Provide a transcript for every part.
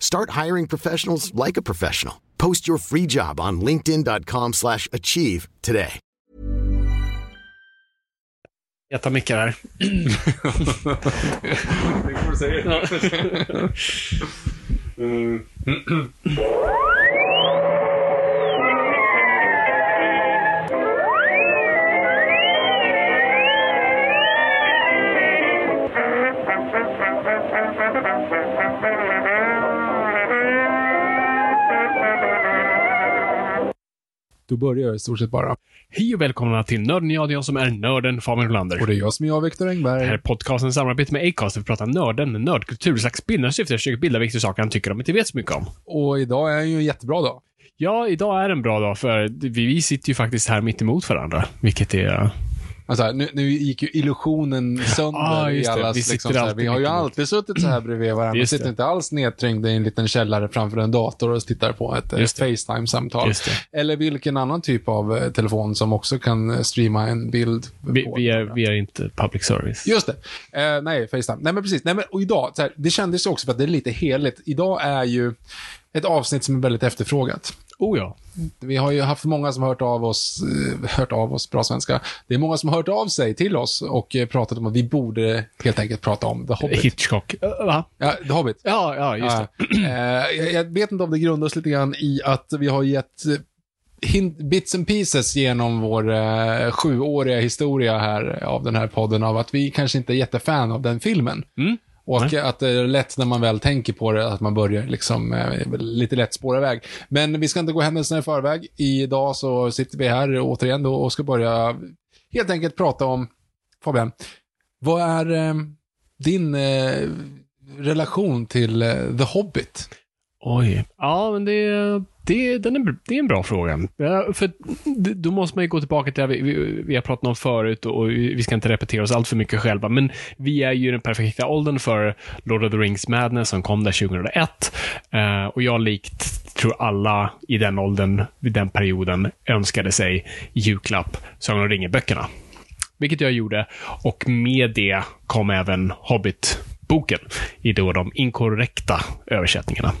Start hiring professionals like a professional. Post your free job on linkedin.com slash achieve today. Jag tar mickar här. Det får du säga. Då börjar jag i stort sett bara. Hej och välkomna till Nörden jag, det är jag som är nörden Fabian Rolander. Och det är jag som är jag, Viktor Det här är Engberg. podcasten samarbete med Acast där vi pratar nörden, nördkultur, slags bildande syfte att försöka bilda vilka saker han tycker om inte vet så mycket om. Och idag är ju en jättebra dag. Ja, idag är en bra dag för vi, vi sitter ju faktiskt här mitt emot varandra, vilket är... Alltså, nu, nu gick ju illusionen sönder Ah, i allas... Vi liksom, så här, alltid vi har ju alltid suttit så här bredvid varandra. Vi sitter det. inte alls nedträngda i en liten källare framför en dator och tittar på ett eh. Facetime-samtal. Eller vilken annan typ av eh, telefon som också kan eh, streama en bild. Vi, vi, är, vi är inte public service. Just det. Eh, nej, Facetime. Nej, men precis. Nej, men, och idag, så här, det kändes ju också för att det är lite heligt. Idag är ju ett avsnitt som är väldigt efterfrågat. Oh ja. Vi har ju haft många som har hört av oss, eh, hört av oss, bra svenska. Det är många som har hört av sig till oss och eh, pratat om att vi borde helt enkelt prata om The Hobbit. Hitchcock. Uh, va? Ja, The Hobbit. Ja, ja, just det. Ja, eh, jag, vet inte om det grundas lite grann i att vi har gett eh, hint, bits and pieces genom vår eh, sjuåriga historia här av den här podden av att vi kanske inte är jättefan av den filmen. Mm. Och att det är lätt när man väl tänker på det, att man börjar liksom eh, lite lätt spåra iväg. Men vi ska inte gå händelserna i förväg. Idag så sitter vi här återigen då och ska börja helt enkelt prata om, Fabian, vad är eh, din eh, relation till eh, The Hobbit? Oj. Ja, men det, det, den är, det är en bra fråga. Ja, För då måste man ju gå tillbaka till det vi, vi, vi har pratat om förut och vi ska inte repetera oss allt för mycket själva, men vi är ju i den perfekta åldern för Lord of the Rings Madness som kom där 2001. Eh, och jag likt, tror alla i den åldern, vid den perioden, önskade sig julklapp Sagan om ringen-böckerna. Vilket jag gjorde. Och med det kom även Hobbit Hobbit-boken i då de inkorrekta översättningarna.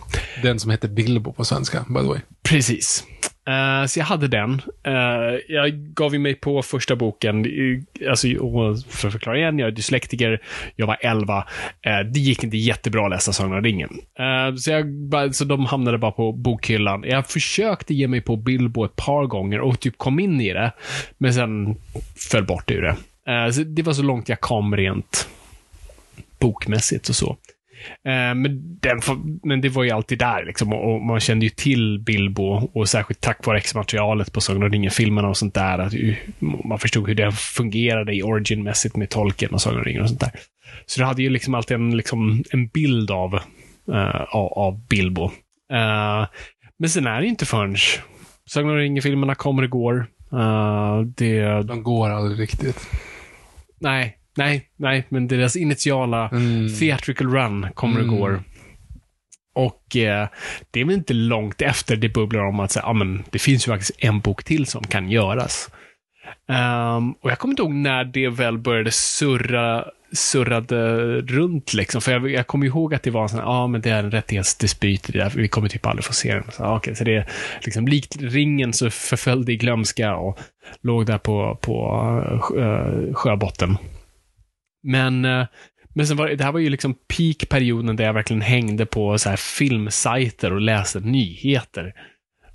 Den som heter Bilbo på svenska, by the way. Precis. Eh, så jag hade den. Eh, jag gav ju mig på första boken. Alltså, för att förklara igen, jag är dyslektiker. Jag var 11. Eh, det gick inte jättebra att läsa Sagan om ringen. Så, jag, så de hamnade bara på bokhyllan. Jag försökte ge mig på Bilbo ett par gånger och typ kom in i det. Men sen föll bort ur det. Så det var så långt jag kom rent bokmässigt och så. Eh, Men, den, men det var ju alltid där liksom, och man kände ju till Bilbo och särskilt tack vare extra-materialet på Sagan om ringen-filmerna och sånt där. Att ju- man förstod hur det fungerade i origin-mässigt med Tolkien och Sagan om ringen och sånt där. Så det hade ju liksom alltid en, liksom, en bild av, eh, av, Bilbo. Eh, men sen är det inte förrän Sagan om ringen-filmerna kommer och går. Eh, det, De går aldrig riktigt. nej, nej, nej, men deras initiala Mm. theatrical run kommer och Mm. går. Och eh, det är väl inte långt efter det bubblar om att säga, ah, men det finns ju faktiskt en bok till som kan göras. Ehm, och jag kommer inte ihåg när det väl började surra surrade runt liksom. För jag, jag kommer ihåg att det var en sån ja ah, men det är en rättighetsdispyt, det där, vi kommer typ aldrig få se den. Så, ah, okej, så det är liksom likt ringen så förföll det i glömska och låg där på, på uh, sjöbotten. Men, eh, men sen var, det här var ju liksom peak-perioden där jag verkligen hängde på så här filmsajter och läste nyheter.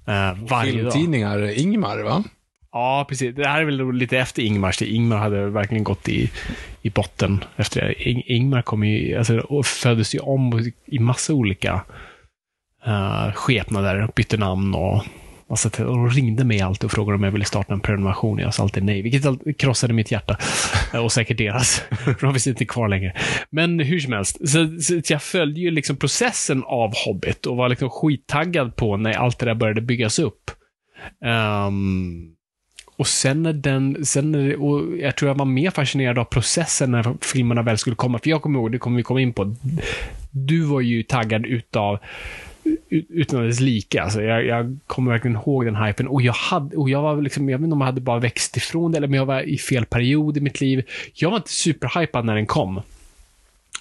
eh, varje dag. Filmtidningar, Ingmar va? Ja, precis. Det här är väl lite efter Ingmars. Ingmar hade verkligen gått i, i botten efter det. In, Ingmar kom ju, alltså, föddes ju om i massa olika uh, skepnader. Bytte namn och massa och ringde mig alltid och frågade om jag ville starta en prenumeration. Jag sa alltid nej, vilket krossade mitt hjärta. Och säkert deras. För de finns inte kvar längre. Men hur som helst, så, så jag följde ju liksom processen av Hobbit och var liksom skittaggad på när allt det där började byggas upp. Um, och sen när den, sen när, och jag tror jag var mer fascinerad av processen när filmerna väl skulle komma. För jag kommer ihåg, det kommer vi komma in på. Du var ju taggad utav utan dess like. Alltså, jag, jag kommer verkligen ihåg den hypen. Och jag, hade, och jag var liksom, jag vet inte om jag hade bara växt ifrån det, eller om jag var i fel period i mitt liv. Jag var inte superhypad när den kom.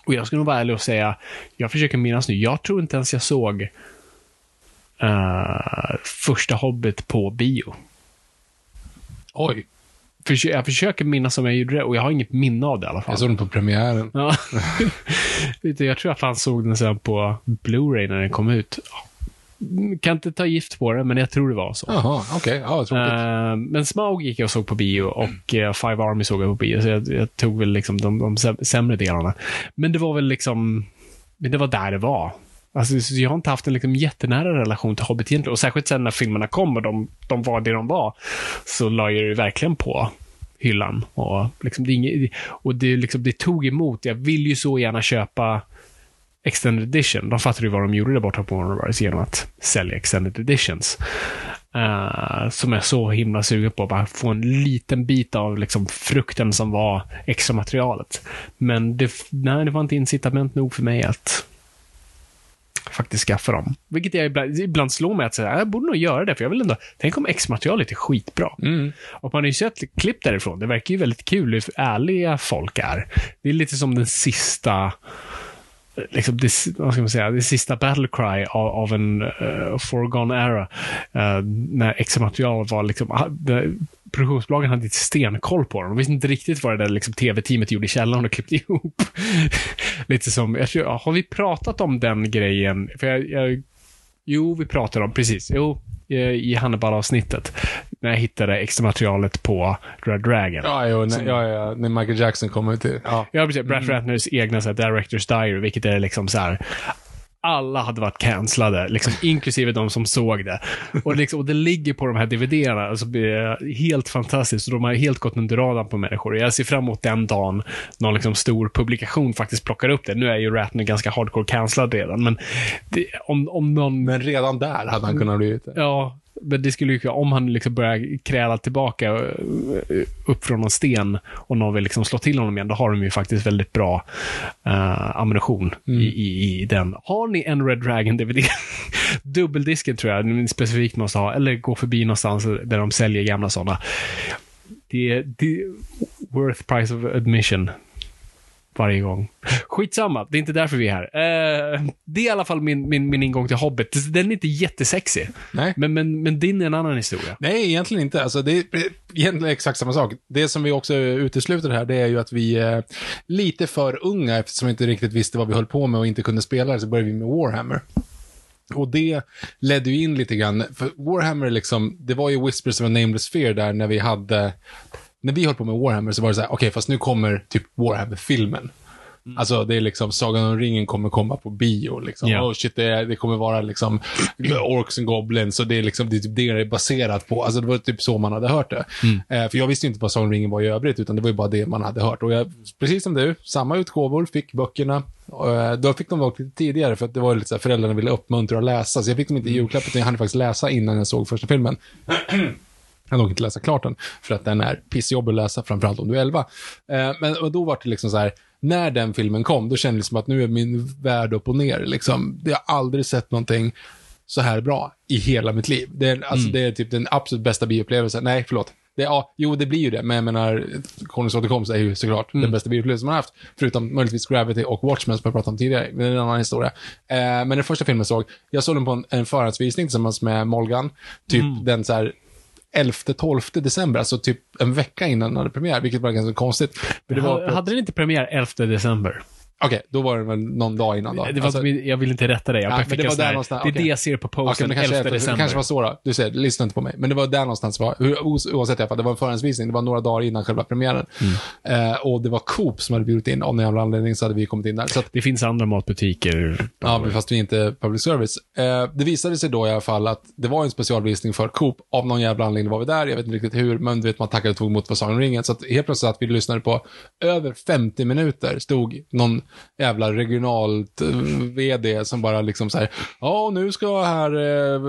Och jag ska nog vara ärlig och säga, jag försöker minnas nu, jag tror inte ens jag såg uh, första Hobbit på bio. Oj. Jag försöker minnas om jag gjorde det och jag har inget minne av det i alla fall. Jag såg den på premiären. Ja. jag tror jag fan såg den sen på Blu-ray när den kom ut. Kan inte ta gift på det, men jag tror det var så. Jaha, okej. Okay. Ja, tråkigt. Uh, men Smaug gick jag och såg på bio och uh, Five Army såg jag på bio, så jag, jag tog väl liksom de, de sämre delarna. Men det var väl liksom, men det var där det var. Alltså, jag har inte haft en liksom jättenära relation till Hobbit egentligen. Och särskilt sen när filmerna kom och de, de var det de var, så la jag det verkligen på hyllan. Och, liksom, det, inget, och det, liksom, det tog emot. Jag vill ju så gärna köpa Extended Edition. De fattade ju vad de gjorde där borta på Warner Bros. genom att sälja Extended Editions. Uh, som är så himla sugen på. Bara få en liten bit av liksom, frukten som var extra materialet. Men det, nej, det var inte incitament nog för mig att faktiskt skaffa dem. Vilket jag ibland, ibland slår mig att säga, jag borde nog göra det, för jag vill ändå, tänk om X-materialet är skitbra. Mm. Och man har ju sett klipp därifrån, det verkar ju väldigt kul hur ärliga folk är. Det är lite som den sista liksom det, vad ska man säga, det sista battle cry av, av en uh, foregone era. Uh, när X-material var liksom, uh, produktionsbolagen hade inte stenkoll på dem. De visste inte riktigt vad det där liksom, tv-teamet gjorde i källaren och klippte ihop. Lite som, jag tror, har vi pratat om den grejen? För jag, jag jo, vi pratade om, precis, jo, i Hannibal-avsnittet. När jag hittade extra materialet på Red Dragon. Ja, jo, när, ja, ja, när Michael Jackson kommer till... Ja, ja precis. Brad mm. Ratners egna så här, Directors Diary, vilket är liksom så här alla hade varit cancellade, liksom, inklusive de som såg det. Och, liksom, och det ligger på de här DVD-erna, alltså, helt fantastiskt. De har helt gått under radarn på människor. Jag ser fram emot den dagen någon liksom, stor publikation faktiskt plockar upp det. Nu är ju Ratner ganska hardcore cancellad redan, men det, om, om någon... Men redan där hade han kunnat bli det. Ja, men det skulle ju, om han liksom börjar kräla tillbaka eh, upp från någon sten och någon vill liksom slå till honom igen, då har de ju faktiskt väldigt bra uh, ammunition mm. i, i, i, den. Har ni en Red Dragon-DVD? Dubbeldisken tror jag ni specifikt måste ha, eller gå förbi någonstans där de säljer gamla sådana. Det är worth price of admission varje gång. Skitsamma, det är inte därför vi är här. Uh, det är i alla fall min, min, min ingång till Hobbit. Den är inte jättesexig. Nej. Men, men, men din är en annan historia. Nej, egentligen inte. Alltså, det är egentligen exakt samma sak. Det som vi också utesluter här, det är ju att vi är lite för unga, eftersom vi inte riktigt visste vad vi höll på med och inte kunde spela det, så började vi med Warhammer. Och det ledde ju in lite grann, för Warhammer liksom, det var ju Whispers of a Nameless Fear där när vi hade när vi höll på med Warhammer så var det så här, okej, okay, fast nu kommer typ Warhammer-filmen. Mm. Alltså det är liksom, Sagan om ringen kommer komma på bio. Liksom. Yeah. Oh shit, det, det kommer vara liksom Orcs and Goblins och det är liksom det, är typ det det är baserat på. Alltså det var typ så man hade hört det. Mm. Eh, för jag visste inte vad Sagan om ringen var i övrigt, utan det var ju bara det man hade hört. Och jag, precis som du, samma utgåvor, fick böckerna. Eh, då fick de dock lite tidigare, för att det var lite så här, föräldrarna ville uppmuntra att läsa. Så jag fick dem inte i julklapp, utan jag hann faktiskt läsa innan jag såg första filmen. Jag kan inte läsa klart den, för att den är pissjobbig att läsa, framförallt om du är 11. Eh, men och då var det liksom så här, när den filmen kom, då kändes det som att nu är min värld upp och ner. Liksom. Jag har aldrig sett någonting så här bra i hela mitt liv. Det är, alltså, mm. det är typ den absolut bästa bioupplevelsen. Nej, förlåt. Det, ja, jo, det blir ju det, men jag menar, Konungens återkomst är ju såklart mm. den bästa bioupplevelsen man har haft. Förutom möjligtvis Gravity och Watchmen som jag pratade om tidigare. Men det är en annan historia. Eh, men den första filmen jag såg, jag såg den på en, en förhandsvisning tillsammans med Molgan. Typ mm. den så här 11-12 december, alltså typ en vecka innan den hade premiär, vilket var ganska konstigt. För det var hade den inte premiär 11 december? Okej, då var det väl någon dag innan då. Det var, Alltså- jag vill inte rätta dig. Jag fick det var där någonstans, Det är det jag ser på posten kanske, 11 det december. kanske var så då. Du ser, lyssna inte på mig. Men det var där någonstans det var. Oavsett i alla fall, det var en förhandsvisning. Det var några dagar innan själva premiären. Mm. Eh, och det var Coop som hade bjudit in. Av någon jävla anledning så hade vi kommit in där. Så att, Det finns andra matbutiker. ja, fast vi är inte public service. Eh, det visade sig då i alla fall att det var en specialvisning för Coop. Av någon jävla anledning var vi där. Jag vet inte riktigt hur, men du vet, man tackade och tog emot för Sagan ringen. Så att helt plötsligt att vi lyssnade på över 50 minuter stod någon jävla regionalt eh, VD som bara liksom så här, ja nu ska här eh,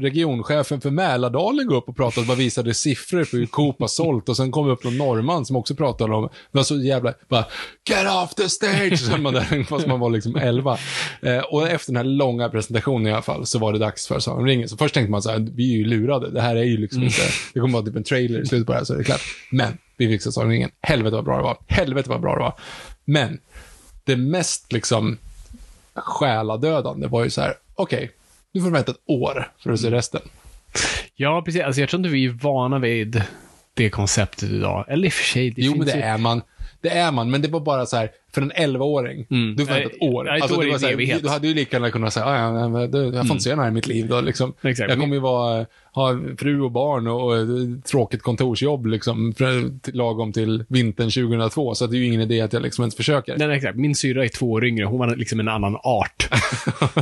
regionchefen för Mälardalen gå upp och prata och bara visade siffror på hur Coop har sålt och sen kom upp någon norrman som också pratade om, det var så jävla, bara, get off the stage, så man där, fast man var liksom 11. Eh, och efter den här långa presentationen i alla fall så var det dags för Sagan om ringen. Så först tänkte man så här, vi är ju lurade, det här är ju liksom inte, det kommer vara typ en trailer i slutet på det här så är det klart. Men vi fick se Sagan om ringen, helvete vad bra det var, helvete vad bra det var. Men det mest liksom själadödande var ju så här, okej, du får vänta ett år för att se resten. Ja, precis. Alltså, jag tror inte vi är vana vid det konceptet idag. Eller i och för sig, det jo, men det ju... är man. Det är man, men det var bara så här, för en 11-åring, Mm. du får vänta ett år. nej, ett år det är var en så här, evighet. du hade ju lika gärna kunnat säga, "Ah, ja, ja, men du, jag får inte se den här i mitt liv då, liksom. Exakt. Jag kommer ju vara, ha fru och barn och, och ett tråkigt kontorsjobb, liksom, för, lagom till vintern 2002, så det är ju ingen idé att jag liksom ens försöker. Nej, nej, exakt. Min syrra är två år yngre. Hon var liksom en annan art.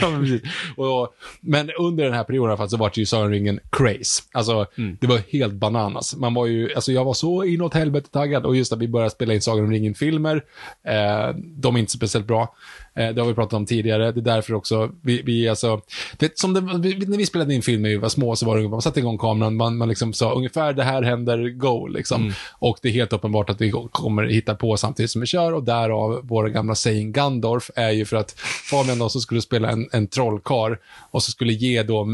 ja, men, precis. Och, men under den här perioden i alla fall så var det ju Sagan ringen craze. Alltså, det var helt bananas. Man var ju, alltså jag var så inåt helvete taggad och just att vi började spela in Sagan om ringen-filmer. Eh, de är inte speciellt bra. Eh, det har vi pratat om tidigare. Det är därför också, vi, vi alltså, det, som det, vi, när vi spelade in filmer, vi var små, så var det man satte igång kameran, man, man liksom sa ungefär det här händer, go, liksom. Och det är helt uppenbart att vi kommer hitta på samtidigt som vi kör och därav våra gamla saying Gandalf är ju för att Fabian då så skulle spela en, en trollkar och så skulle ge då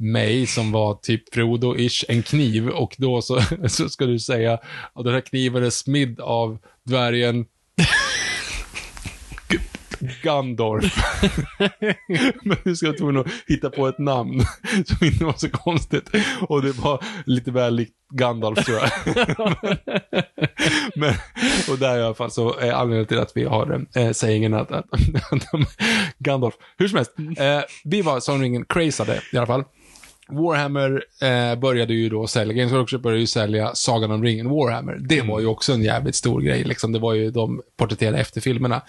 mig som var typ Frodo-ish en kniv och då så, så ska du säga att den här kniven är smidd av dvärgen Gandorf. Men du ska vara tvungen att hitta på ett namn som inte var så konstigt. Och det var lite väl likt Gandalf tror jag. Men, och där i alla fall så är anledningen till att vi har eh, sägningen att, att, att Gandalf, hur som helst, eh, vi var som ringen crazade i alla fall. Warhammer eh, började ju då sälja, Games Workshop började ju sälja Sagan om ringen Warhammer. Det var ju också en jävligt stor grej, liksom. Det var ju de porträtterade efter filmerna.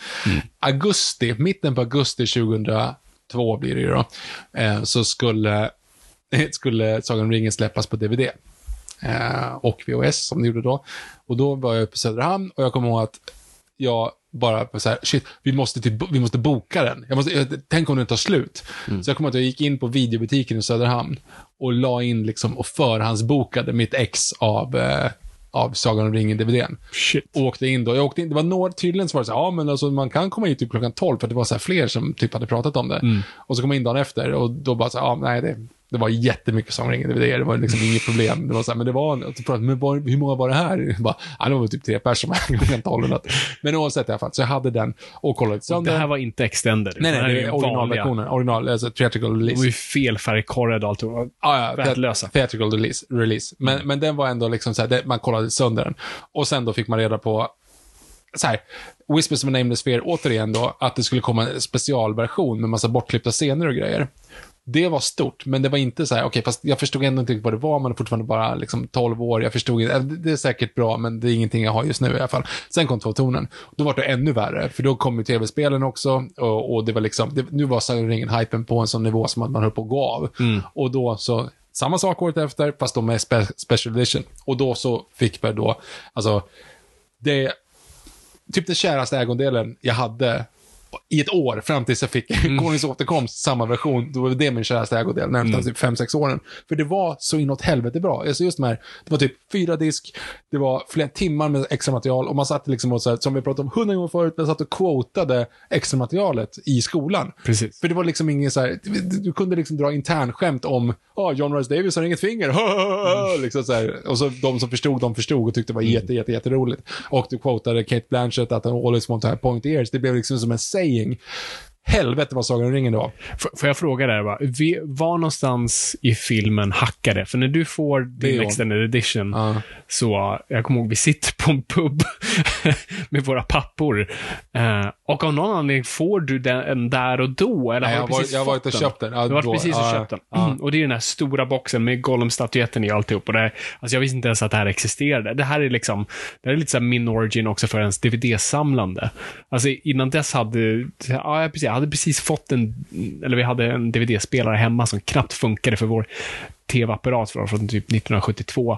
Augusti, mitten på augusti 2002 blir det ju då, eh, så skulle, skulle Sagan om ringen släppas på DVD. Eh, och VHS som det gjorde då. Och då var jag uppe i Söderhamn och jag kommer ihåg att jag bara så här, shit, vi måste, typ, vi måste boka den. Jag måste, jag, tänk om den tar slut. Så jag kommer att jag gick in på videobutiken i Söderhamn och la in liksom och förhandsbokade mitt ex av, eh, av Sagan om ringen-DVDn. Åkte in då. Jag åkte in, det var några, tydligen så var det så här, ja men alltså man kan komma in typ klockan 12 för det var så här fler som typ hade pratat om det. Och så kom jag in dagen efter och då bara så här, ja nej det, det var jättemycket Sagan om ringen-DVD, det var liksom inget problem. Det var så här, men det var, pratade, men var, hur många var det här? Jag Bara, ja, det var typ tre personer som klockan 12 natt. Men oavsett i alla fall, så jag hade den och kollade Det sönder. här var inte extended. Nej, nej, det är originalversionen. Original, alltså theatrical release. var ju fel färgkorrade och allt. Ja, ja, Värdelösa. Theatrical release. release. Men, men den var ändå liksom så här, det, man kollade sönder den. Och sen då fick man reda på, så här, Whispers of a Nameless Fear, återigen då, att det skulle komma en specialversion med massa bortklippta scener och grejer. Det var stort, men det var inte så här, okej, fast jag förstod ändå inte vad det var, man är fortfarande bara liksom 12 år, jag förstod inte, äh, det är säkert bra, men det är ingenting jag har just nu i alla fall. Sen kom två tonen. Då var det ännu värre, för då kom ju tv-spelen också, och, och det var liksom, det, nu var Sagan ringen-hypen på en sån nivå som att man höll på att gå av. Och då så, samma sak året efter, fast då med spe, special edition. Och då så fick vi då, alltså, det, typ den käraste ägondelen jag hade i ett år fram tills jag fick Mm. Konungens återkomst, samma version. Då var det min käraste ägodel, närmast Mm. typ 5-6 åren. För det var så inåt helvete bra. Alltså just de här, det var typ fyra disk, det var flera timmar med extra material och man satt liksom och så här, som vi pratade om hundra gånger förut, man satt och quotade extra materialet i skolan. Precis. För det var liksom ingen så här, du, kunde liksom dra internskämt om, ja, oh, John Rice Davis har inget finger, Mm. liksom så här. Och så de som förstod, de förstod och tyckte det var jätte, jätte, jätteroligt. Och du quotade Kate Blanchett att han always want to have point ears, det blev liksom som en saying. helvete vad Sagan om ringen det var. F- Får jag fråga där, va? Var någonstans i filmen hackar det? För när du får din Björn. extended edition, Ja. så, jag kommer ihåg, vi sitter på en pub med våra pappor. Eh, och av någon anledning får du den där och då, eller Nej, har jag du var- precis jag har varit och köpt den. Ja, du har då- precis och ja, köpt den. ja. Mm, och det är den här stora boxen med Gollum-statyetten i alltihop. Och det, alltså jag visste inte ens att det här existerade. Det här är liksom, det här är lite så min origin också för ens DVD-samlande. Alltså innan dess hade, ja precis, jag hade precis fått en, eller vi hade en DVD-spelare hemma som knappt funkade för vår tv-apparat från, från typ 1972.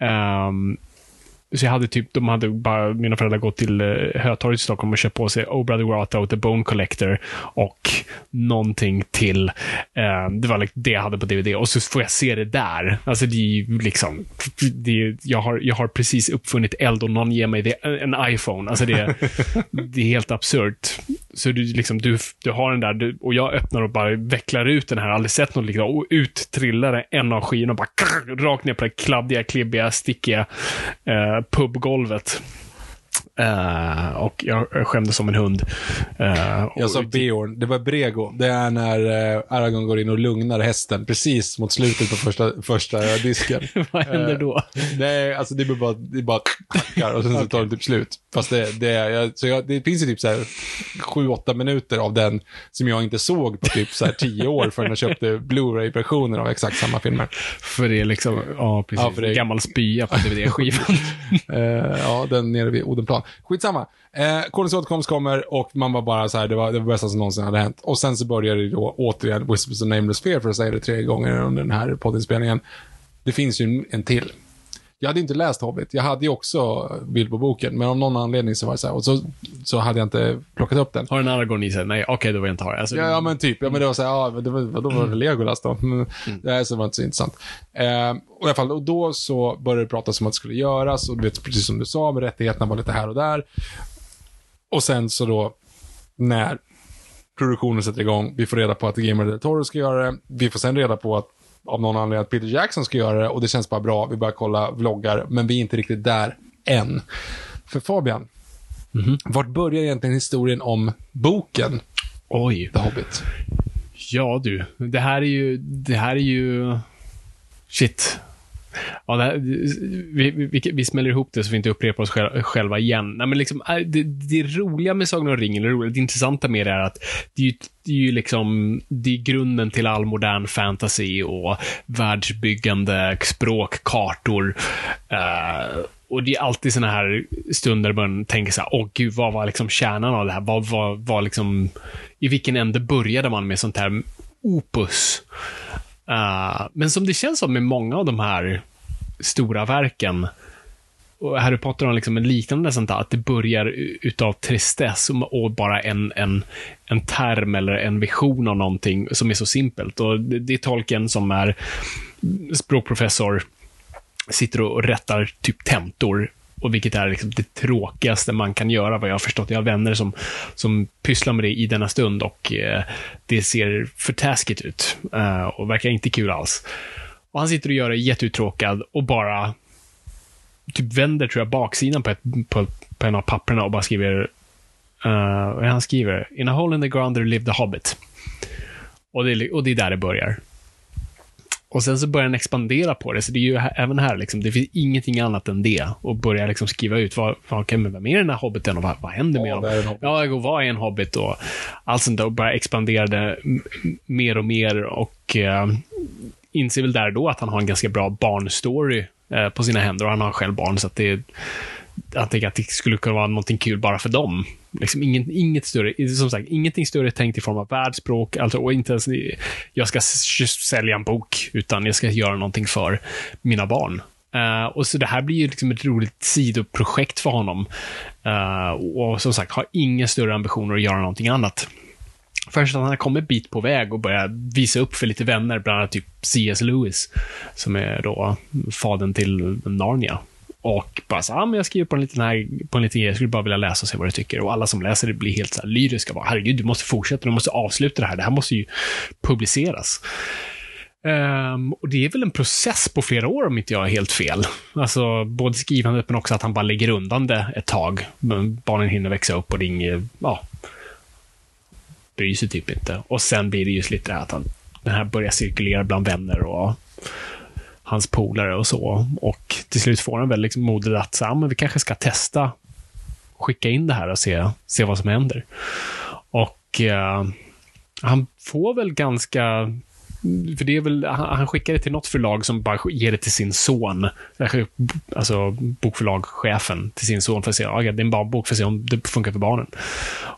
Ehm, så jag hade typ, de hade bara, mina föräldrar gått till uh, Hötorget i Stockholm och köpt på sig Oh Brother Where Art Thou, The Bone Collector och någonting till. eh, det var liksom det jag hade på DVD och så får jag se det där. Alltså det är ju liksom, det är, jag, har, jag har precis uppfunnit eld och någon ger mig det, en iPhone. Alltså det, det är helt absurt. Så du, liksom, du, du har den där du, och jag öppnar och bara vecklar ut den här, aldrig sett något liknande, och ut trillar en av skivorna och bara krr, rakt ner på det kladdiga, klibbiga, stickiga eh, pubgolvet. Eh, och jag skämdes som en hund. Och- Jag sa Beorn, det var Brego. Det är när uh, Aragorn går in och lugnar hästen precis mot slutet på första, första disken. Vad händer då? Nej, alltså det är bara, det bara tackar och sen så tar det typ slut. Fast det, det, jag, så jag, det finns ju typ så här sju, åtta minuter av den som jag inte såg på typ så här tio år förrän jag köpte Blu-ray-versioner av exakt samma filmer. För det är liksom, ja precis, Ja, det gammal spya på DVD-skivan. Ja, den nere vid Odenplan. Skitsamma. Eh, Corners återkomst kommer och man var bara så här, det var det bästa som någonsin hade hänt. Och sen så började det då återigen Whispers of Nameless Fear, för att säga det tre gånger under den här poddinspelningen. Det finns ju en till. Jag hade inte läst Hobbit. Jag hade ju också Bilbo-boken, men av någon anledning så var det så här, och så, så hade jag inte plockat upp den. har en Aragorn i sig? Nej, okej, då vill jag inte ha det. Alltså, Ja, ja, men typ. Ja, men det var så här, ja, det var, då var det Legolas då. Men Det här så var inte så intressant. Eh, och i alla fall, och då så började det pratas om att det skulle göras, och du vet, precis som du sa, med rättigheterna var lite här och där. Och sen så då, när produktionen sätter igång, vi får reda på att Gamer del Toro ska göra det, vi får sen reda på att av någon anledning att Peter Jackson ska göra det, och det känns bara bra, vi börjar kolla vloggar, men vi är inte riktigt där än. För Fabian, vart börjar egentligen historien om boken Oj. The Hobbit? Ja du, det här är ju, det här är ju, shit. Ja, här, vi, vi, vi smäller ihop det så vi inte upprepar oss själva, igen. Nej, men liksom, äh, det, det roliga med Sagan om ringen, det, roliga, det intressanta med det är att det är ju, det är ju liksom, det är grunden till all modern fantasy och världsbyggande, språk, kartor. Uh, eh, och det är alltid såna här stunder man tänker så här, åh gud, vad var liksom kärnan av det här? Vad vad, vad liksom, i vilken ände började man med sånt här opus? Uh, men som det känns som med många av de här stora verken, och Harry Potter har liksom en liknande sånt där, att det börjar utav tristess och bara en, en, en term eller en vision av någonting som är så simpelt. Och det, det är tolken som är språkprofessor, sitter och rättar typ tentor och vilket är liksom det tråkigaste man kan göra, vad jag har förstått. Jag har vänner som, som pysslar med det i denna stund och eh, det ser för taskigt ut eh, och verkar inte kul alls. Och han sitter och gör det jätteuttråkad och bara typ vänder, tror jag, baksidan på, ett, på, på en av papperna och bara skriver uh, vad är det han skriver? In a hole in the ground there lived a hobbit. Och det, och det är där det börjar. Och sen så börjar den expandera på det, så det är ju även här, liksom, det finns ingenting annat än det. Och börjar liksom skriva ut, vad, vad, okay, men vem är den här hobbiten och vad, vad händer med Ja, honom? det hobbit. Ja, och vad är en hobbit? Och allt sånt där. Och bara expanderade m- m- mer och mer och eh, inser väl där då att han har en ganska bra barnstory eh, på sina händer och han har själv barn, så att det jag tänker att det skulle kunna vara någonting kul bara för dem. Liksom ingen, inget större, som sagt, ingenting större tänkt i form av världsspråk, alltså, och inte ens jag ska sälja en bok, utan jag ska göra någonting för mina barn. Uh, och så det här blir ju liksom ett roligt sidoprojekt för honom. Uh, och som sagt, har inga större ambitioner att göra någonting annat. Först att han har kommit en bit på väg och börjat visa upp för lite vänner, bland annat typ C.S. Lewis, som är då fadern till Narnia. Och bara så, ah, men jag skriver på en liten, här, på en liten grej, jag skulle bara vilja läsa och se vad du tycker. Och alla som läser det blir helt så här lyriska. Bara, Herregud, du måste fortsätta, du måste avsluta det här. Det här måste ju publiceras. Um, och det är väl en process på flera år om inte jag är helt fel. Alltså både skrivandet men också att han bara lägger undan det ett tag. Men Barnen hinner växa upp och det är inget, ja. bryr sig typ inte. Och sen blir det just lite det här att han, den här börjar cirkulera bland vänner och hans polare och så. Och till slut får han väl liksom modet att så, men vi kanske ska testa skicka in det här och se, se vad som händer. Och eh, han får väl ganska för det är väl, han, han skickar det till något förlag som bara ger det till sin son. Alltså bokförlagschefen till sin son för att se, ja, det är en barnbok för att se om det funkar för barnen.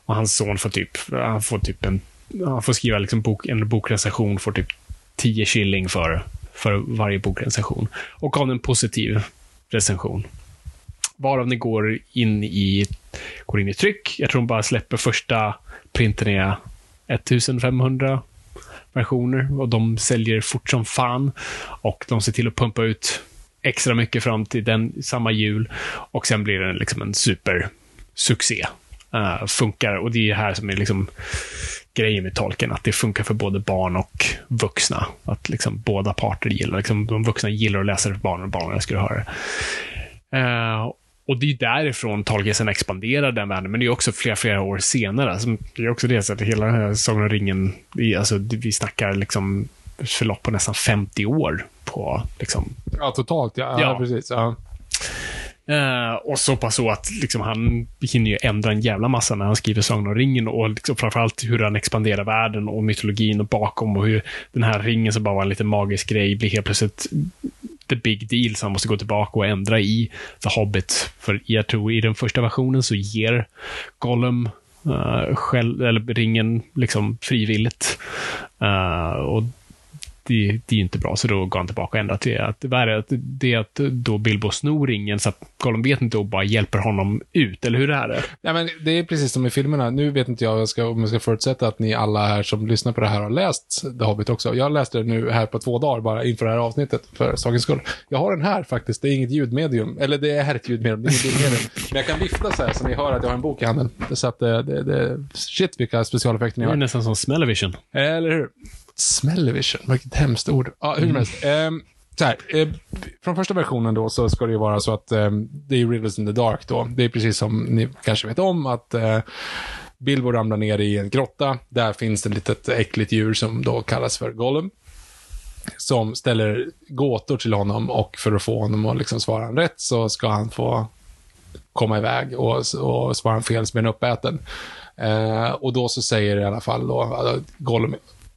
Och hans son får typ, han får typ en, han får skriva liksom bok, en bokrecension, får typ 10 shilling för, för varje bokrecension. Och gav en positiv recension. Varav den går in i, går in i tryck. Jag tror de bara släpper första printen är 1500 versioner och de säljer fort som fan. Och de ser till att pumpa ut extra mycket fram till den samma jul och sen blir det liksom en supersuccé. Uh, funkar och det är här som är liksom grejen med tolken, att det funkar för både barn och vuxna. Att liksom båda parter gillar, liksom, de vuxna gillar att läsa det för barnen och barnen att höra det. Uh, och det är därifrån Tolkien expanderar den världen, men det är också flera, flera år senare. Alltså, det är också det, så att hela den här Sagan om ringen, alltså, vi snackar liksom förlopp på nästan 50 år på liksom... Ja, totalt ja. ja precis. Ja. Uh, och så pass så att liksom, han hinner ju ändra en jävla massa när han skriver Sagan om ringen och liksom, framförallt hur han expanderar världen och mytologin och bakom och hur den här ringen som bara var en liten magisk grej blir helt plötsligt the big deal, så han måste gå tillbaka och ändra i The Hobbit. För jag tror i den första versionen så ger Gollum eh, uh, själv, eller ringen liksom frivilligt. Uh, och det, det är inte bra, så då går han tillbaka och ändrar till att är att, det är att då Bilbo snor ringen så att Gollum vet inte och bara hjälper honom ut, eller hur är det? Ja, men det är precis som i filmerna. Nu vet inte jag, jag ska, om jag ska förutsätta att ni alla här som lyssnar på det här har läst The Hobbit också. Jag läste det nu här på två dagar bara inför det här avsnittet, för sakens skull. Jag har den här faktiskt, det är inget ljudmedium. Eller det är ett ljudmedium, det är inget ljudmedium. Men jag kan vifta så här så ni hör att jag har en bok i handen. Så att det, det, det shit vilka specialeffekter ni har. Det är nästan som Smellevision. Eller hur? Smellevision, vilket hemskt ord. Ja, hur som helst. Um, så här, eh, från första versionen då så ska det ju vara så att eh, det är Rivers in the Dark då. Det är precis som ni kanske vet om att eh, Bilbo ramlar ner i en grotta. Där finns det ett litet äckligt djur som då kallas för Gollum. Som ställer gåtor till honom och för att få honom att liksom svara han rätt så ska han få komma iväg och, och svara han fel så blir han uppäten. Eh, och då så säger i alla fall då, alltså, Gollum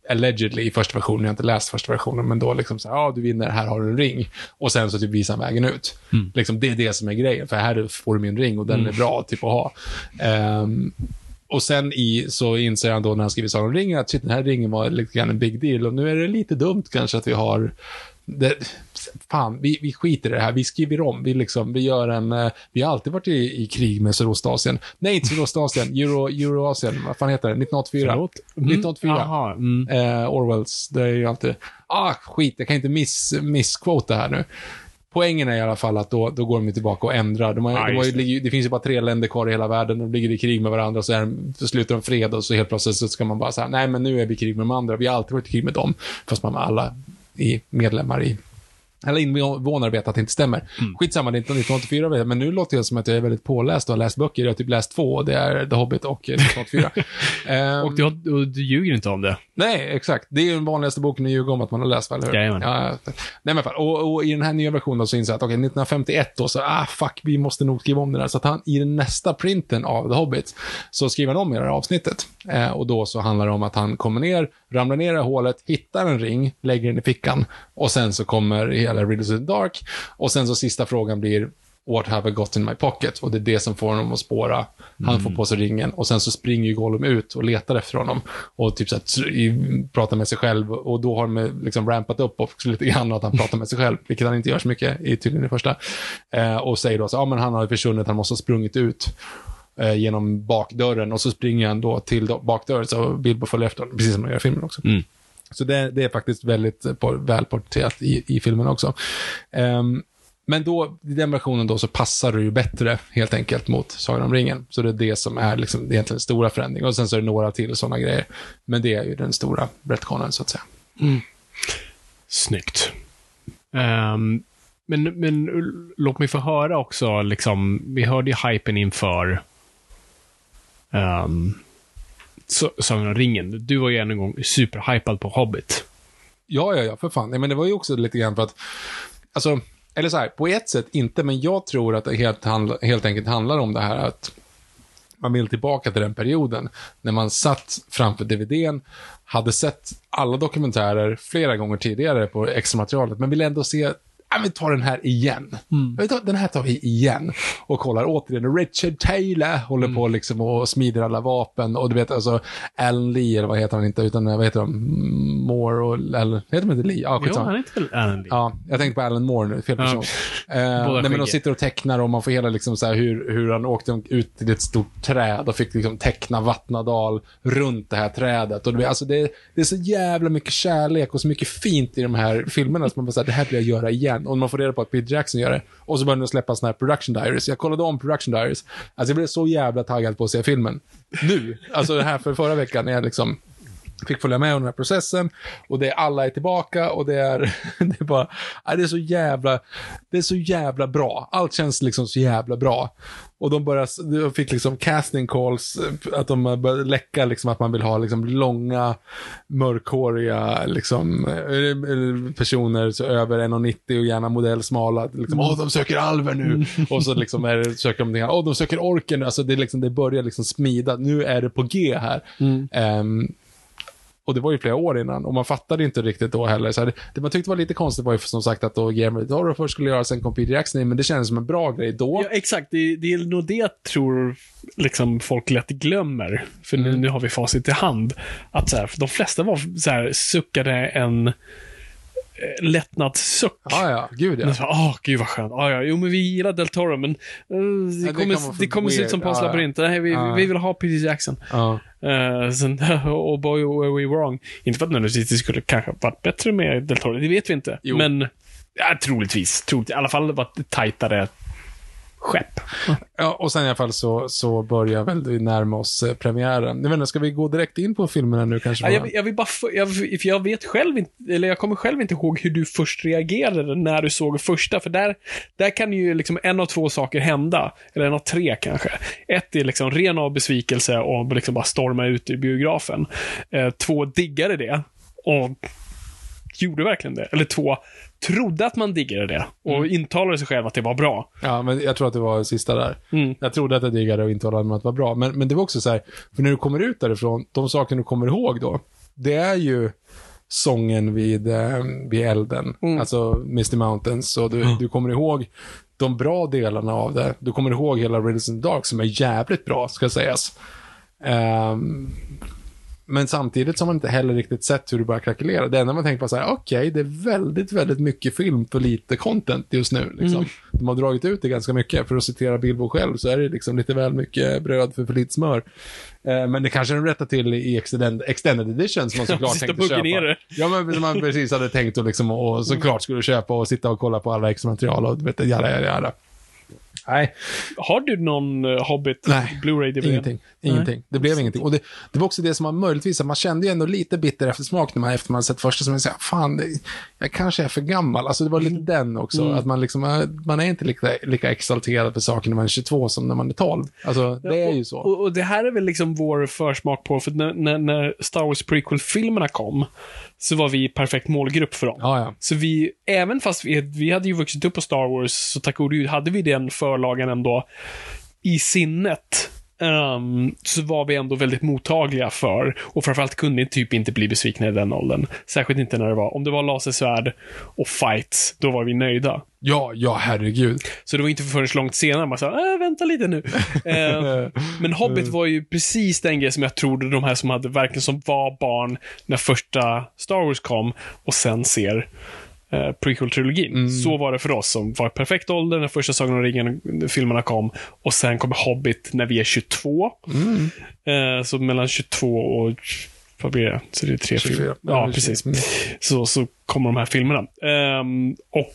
allegedly i första versionen, jag har inte läst första versionen, men då liksom så här, ja du vinner, här har du en ring. Och sen så typ visar han vägen ut. Mm. Liksom, det är det som är grejen, för här får du min ring och den mm. är bra typ att ha. Um, och sen i, så inser han då när han skriver Sagan om ringen att shit, den här ringen var lite grann en big deal och nu är det lite dumt kanske att vi har det, fan, vi, vi skiter i det här. Vi skriver om. Vi, liksom, vi gör en... Eh, vi har alltid varit i, i krig med Sydostasien. Nej, inte Sydostasien. Euro, Euroasien. Vad fan heter det? 1984. Förlåt? Mm. 1984. Aha, mm. Eh, Orwells. Det är ju alltid... Ah, skit. Jag kan inte miss, missquota här nu. Poängen är i alla fall att då, då går de tillbaka och ändrar. De har, ah, de har ju, det finns ju bara tre länder kvar i hela världen. De ligger i krig med varandra och så, är, så slutar de fred och så helt plötsligt så ska man bara säga nej men nu är vi i krig med de andra. Vi har alltid varit i krig med dem. Fast man alla i medlemmar i eller invånare vet att det inte stämmer. Mm. Skitsamma, det är inte 1984, men nu låter det som att jag är väldigt påläst och har läst böcker. Jag har typ läst två, och det är The Hobbit och 1984. um, och, du, och du ljuger inte om det? Nej, exakt. Det är ju den vanligaste boken att ljuga om att man har läst, eller hur? Jajamän. Ja, nej, men och, och i den här nya versionen så inser jag att, okej, okay, 1951 då, så, ah, fuck, vi måste nog skriva om den där. Så att han, i den nästa printen av The Hobbit, så skriver han om i det här avsnittet. Eh, och då så handlar det om att han kommer ner, ramlar ner i hålet, hittar en ring, lägger den i fickan, och sen så kommer hela Riddles in the Dark, och sen så sista frågan blir, What have I got in my pocket? Och det är det som får honom att spåra. Han mm. får på sig ringen och sen så springer ju Gollum ut och letar efter honom. Och typ så här, pratar med sig själv och då har de liksom rampat upp också lite grann att han pratar med sig själv, vilket han inte gör så mycket i tydligen i första. Eh, och säger då så, ja men han har försvunnit, han måste ha sprungit ut eh, genom bakdörren och så springer han då till bakdörren så Bilbo följer efter honom, precis som de gör i filmen också. Mm. Så det, det, är faktiskt väldigt väl porträtterat i, i filmen också. Um, men då, i den versionen då så passar det ju bättre helt enkelt mot Sagan om ringen. Så det är det som är liksom, det är egentligen stora förändringen. Och sen så är det några till sådana grejer. Men det är ju den stora retconen så att säga. Mm. Snyggt. Um, men, men låt mig få höra också, liksom, vi hörde ju hypen inför um, Så- Sagan om ringen. Du var ju en gång superhypad på Hobbit. Ja, ja, ja, för fan. Ja, men det var ju också lite grann för att, alltså, eller så här, på ett sätt inte, men jag tror att det helt, handla, helt enkelt handlar om det här att man vill tillbaka till den perioden när man satt framför DVDn, hade sett alla dokumentärer flera gånger tidigare på extra materialet, men ville ändå se Ja, vi tar den här igen. Tar- Den här tar vi igen. Och kollar återigen. Richard Taylor håller på liksom och smider alla vapen. Och du vet, alltså Alan Lee, eller vad heter han inte, utan vad heter de? Moore och, eller, heter de inte Lee? Ja, Jo, skitsamma. han heter väl Alan Lee? Ja, jag tänkte på Alan Moore nu, fel person. Eh, nej, men de sitter och tecknar och man får hela liksom så här hur, hur han åkte ut till ett stort träd och fick liksom teckna Vattnadal runt det här trädet. Och det, alltså det, det är så jävla mycket kärlek och så mycket fint i de här filmerna som man bara säger det här vill jag göra igen. Och man får reda på att Peter Jackson gör det. Och så börjar de släppa såna här production diaries. Jag kollade om production diaries. Alltså jag blev så jävla taggad på att se filmen. Nu. Alltså det här för förra veckan när jag liksom fick följa med under den här processen och det är alla är tillbaka och det är, det är bara, det är så jävla, det är så jävla bra. Allt känns liksom så jävla bra. Och de börjar, de fick liksom casting calls, eh, att de började läcka liksom att man vill ha liksom långa, mörkhåriga liksom, eh, eh, personer så över 1,90 och gärna modellsmala. Liksom, åh, de söker alver nu. Och så liksom är det, söker de. Åh, de söker orken nu. Alltså det, liksom, det börjar liksom smida. Nu är det på G här. Ehm, och det var ju flera år innan och man fattade inte riktigt då heller. Så här, det, man tyckte var lite konstigt var ju som sagt att då Guillermo Toro först skulle göra, sen kom Peter Jackson in, men det kändes som en bra grej då. Ja, exakt. Det, det är nog det jag tror liksom, folk lätt glömmer. För nu, nu har vi facit i hand. Att så här, för de flesta var så här, suckade en lättnadssuck. Ja, ja, gud ja. Men så, Åh, gud vad skönt. Ah, ja, jo, men vi gillar Del Toro, men eh, det, det kommer, det kommer se ut som. Pons Ja, ja. labyrint. Nej, vi, Ja. vi vill ha Peter Jackson. ja. Uh, sen, och boy, were we wrong. Inte för att nödvändigtvis det skulle kanske varit bättre med Del Toro, det vet vi inte. Jo. Men, ja, troligtvis. troligtvis. I alla fall var det tajtare skepp. Ja, och sen i alla fall så, så börjar väl vi närma oss eh, premiären. Jag vet inte, ska vi gå direkt in på filmerna nu kanske? Ja, jag, jag vill bara, jag, för jag vet själv inte, eller jag kommer själv inte ihåg hur du först reagerade när du såg första, för där, där kan ju liksom en av två saker hända, eller en av tre kanske. Ett är liksom ren av besvikelse och liksom bara storma ut i biografen. Eh, två diggade det och gjorde verkligen det. Eller två trodde att man diggade det och intalade sig själv att det var bra. Ja, men jag tror att det var sista där. Mm. Jag trodde att jag diggade och hålla med att det var bra. Men, men det var också så här, för när du kommer ut därifrån, de saker du kommer ihåg då, det är ju sången vid, eh, vid elden, Mm. alltså Misty Mountains, och du, du kommer ihåg de bra delarna av det. Du kommer ihåg hela Riddles in the Dark som är jävligt bra, ska sägas. Ehm, men samtidigt har man inte heller riktigt sett hur det börjar krackelera. Det enda man tänker på är så här, okej, det är väldigt, väldigt mycket film för lite content just nu. Liksom. Mm. De har dragit ut det ganska mycket. För att citera Bilbo själv så är det liksom lite väl mycket bröd för för lite smör. Eh, men det kanske de rättar till i extended, extended edition som man såklart tänkte köpa. ner det. Ja, men som man precis hade tänkt och, liksom, och såklart skulle köpa och sitta och kolla på alla extra material och vet, jada, jada, jada. Nej, Har du någon uh, Hobbit Nej, Blu-ray-DVD? Ingenting. Ingenting. Det blev ingenting. Och det, det var också det som var möjligtvis, att man kände ju ändå lite bitter eftersmak när man, efter man sett första, som man säger, fan, det, jag kanske är för gammal. Alltså det var lite den också, att man liksom, är- man är inte lika, lika exalterad för saker när man är 22 som när man är 12. Alltså, det är ju så. Och, och det här är väl liksom vår försmak på, för när, när, när Star Wars prequel-filmerna kom, så var vi perfekt målgrupp för dem. Ja, ja. Så vi, även fast vi, vi hade ju vuxit upp på Star Wars, så tack gode gud hade vi den förlagen ändå i sinnet. Ehm, så var vi ändå väldigt mottagliga för, och framförallt kunde typ inte bli besvikna i den åldern. Särskilt inte när det var, om det var lasersvärd och fights, då var vi nöjda. Ja, ja, herregud. Så det var inte förrän långt senare man sa, äh, vänta lite nu. Eh, men Hobbit var ju precis den grej som jag trodde de här som hade verkligen som var barn när första Star Wars kom och sen ser eh, prequel-trilogin. Så var det för oss som var perfekt ålder när första Sagan om ringen-filmerna kom och sen kommer Hobbit när vi är 22. Eh, så mellan 22 och vad blir det? Så det är tre 24. filmer. Ja, precis. Mm. Så, så kommer de här filmerna. Ehm, och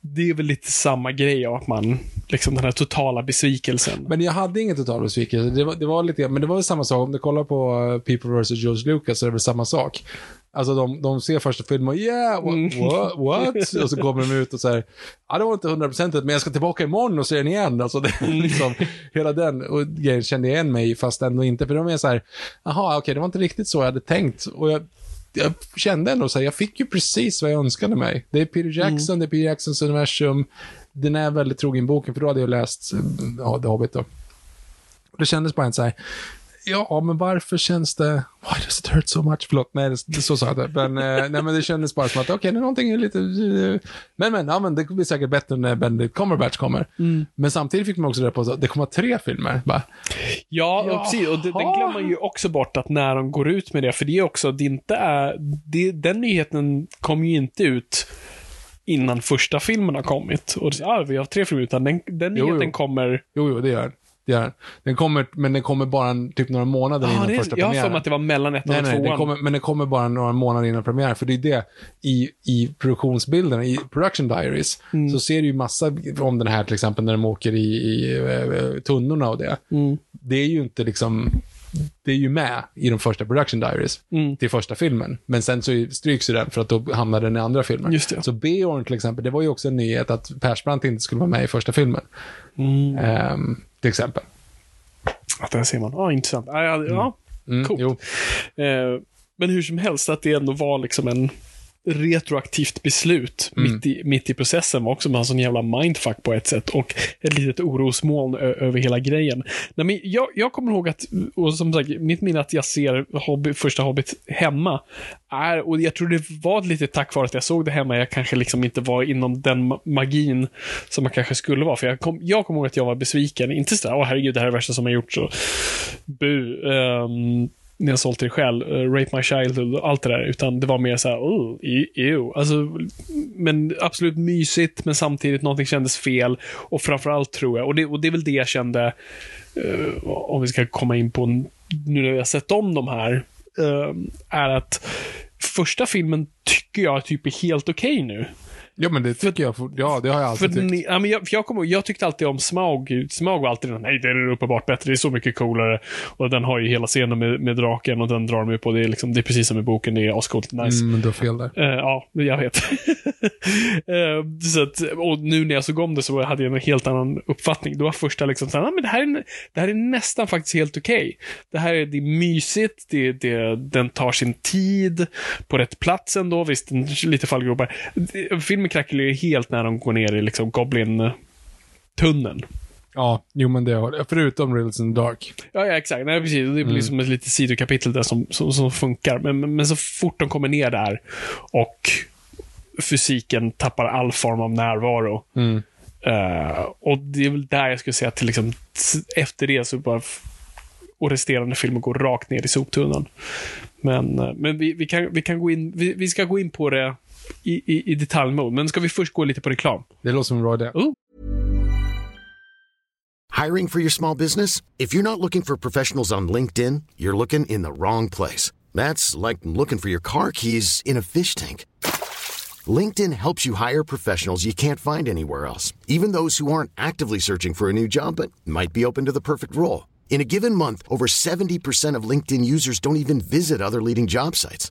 det är väl lite samma grej av att man, liksom den här totala besvikelsen. Men jag hade ingen total besvikelse. Det var, det var lite, men det var väl samma sak. Om du kollar på uh, People vs. George Lucas så är det väl samma sak. Alltså de, de ser första filmen och yeah, what, Mm. what, what? Och så kommer de ut och säger, ja det var inte hundraprocentigt men jag ska tillbaka imorgon och se den igen. Alltså det, Mm. liksom, hela den och grejen kände jag igen mig i, fast ändå inte. För de är så här, jaha okej det var inte riktigt så jag hade tänkt. Och jag, jag kände ändå så här, jag fick ju precis vad jag önskade mig. Det är Peter Jackson, det är Peter Jacksons universum. Den är väldigt trogen boken, för då hade jag läst, ja, The Hobbit då. Det kändes bara inte så här, ja, men varför känns det, why does it hurt so much? Förlåt, nej, det, det så sa jag inte. Men, eh, nej, men det kändes bara som att, okej, det är någonting lite, eh, men, men, ja, men det blir säkert bättre när Benedict Cumberbatch kommer. Men samtidigt fick man också reda på att det kommer att tre filmer. Bara, Ja, och precis. Och det, den glömmer man ju också bort att när de går ut med det, för det är också, det inte är, det, den nyheten kom ju inte ut innan första filmen har kommit. Och ja, vi har tre filmer, utan den, den Jo, nyheten jo. kommer... jo, jo, det gör den. Det gör den. kommer, men den kommer bara en, typ några månader Ah, innan det, första jag har för premiären. mig att det var mellan ettan och nej, tvåan. den kommer, men den kommer bara några månader innan premiär. För det är det, i, i produktionsbilderna, i production diaries, Mm. så ser du ju massa om den här till exempel när de åker i, i eh, tunnorna och det. Mm. Det är ju inte liksom, det är ju med i de första production diaries Mm. till första filmen. Men sen så stryks ju den för att då hamnar den i andra filmen. Så Beorn till exempel, det var ju också en nyhet att Persbrandt inte skulle vara med i första filmen. Mm. Ehm, till exempel. Att där ser man. Ja, intressant. Ja, ja, ja. Mm, Coolt. Jo. Eh, men hur som helst, att det ändå var liksom en retroaktivt beslut Mm. mitt, i, mitt i processen var också en sån jävla mindfuck på ett sätt och ett litet orosmoln över hela grejen. Nej, men jag, jag kommer ihåg att, och som sagt, mitt minne att jag ser hobby, första Hobbit hemma är, och jag tror det var lite tack vare att jag såg det hemma, jag kanske liksom inte var inom den ma- magin som man kanske skulle vara. För jag kom, jag kommer ihåg att jag var besviken, inte sådär, åh herregud, det här är det värsta som har gjorts, bu. Um, ni har sålt er själv, uh, Rape My Childhood och allt det där, utan det var mer så här, oh, ew. Alltså, men absolut mysigt, men samtidigt någonting kändes fel. Och framförallt tror jag, och det, och det är väl det jag kände, uh, om vi ska komma in på nu när vi har sett om de här, uh, är att första filmen tycker jag typ är helt okej nu. Ja, men det tycker jag, for- ja, det har jag För, alltid tyckt. ni, ja, men jag, för jag, kommer, jag tyckte alltid om Smaug. Smaug var alltid nej det är uppenbart bättre, det är så mycket coolare. Och den har ju hela scenen med, med draken och den drar de på. Det är, liksom, det är precis som i boken, det är ascoolt nice. Mm, du har fel där. Eh, ja, jag vet. Eh, så att, och nu när jag såg om det så hade jag en helt annan uppfattning. Då var första liksom så här, "Ah, men det här är, det här är nästan faktiskt helt okej. Det här är, det är mysigt, det, det, den tar sin tid på rätt plats ändå. Visst, lite fallgropar. Det- Filmen krackelerar ju helt när de går ner i liksom Goblin-tunneln. Ja, jo men det har Förutom Riddles in the Dark. Ja, ja, exakt. Nej, precis. Det blir som ett litet sidokapitel där som, som, som funkar. Men, men, men så fort de kommer ner där och fysiken tappar all form av närvaro. Mm. eh, och det är väl där jag skulle säga att liksom, efter det så bara och resterande filmer går rakt ner i soptunnan. Men, eh, men vi, vi, kan, vi kan gå in, vi, vi ska gå in på det i, i, i detaljmode. Men ska vi först gå lite på reklam? Det låter som en bra idé. Oh. Hiring for your small business? If you're not looking for professionals on LinkedIn, you're looking in the wrong place. That's like looking for your car keys in a fish tank. LinkedIn helps you hire professionals you can't find anywhere else, even those who aren't actively searching for a new job but might be open to the perfect role. In a given month, over 70% of LinkedIn users don't even visit other leading job sites.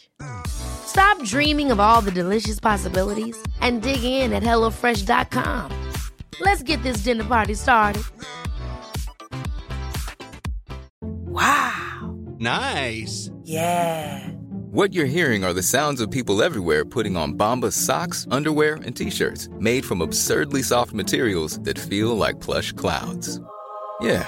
Stop dreaming of all the delicious possibilities and dig in at HelloFresh.com. Let's get this dinner party started. Wow. Nice. Yeah. What you're hearing are the sounds of people everywhere putting on Bombas socks, underwear, and t-shirts made from absurdly soft materials that feel like plush clouds. Yeah,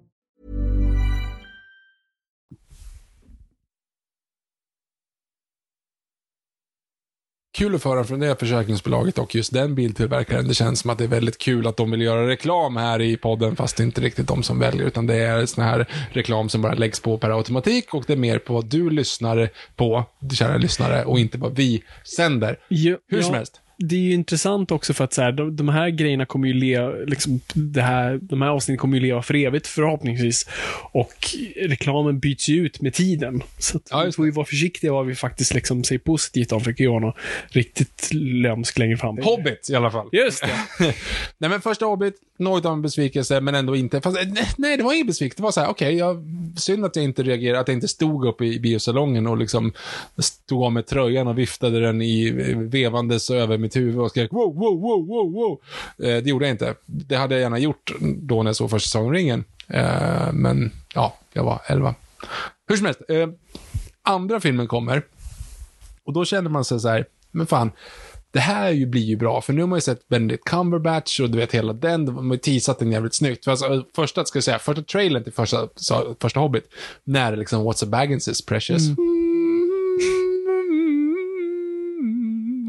Kul att föra från det försäkringsbolaget och just den biltillverkaren. Det känns som att det är väldigt kul att de vill göra reklam här i podden, fast det är inte riktigt de som väljer, utan det är sån här reklam som bara läggs på per automatik och det är mer på vad du lyssnar på, kära lyssnare, och inte vad vi sänder. Ja, Hur som ja. helst. Det är ju intressant också för att så här, de, de här grejerna kommer ju leva, liksom, det här, de här avsnitten kommer ju leva för evigt förhoppningsvis. Och reklamen byts ju ut med tiden. Så att Ja, vi får ju vara försiktiga vad vi faktiskt liksom säger positivt om för att göra något riktigt lömskt längre fram. Hobbit i alla fall. Just det. Nej men första Hobbit, något av en besvikelse, men ändå inte. Fast, nej, nej, det var ingen besvikelse. Det var så här, okej, jag, synd att jag inte reagerade, att jag inte stod upp i biosalongen och liksom stod av med tröjan och viftade den i vevandes över mitt huvud och skrek wow, wow, wow, wow, wow. Eh, det gjorde jag inte. Det hade jag gärna gjort då när jag såg första om ringen. Eh, men, ja, jag var 11. Hur som helst, eh, andra filmen kommer. Och då kände man sig så här, men fan, det här ju blir ju bra, för nu har man ju sett Benedict Cumberbatch och du vet hela den, de har ju teasat den jävligt snyggt. För alltså, första, ska jag säga, första trailern till första, sa- första Hobbit, när liksom What's a Baggins is precious.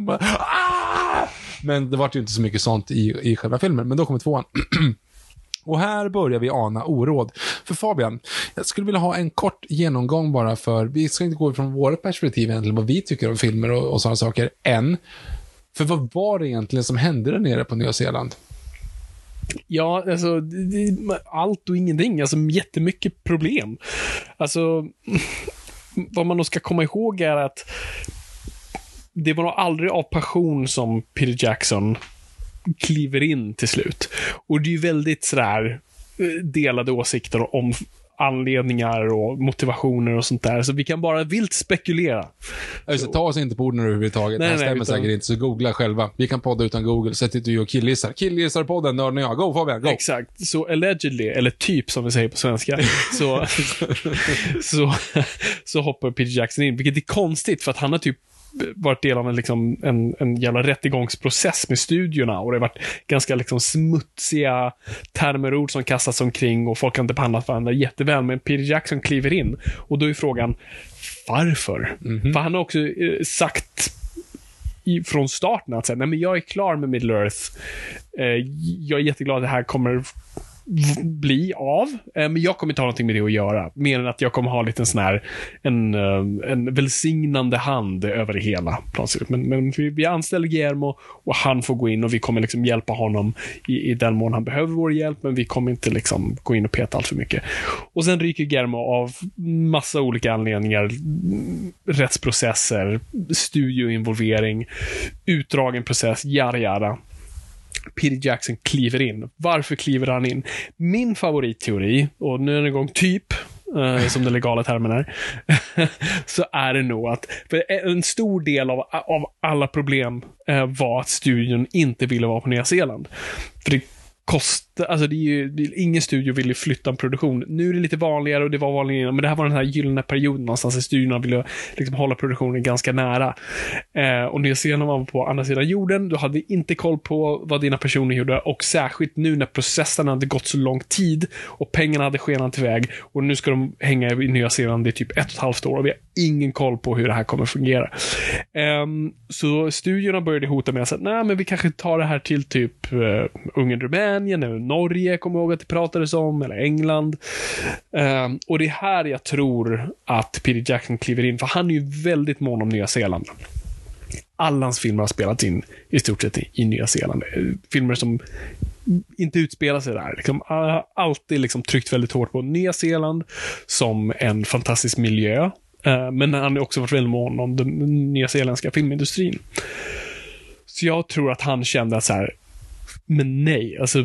Bara, "Ah!" Men det var ju inte så mycket sånt i, i själva filmen, men då kommer tvåan. Och här börjar vi ana oråd. För Fabian, jag skulle vilja ha en kort genomgång bara för, vi ska inte gå ifrån våra perspektiv egentligen, vad vi tycker om filmer och, och sådana saker, än. För vad var det egentligen som hände där nere på Nya Zeeland? Ja, alltså, det, allt och ingenting. Alltså, jättemycket problem. Alltså, vad man nog ska komma ihåg är att det var nog aldrig av passion som Peter Jackson kliver in till slut. Och det är ju väldigt sådär eh, delade åsikter om anledningar och motivationer och sånt där. Så vi kan bara vilt spekulera. Alltså, ta oss inte på orden överhuvudtaget. Nej, det här nej, stämmer utan- säkert inte, så googla själva. Vi kan podda utan Google, sätt inte du och killgissar. Killgissar-podden, nörden och jag. Go Fabian, go! Exakt. Så allegedly, eller typ som vi säger på svenska, så, så, så hoppar Peter Jackson in. Vilket är konstigt för att han har typ varit del av en, liksom, en, en jävla rättegångsprocess med studiorna och det har varit ganska liksom, smutsiga termer och ord som kastats omkring och folk har inte behandlat varandra jätteväl. Men Peter Jackson kliver in och då är frågan varför? För han har också eh, sagt i, från starten att säga, nej men jag är klar med Middle Earth. Eh, jag är jätteglad att det här kommer bli av, eh, men jag kommer inte ha någonting med det att göra. Mer än att jag kommer ha lite en sån här, en, eh, en välsignande hand över det hela. Men, men vi, anställer Guillermo och han får gå in och vi kommer liksom hjälpa honom i, i den mån han behöver vår hjälp, men vi kommer inte liksom gå in och peta allt för mycket. Och sen ryker Guillermo av massa olika anledningar. Rättsprocesser, studioinvolvering, utdragen process, yada yada. Peter Jackson kliver in. Varför kliver han in? Min favoritteori, och nu är det en gång typ, eh, som den legala termen är, så är det nog att för en stor del av, av alla problem eh, var att studion inte ville vara på Nya Zeeland. För det jätte, alltså det är ju, det är, ingen studio vill ju flytta en produktion. Nu är det lite vanligare och det var vanligare innan, men det här var den här gyllene perioden någonstans i studiorna ville liksom hålla produktionen ganska nära. Eh, och Nya Zeeland var på andra sidan jorden, du hade inte koll på vad dina personer gjorde och särskilt nu när processen hade gått så lång tid och pengarna hade skenat iväg och nu ska de hänga i Nya Zeeland i typ ett och ett halvt år och vi har ingen koll på hur det här kommer fungera. Eh, så studiorna började hota med att säga, nej men vi kanske tar det här till typ eh, Ungern, Rumänien eller Norge, kommer jag ihåg att det pratades om, eller England. Ehm, och det är här jag tror att Peter Jackson kliver in, för han är ju väldigt mån om Nya Zeeland. Alla hans filmer har spelats in i stort sett i, i Nya Zeeland. Eh, filmer som inte utspelar sig där. Liksom, alltid liksom tryckt väldigt hårt på Nya Zeeland som en fantastisk miljö. Ehm, men han har också varit väldigt mån om den nyzeeländska filmindustrin. Så jag tror att han kände att så här, men nej, alltså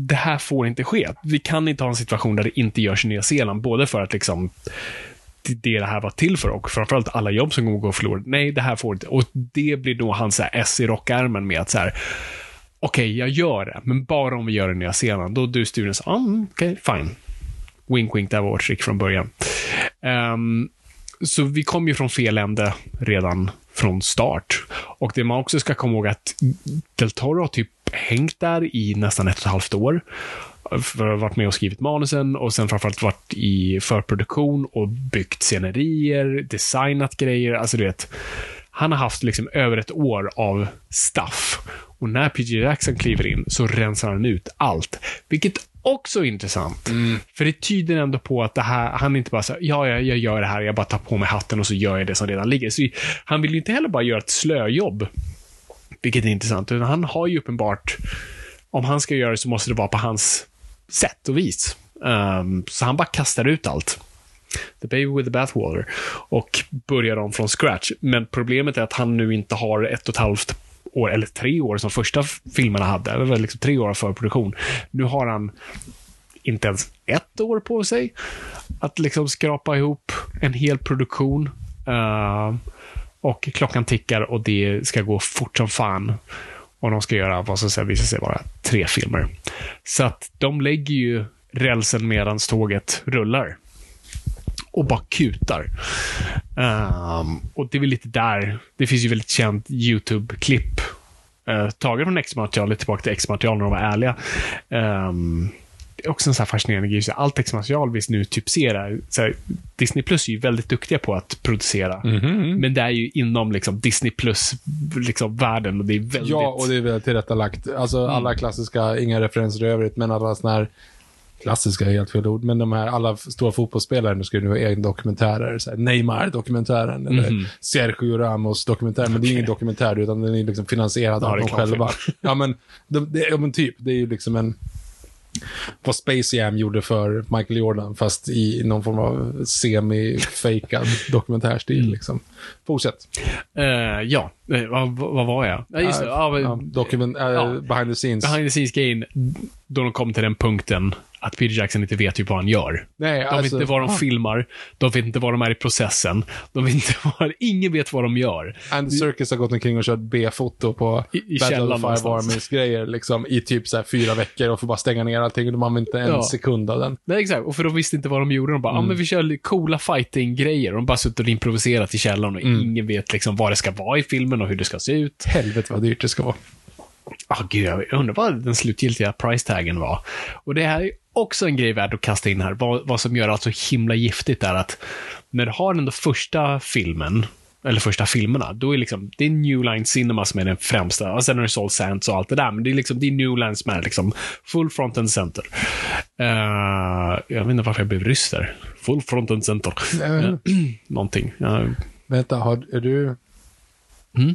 det här får inte ske. Vi kan inte ha en situation där det inte görs i Nya Zeeland, både för att liksom det det här var till för och framförallt alla jobb som kommer gå förlorade. Nej, det här får inte. Och det blir då hans så här S i rockärmen med att så här, okej, jag gör det, men bara om vi gör det i Nya Zeeland. Då du studion sa, ah, mm, okej, fine. Wink, wink, det här var vårt trick från början. Um, så vi kom ju från fel ände redan från start. Och det man också ska komma ihåg att Del Toro har typ hängt där i nästan ett och ett halvt år. För varit med och skrivit manusen och sen framförallt varit i förproduktion och byggt scenerier, designat grejer. Alltså du vet, Han har haft liksom över ett år av stuff. Och när PG Jackson kliver in så rensar han ut allt. Vilket också är intressant. För det tyder ändå på att det här, han inte bara här, ja, ja, jag gör det här, jag bara tar på mig hatten och så gör jag det som redan ligger. Så han vill ju inte heller bara göra ett slöjobb. Vilket är intressant. Utan han har ju uppenbart, om han ska göra det så måste det vara på hans sätt och vis. Um, så han bara kastar ut allt. The baby with the bathwater. Och börjar om från scratch. Men problemet är att han nu inte har ett och ett halvt år, eller tre år som första filmerna hade. Det var liksom tre år av förproduktion. Nu har han inte ens ett år på sig att liksom skrapa ihop en hel produktion. Uh, och klockan tickar och det ska gå fort som fan. Och de ska göra vad som sen visar sig vara tre filmer. Så att de lägger ju rälsen medan tåget rullar. Och bara kutar. Um, och det är väl lite där, det finns ju väldigt känt YouTube-klipp uh, taget från X-materialet tillbaka till X-material när de var ärliga. Um, också en så här fascinerande grej. Så allt X-material vi nu typ ser är, så här, Disney Plus är ju väldigt duktiga på att producera. Men det är ju inom liksom, Disney Plus-världen liksom, och det är väldigt... Ja, och det är väl tillrättalagt. Alltså alla klassiska, inga referenser i övrigt, men alla sådana här klassiska är helt fel ord, men de här alla stora fotbollsspelare nu ska ju nu ha egna dokumentärer. Neymar-dokumentären eller Sergio Ramos-dokumentären. Men det är ingen dokumentär, utan den är liksom finansierad Ja, av dem själva. Ja, men, de, det, ja, men typ. Det är ju liksom en... Vad Space Jam gjorde för Michael Jordan, fast i någon form av semi-fejkad dokumentärstil. Liksom. Fortsätt. Eh, ja, eh, vad, vad var jag? Ja, just det. Dokument, äh, Ja. Behind the scenes. behind the scenes-grejen, då de kom till den punkten att Peter Jackson inte vet typ vad han gör. Nej, De vet alltså- inte vad de ah. filmar, de vet inte vad de är i processen, de vet inte vad, ingen vet vad de gör. Andy Serkis har gått omkring och kört B-foto på I- i Battle of the Five någonstans. Armies grejer liksom, i typ så här fyra veckor och får bara stänga ner allting och de använder inte en Ja. sekund av den. Nej, exakt. Och för de visste inte vad de gjorde. De bara, Mm. men vi kör coola fighting-grejer. De bara suttit och improviserat i källaren och Mm. ingen vet liksom vad det ska vara i filmen och hur det ska se ut. Helvete vad dyrt det ska vara. Ah, gud, jag undrar vad den slutgiltiga price-taggen var. Och det här är också en grej värd att kasta in här. Vad, vad som gör allt så himla giftigt är att när du har den där första filmen, eller första filmerna, då är liksom, det är New Line Cinema som är den främsta. Och sen är det Soul Sands och allt det där, men det är liksom, det är New Line som är liksom full front and center. Eh, jag vet inte varför jag blev ryss där. Full front and center. Någonting. Ja, Vänta, har, är du... Mm?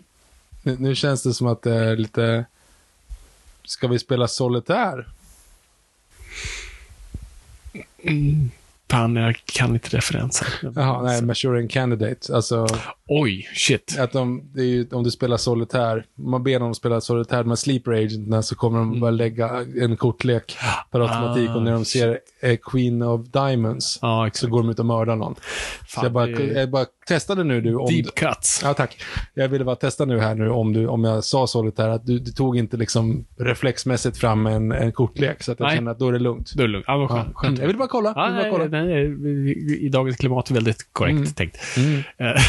Nu, nu känns det som att det är lite... Ska vi spela solitär? Fan, jag kan inte referensen. Jaha, nej, Maturing Candidate. Alltså, Oj, shit. att de, ju, om du spelar solitär, om man ber dem att spela solitär med sleeper agenterna så kommer de bara lägga en kortlek per automatik och när de ser eh, Queen of Diamonds Ja, så går de ut och mördar någon. så Fan, jag bara, det jag bara testade nu du om du, Deep cuts. Ja, tack. Jag ville bara testa nu här nu om, du, om jag sa solitär, att du, du tog inte liksom reflexmässigt fram en, en kortlek, så att jag Nej. känner att då är det lugnt. Då är det lugnt. Ja, vad Ja. skönt. skönt. Jag vill bara kolla. Ja, vill bara kolla. nej, nej, I dagens klimat väldigt korrekt Mm. tänkt. Eh,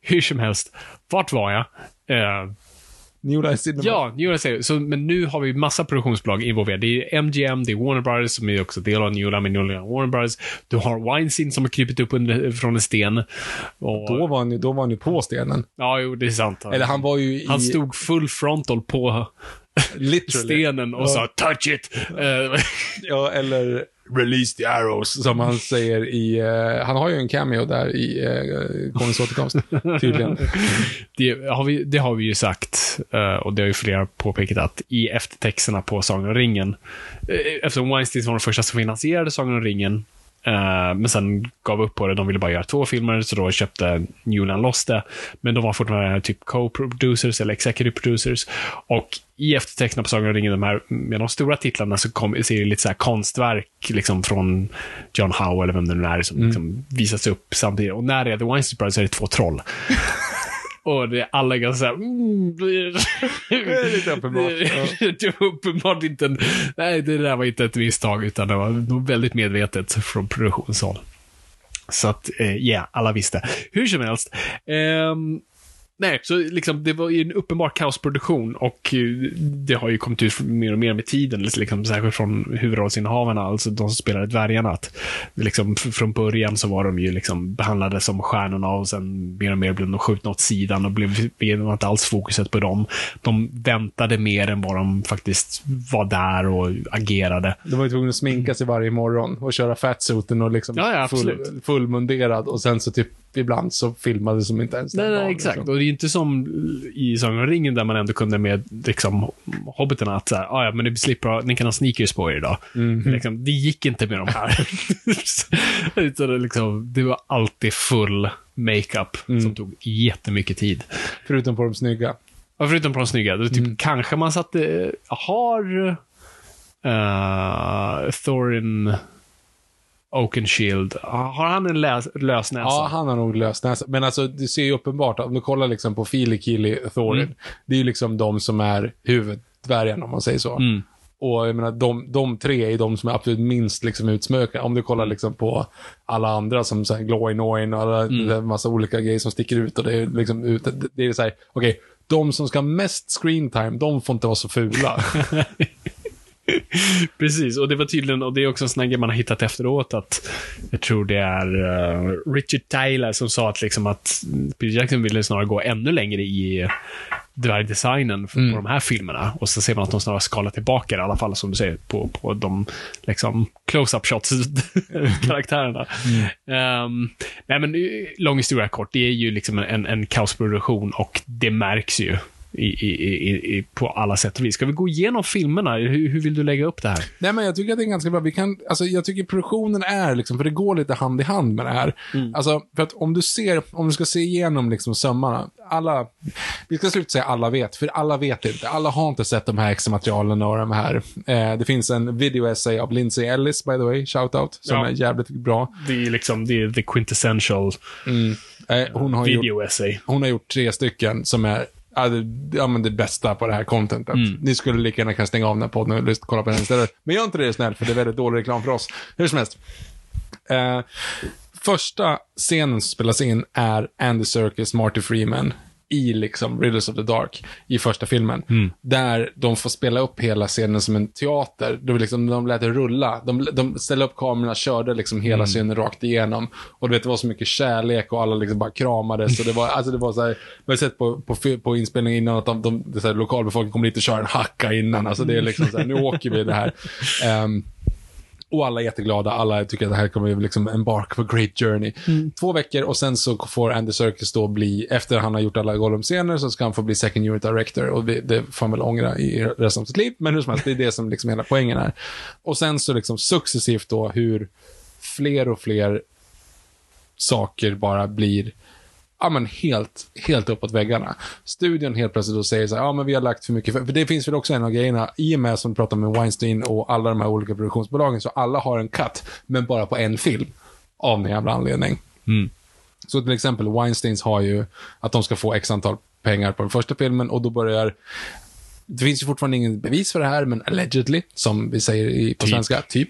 hur som helst, vart var jag? Eh, New Line Cinema. ja, New Line så, men nu har vi massa produktionsbolag involverade. Det är MGM, det är Warner Brothers som är också del av New Line, men New Line Warner Brothers. Du har Weinstein som har krypit upp under, från en sten. Och, Då var, han, då var han ju på stenen. Ja, jo, det är sant. Eller han var ju i... Han stod full frontal på literally. stenen och Ja. sa “touch it”. Ja, eller release the arrows, som han säger i... Uh, han har ju en cameo där i uh, Konungens återkomst, tydligen. Det har, vi, det har vi ju sagt, uh, och det har ju flera påpekat, att i eftertexterna på Sagan om ringen, uh, eftersom Weinstein var den första som finansierade Sagan om ringen, men sen gav upp på det, de ville bara göra två filmer, så då köpte Newland loss det. Men de var fortfarande typ co-producers eller executive producers. Och i eftertexterna på Sagan om ringen, de här, med de stora titlarna, så kom, ser det lite så konstverk liksom från John Howe, eller vem det nu är, som liksom visas upp samtidigt. Och när det är The Weinstein Brothers så är det två troll. Och det är alla ganska såhär... Mm, Det är lite uppenbart. det var uppenbart inte en, Nej, det där var inte ett misstag, utan det var nog väldigt medvetet från produktionshåll. Så att, ja, yeah, alla visste. Hur som helst. ehm, nej, så liksom, det var ju en uppenbar kaosproduktion och eh, det har ju kommit ut mer och mer med tiden, liksom, särskilt från huvudrollsinnehavarna, alltså de som spelade dvärgarna. Att, liksom, från början så var de ju liksom behandlade som stjärnorna och sen mer och mer blev de skjutna åt sidan och blev, blev inte alls fokuset på dem. De väntade mer än vad de faktiskt var där och agerade. De var ju tvungna att sminka sig varje morgon och köra fatsuiten och liksom Ja, ja, full, fullmunderad och sen så typ ibland så filmades de inte ens den Nej, nej, dagen, exakt. liksom. Och det är inte som i Sagan om ringen där man ändå kunde med liksom, hobbiterna att så här, "Ah, ja, men ni slipper, ni kan ha sneakers på er idag. Liksom, det gick inte med de här. Utan det, liksom, det var alltid full makeup som tog jättemycket tid. Förutom på de snygga. Ja, förutom på de snygga. Det är typ, Kanske man satte, har uh, Thorin Oakenshield, har han en läs, lös näsa? Ja, han har nog löst näsa. Men alltså, du ser ju uppenbart, om du kollar liksom på Fili, Kili, Thorin. Mm. Det är ju liksom de som är huvuddvärgarna, om man säger så. Mm. Och jag menar, de, de tre är de som är absolut minst liksom utsmökade. Om du kollar liksom på alla andra som så här Gloinoin och alla, Mm. massa olika grejer som sticker ut. Och det är liksom ut, det, är så här, okej, de som ska ha mest screen time, de får inte vara så fula. Precis, och det var tydligen, och det är också en sån grej man har hittat efteråt, att jag tror det är eh, Richard Taylor som sa att, liksom att Peter Jackson ville snarare gå ännu längre i dvärgdesignen för- på de här filmerna. Och så ser man att de snarare skalar tillbaka det, i alla fall som du säger, på, på de liksom, close-up shots karaktärerna. Nej men, eh, lång historia kort, det är ju liksom en, en kaosproduktion och det märks ju. I, i, i, på alla sätt och vis. Ska vi gå igenom filmerna? Hur, hur vill du lägga upp det här? Nej, men jag tycker att det är ganska bra. Vi kan, alltså, jag tycker produktionen är, liksom, för det går lite hand i hand med det här. Alltså, för att om du ser, om du ska se igenom liksom sömmarna, alla, vi ska sluta säga alla vet, för alla vet inte. Alla har inte sett de här extra materialen och de här. Eh, det finns en video essay av Lindsay Ellis, by the way, shoutout, som Ja. är jävligt bra. Det är liksom det är the quintessential Eh, hon, har gjort, video essay. hon har gjort tre stycken som är Ja, det, ja, men det bästa på det här contentet. Ni skulle lika gärna kunna stänga av den här podden och kolla på den istället. Men gör inte det snällt, för det är väldigt dålig reklam för oss. Hur som helst. Eh, första scenen som spelas in är Andy Serkis, Marty Freeman i liksom Riddles of the Dark i första filmen. Där de får spela upp hela scenen som en teater. De, liksom, de lät det rulla. De, de ställde upp kamerorna, körde liksom hela scenen rakt igenom. Och du vet, det var så mycket kärlek och alla liksom bara kramades. Och det var, alltså det var så här, vi har sett på, på, på inspelningen innan att de, de, det är så här, lokalbefolkningen kommer dit och kör en hacka innan. Alltså det är liksom så här, nu åker vi det här. Ehm, och alla är jätteglada, alla tycker att det här kommer bli liksom embark a great journey. Två veckor och sen så får Andy Serkis då bli, efter han har gjort alla Gollum-scener, så ska han få bli second unit director. Och det, det får han väl ångra i resten av sitt liv. Men hur som helst, det är det som liksom hela poängen är. Och sen så liksom successivt då hur fler och fler saker bara blir ja, men helt, helt uppåt väggarna. Studion helt plötsligt då säger så här, ja men vi har lagt för mycket, för, för det finns väl också en av grejerna, i och med som vi pratar med Weinstein och alla de här olika produktionsbolagen, så alla har en cut, men bara på en film. Av någon jävla anledning. Så till exempel Weinsteins har ju att de ska få x antal pengar på den första filmen och då börjar det finns ju fortfarande ingen bevis för det här, men allegedly, som vi säger i, på Typ. svenska, typ,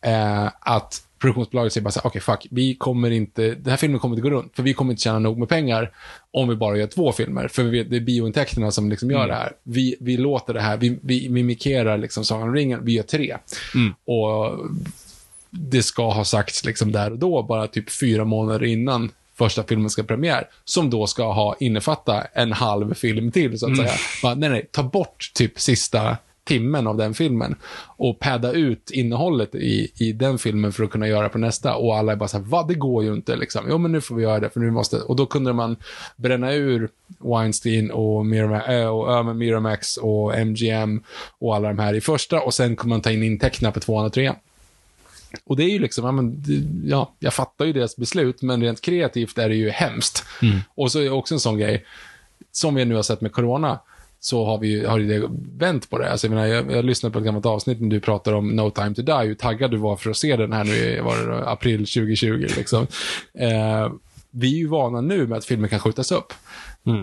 eh, att produktionsbolaget säger bara så här, okej fuck, vi kommer inte, den här filmen kommer inte gå runt, för vi kommer inte tjäna nog med pengar om vi bara gör två filmer, för vi det är biointäkterna som liksom gör det här. Vi, vi låter det här, vi, vi mimikerar liksom Sagan om ringen, vi gör tre. Och det ska ha sagts liksom där och då, bara typ fyra månader innan första filmen ska premiär, som då ska ha innefatta en halv film till, så att säga. Bara, nej, nej, ta bort typ sista timmen av den filmen och padda ut innehållet i, i den filmen för att kunna göra på nästa. Och alla är bara så här, vad det går ju inte liksom. Jo, men nu får vi göra det, för nu måste... Och då kunde man bränna ur Weinstein och, Miramax, äh, och äh, Miramax och MGM och alla de här i första och sen kunde man ta in intäkterna på tvåan och trean. Och det är ju liksom, ja, men, ja, jag fattar ju deras beslut, men rent kreativt är det ju hemskt. Och så är det också en sån grej, som vi nu har sett med corona, så har vi ju, har ju det vänt på det. Alltså, jag, menar, jag, jag lyssnade på ett gammalt avsnitt när du pratar om No time to die, hur taggad du var för att se den här nu i var det, då, april 2020. Liksom. Eh, vi är ju vana nu med att filmer kan skjutas upp.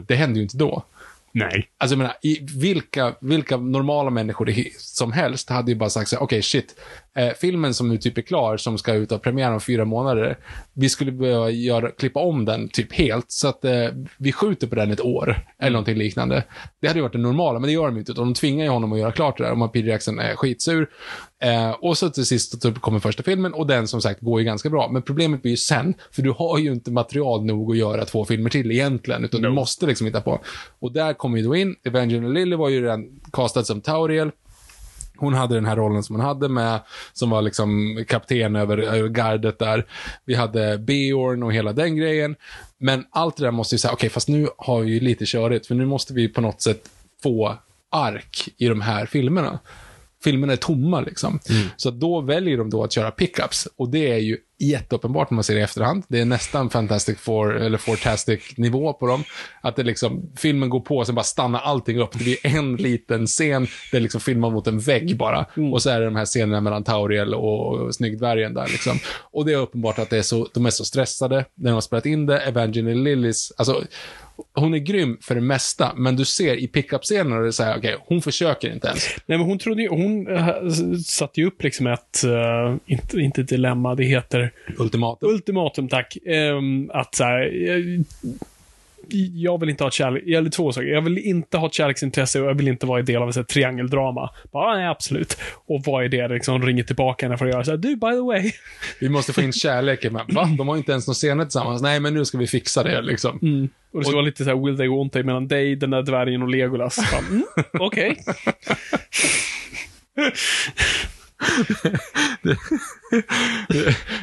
Det hände ju inte då. Nej. Alltså jag menar, i vilka, vilka normala människor som helst hade ju bara sagt så här, okej shit, eh, filmen som nu typ är klar, som ska ut av premiär om fyra månader, vi skulle behöva göra, klippa om den typ helt, så att eh, vi skjuter på den ett år, eller någonting liknande. Det hade ju varit det normala, men det gör de inte, utan de tvingar ju honom att göra klart det där, om Peter Jackson är skitsur. Eh, och så till sist så kommer första filmen, och den som sagt går ju ganska bra. Men problemet blir ju sen, för du har ju inte material nog att göra två filmer till egentligen, utan du måste liksom hitta på. Och där kommer ju då in, Evangeline Lilly var ju redan castad som Tauriel, hon hade den här rollen som hon hade med, som var liksom kapten över, över gardet där. Vi hade Beorn och hela den grejen. Men allt det där måste ju säga, okej, fast nu har vi ju lite körigt, för nu måste vi på något sätt få ark i de här filmerna. Filmerna är tomma liksom. Så då väljer de då att köra pickups. Och det är ju jätteuppenbart när man ser det i efterhand. Det är nästan Fantastic Four, eller Fourtastic nivå på dem. Att det liksom, filmen går på och sen bara stannar allting upp. Det blir en liten scen, det är liksom filmar mot en vägg bara. Och så är det de här scenerna mellan Tauriel och Snyggdvärgen där liksom. Och det är uppenbart att det är så, de är så stressade när de har spelat in det. Evangeline Lillis, alltså hon är grym för det mesta, men du ser i pickup-scenen och det är så här, okej, hon försöker inte ens. Nej, men hon trodde ju, hon äh, satte ju upp liksom ett, äh, inte, inte dilemma, det heter Ultimatum. ultimatum, tack. Ehm, att så här, jag, vill inte ha ett kärlek, eller två saker. Jag vill inte ha ett kärleksintresse och jag vill inte vara en del av ett triangeldrama. Bara, nej, absolut. Och vad är det liksom ringer tillbaka henne för att göra så här, du, by the way. Vi måste få in kärleken. Men, va? De har ju inte ens några scener tillsammans. Nej, men nu ska vi fixa det liksom. Och det ska Och- vara lite så här, will they, won't they, mellan dig, den där dvärgen och Legolas. Mm, Okej.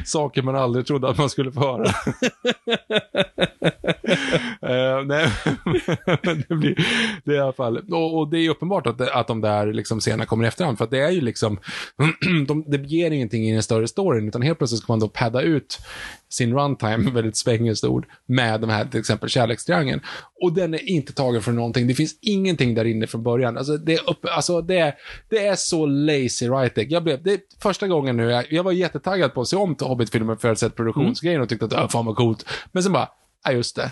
Saker man aldrig trodde att man skulle få höra. Eh, nej, men det, blir, det är i alla fall, och, och det är uppenbart att, det, att de där liksom scenerna kommer i efterhand, för att det är ju liksom, de, det ger ingenting i den större storyn, utan helt plötsligt ska man då padda ut sin runtime, väldigt svängiskt ord, med de här till exempel kärlekstriangeln. Och den är inte tagen från någonting. Det finns ingenting där inne från början. Alltså det är, upp, alltså det är, det är så lazy writing. Jag blev, det är första gången nu, jag, jag var jättetaggad på att se om till Hobbit-filmen för att se produktionsgrejen och tyckte att, äh, fan vad coolt. Men sen bara, ja just det.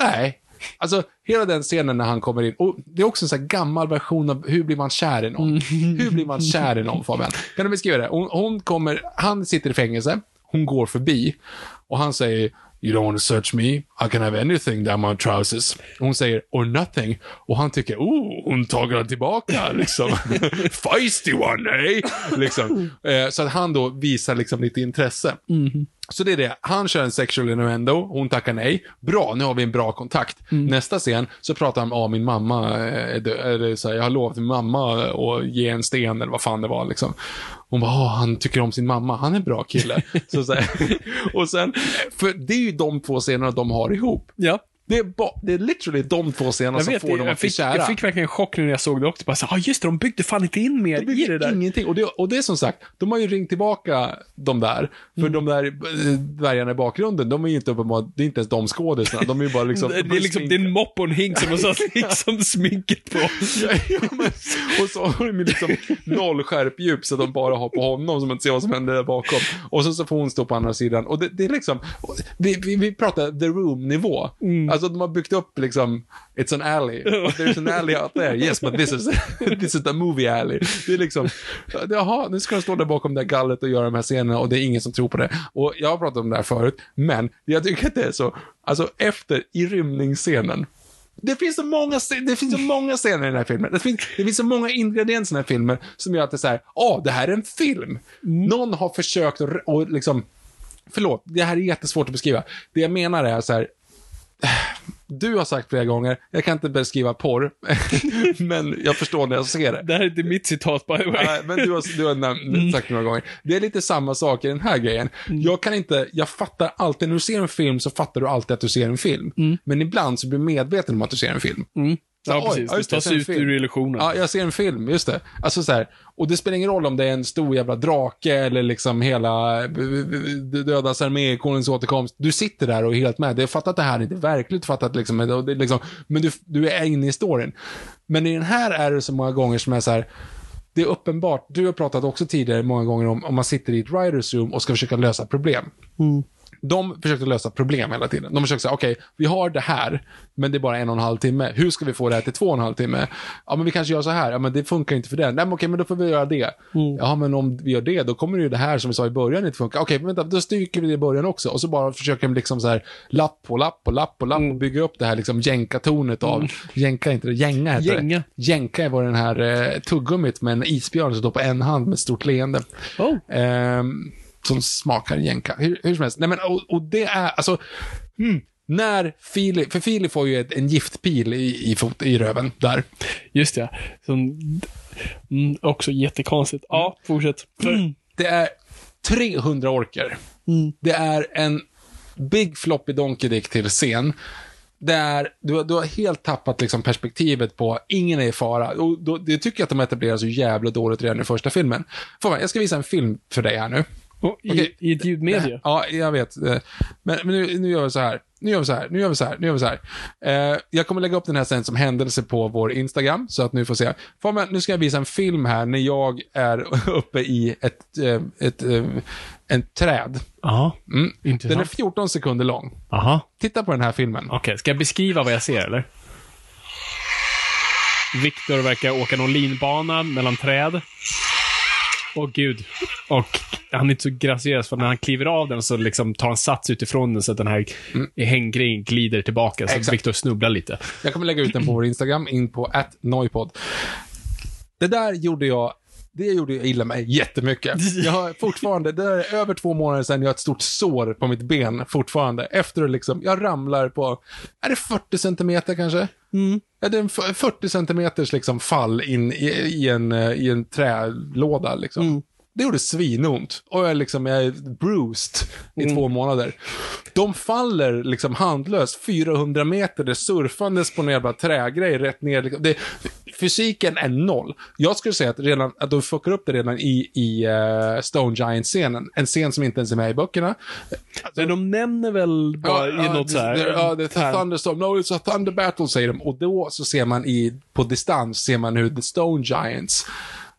Nej. Alltså, hela den scenen när han kommer in, och det är också en sån här gammal version av hur blir man kär i någon? Hur blir man kär i någon, Fabian? Kan du beskriva det? Hon, hon kommer, han sitter i fängelse, hon går förbi, och han säger You don't want to search me. I can have anything down my trousers. Hon säger, or nothing. Och han tycker, oh, hon den tillbaka, liksom. Feisty one, eh? Liksom. Eh, så att han då visar liksom lite intresse. Så det är det. Han kör en sexual innuendo, hon tackar nej. Bra, nu har vi en bra kontakt. Nästa scen så pratar han om, ja min mamma är dö- eller så här, jag har lovat min mamma att ge en sten eller vad fan det var liksom. Hon bara, "Åh, han tycker om sin mamma, han är en bra kille. så, så här, och sen, för det är ju de två scenerna de har ihop. Ja. Det är, ba, det är literally de två scenerna Jag som vet, får dem att bli kära. jag fick verkligen en chock nu när jag såg det också. Bara så, ah, just det, de byggde fan inte in mer Det i det där. ingenting. Och det, och det är som sagt, de har ju ringt tillbaka de där. För Mm. de där eh, dvärgarna i bakgrunden, de är ju inte uppenbart, det är inte ens de skådisarna. De är ju bara liksom... det, är liksom, det är en mopp och en hink som har satt liksom sminket på. Ja, ja, men, och så har de ju liksom noll skärpdjup så att de bara har på honom så man inte ser vad som händer där bakom. Och så, så får hon stå på andra sidan. Och det, det är liksom, vi, vi, vi pratar the room-nivå. Alltså de har byggt upp liksom, it's an alley. There's an alley out there. Yes, but this is, this is the movie alley. Det är liksom, jaha, nu ska de stå där bakom det här gallret och göra de här scenerna och det är ingen som tror på det. Och jag har pratat om det här förut, men jag tycker att det är så, alltså efter, i rymningsscenen, det finns, så många, det finns så många scener i den här filmen. Det finns, det finns så många ingredienser i den här filmen som gör att det är så här, åh, det här är en film. Någon har försökt att, liksom, förlåt, det här är jättesvårt att beskriva. Det jag menar är så här, du har sagt flera gånger, jag kan inte beskriva porr, men jag förstår när jag ser det. Det här är inte mitt citat by the way. Nej, men du har, du har nämnt, sagt några gånger. Det är lite samma sak i den här grejen. Jag kan inte, jag fattar alltid, när du ser en film så fattar du alltid att du ser en film. Men ibland så blir du medveten om att du ser en film. Ja, precis. ja, Det tas jag ut film. ur illusionen. Ja, jag ser en film, just det. Alltså så här, och det spelar ingen roll om det är en stor jävla drake eller liksom hela eh, dödas armé, konungens återkomst. Du sitter där och är helt med. Du har fattat att det här är inte verkligt, fattat liksom, det är liksom men du, du är inne i storyn. Men i den här är det så många gånger som är så här, det är uppenbart, du har pratat också tidigare många gånger om, om man sitter i ett writers room och ska försöka lösa problem. De försökte lösa problem hela tiden. De försökte säga, okej, vi har det här, men det är bara en och en halv timme. Hur ska vi få det här till två och en halv timme? Ja, men vi kanske gör så här. Ja, men det funkar inte för den. Nej, men okej, men då får vi göra det. Ja, men om vi gör det, då kommer ju det här som vi sa i början inte funka. Okej, vänta, då stryker vi det i början också. Och så bara försöker de liksom så här, lapp på lapp på lapp på lapp och bygga upp det här liksom jänka-tornet av, jänka inte det, gänga heter Gänga. det. Jänka var den här eh, tuggummit med en isbjörn som står på en hand med ett stort leende. Oh. Ehm, som smakar jänka. Hur, hur som helst. Nej, men, och, och det är, alltså, hmm, när Filip, för Filip får ju ett, en giftpil i, i, fot, i röven där. Just det. Som, mm, också jättekonstigt. Ja, fortsätt. Mm. Det är 300 orker. Det är en Big Floppy Donkey Dick till scen. Det är, du, har- du har helt tappat liksom perspektivet på ingen är i fara. Och då, det tycker jag att de etablerar så jävla dåligt redan i första filmen. Får man, jag ska visa en film för dig här nu. Och i, Okej. I ett ljudmedie. Ja, jag vet. Eh, Men, men nu, nu gör vi så här. Nu gör vi så här, nu gör vi så här, nu gör vi så här. Eh, jag kommer lägga upp den här sen som händelse på vår Instagram, så att ni får se. Får nu ska jag visa en film här när jag är uppe i ett, eh, ett, eh, en träd. Ja, Mm. Den är intressant. 14 sekunder lång. Aha. Titta på den här filmen. Okej, ska jag beskriva vad jag ser, eller? Viktor verkar åka någon linbana mellan träd. Åh gud. Och han är inte så graciös, för när han kliver av den så liksom tar han sats utifrån den så att den här hänggrejen glider tillbaka. Så Exakt. Viktor snubblar lite. Jag kommer lägga ut den på vår Instagram, in på @noipod. Det där gjorde jag det gjorde jag illa mig jättemycket. Jag har fortfarande, det där är över två månader sedan, jag har ett stort sår på mitt ben fortfarande. Efter att liksom, jag ramlar på, är det 40 centimeter kanske? Det är en f- 40 centimeters liksom fall in i, i, en, eh, i en trälåda liksom. Det gjorde svinont. Och jag, liksom, jag är bruised i två månader. De faller liksom handlöst 400 meter, det surfandes på en jävla trägrej rätt ner. liksom. Det, fysiken är noll. Jag skulle säga att, redan, att de fuckar upp det redan i, i uh, Stone Giant-scenen. En scen som inte ens är med i böckerna. Men de nämner väl bara i något så här... Ja, det är thunderstorm. No, it's a thunder battle, säger de. Och då så ser man i, på distans, ser man hur the Stone Giants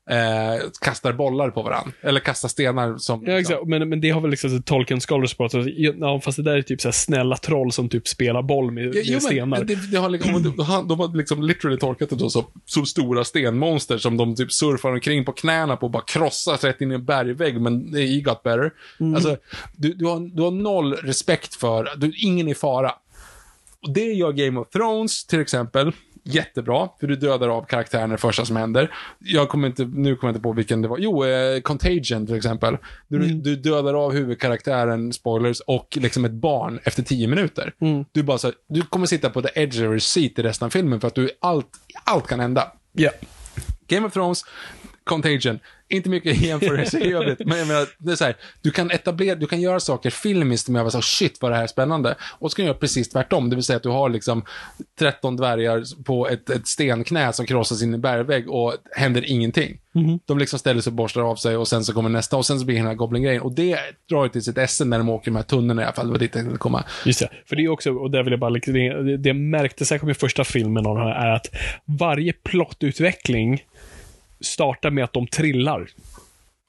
eh, kastar bollar på varandra. Eller kastar stenar som... Ja, exakt. Men, men det har väl liksom Tolkien Scholars pratat. Ja, fast det där är typ så snälla troll som typ spelar boll med, med jo, stenar. men det, det har liksom, de, har- de har liksom literally tolkat det då som, som stora stenmonster som de typ surfar omkring på knäna på och bara krossas rätt in i en bergvägg, men det är got better. Alltså, du, du, har, du har noll respekt för, du, ingen är i fara. Och det gör Game of Thrones till exempel jättebra, för du dödar av karaktären det första som händer. Jag kommer inte, nu kommer jag inte på vilken det var. Jo, eh, Contagion till exempel. Du, du dödar av huvudkaraktären, spoilers, och liksom ett barn efter tio minuter. Du bara så här, du kommer sitta på the edge of your seat i resten av filmen för att du, allt, allt kan hända. Ja. Game of Thrones, Contagion. Inte mycket jämförelse i övrigt, men jag menar, det är så här, du kan etablera, du kan göra saker filmiskt med att så shit vad det här är spännande. Och så kan du göra precis tvärtom, det vill säga att du har liksom 13 dvärgar på ett, ett stenknä som krossas in i en bergvägg och händer ingenting. De liksom ställer sig och borstar av sig och sen så kommer nästa och sen så blir hela Goblin-grejen. Och det drar ju till sitt esse när de åker de här tunneln i alla fall, det var dit jag ville komma. Just det. För det är också, och där vill jag bara, liksom- det, det märkte särskilt med första filmen av den här är att varje plottutveckling startar med att de trillar.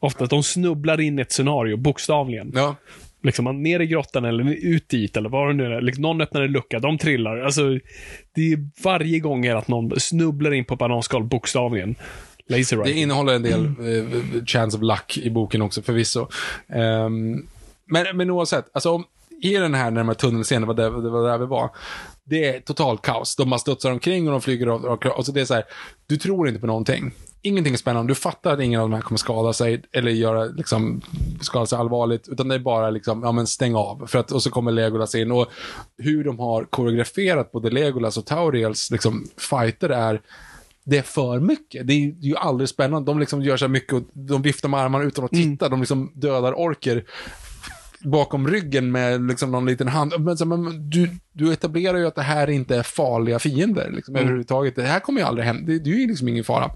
Ofta att de snubblar in i ett scenario, bokstavligen. Ja, Liksom man ner i grottan eller ut dit eller vad det nu är. Liksom, någon öppnar en lucka, de trillar. Alltså, det är varje gång är att någon snubblar in på bananskal, bokstavligen. Laser Det innehåller en del eh, chance of luck i boken också förvisso. Ehm, men, men oavsett, alltså om, i den här, när de här tunnelscenen, var det, det var där vi var. Det är total kaos. De bara studsar omkring och de flyger av. Och, och så det är så här, du tror inte på någonting. Ingenting är spännande. Du fattar att ingen av de här kommer skada sig eller göra, liksom, skada sig allvarligt. Utan det är bara liksom, ja men stäng av. För att, och så kommer Legolas in. Och hur de har koreograferat både Legolas och Tauriels liksom, fighter är det är för mycket. Det är, det är ju aldrig spännande. De liksom gör så här mycket och de viftar med armarna utan att titta. De liksom dödar orker bakom ryggen med liksom någon liten hand. Men, så, men du, du etablerar ju att det här inte är farliga fiender liksom, överhuvudtaget. Det här kommer ju aldrig hända. Det, det är ju liksom ingen fara.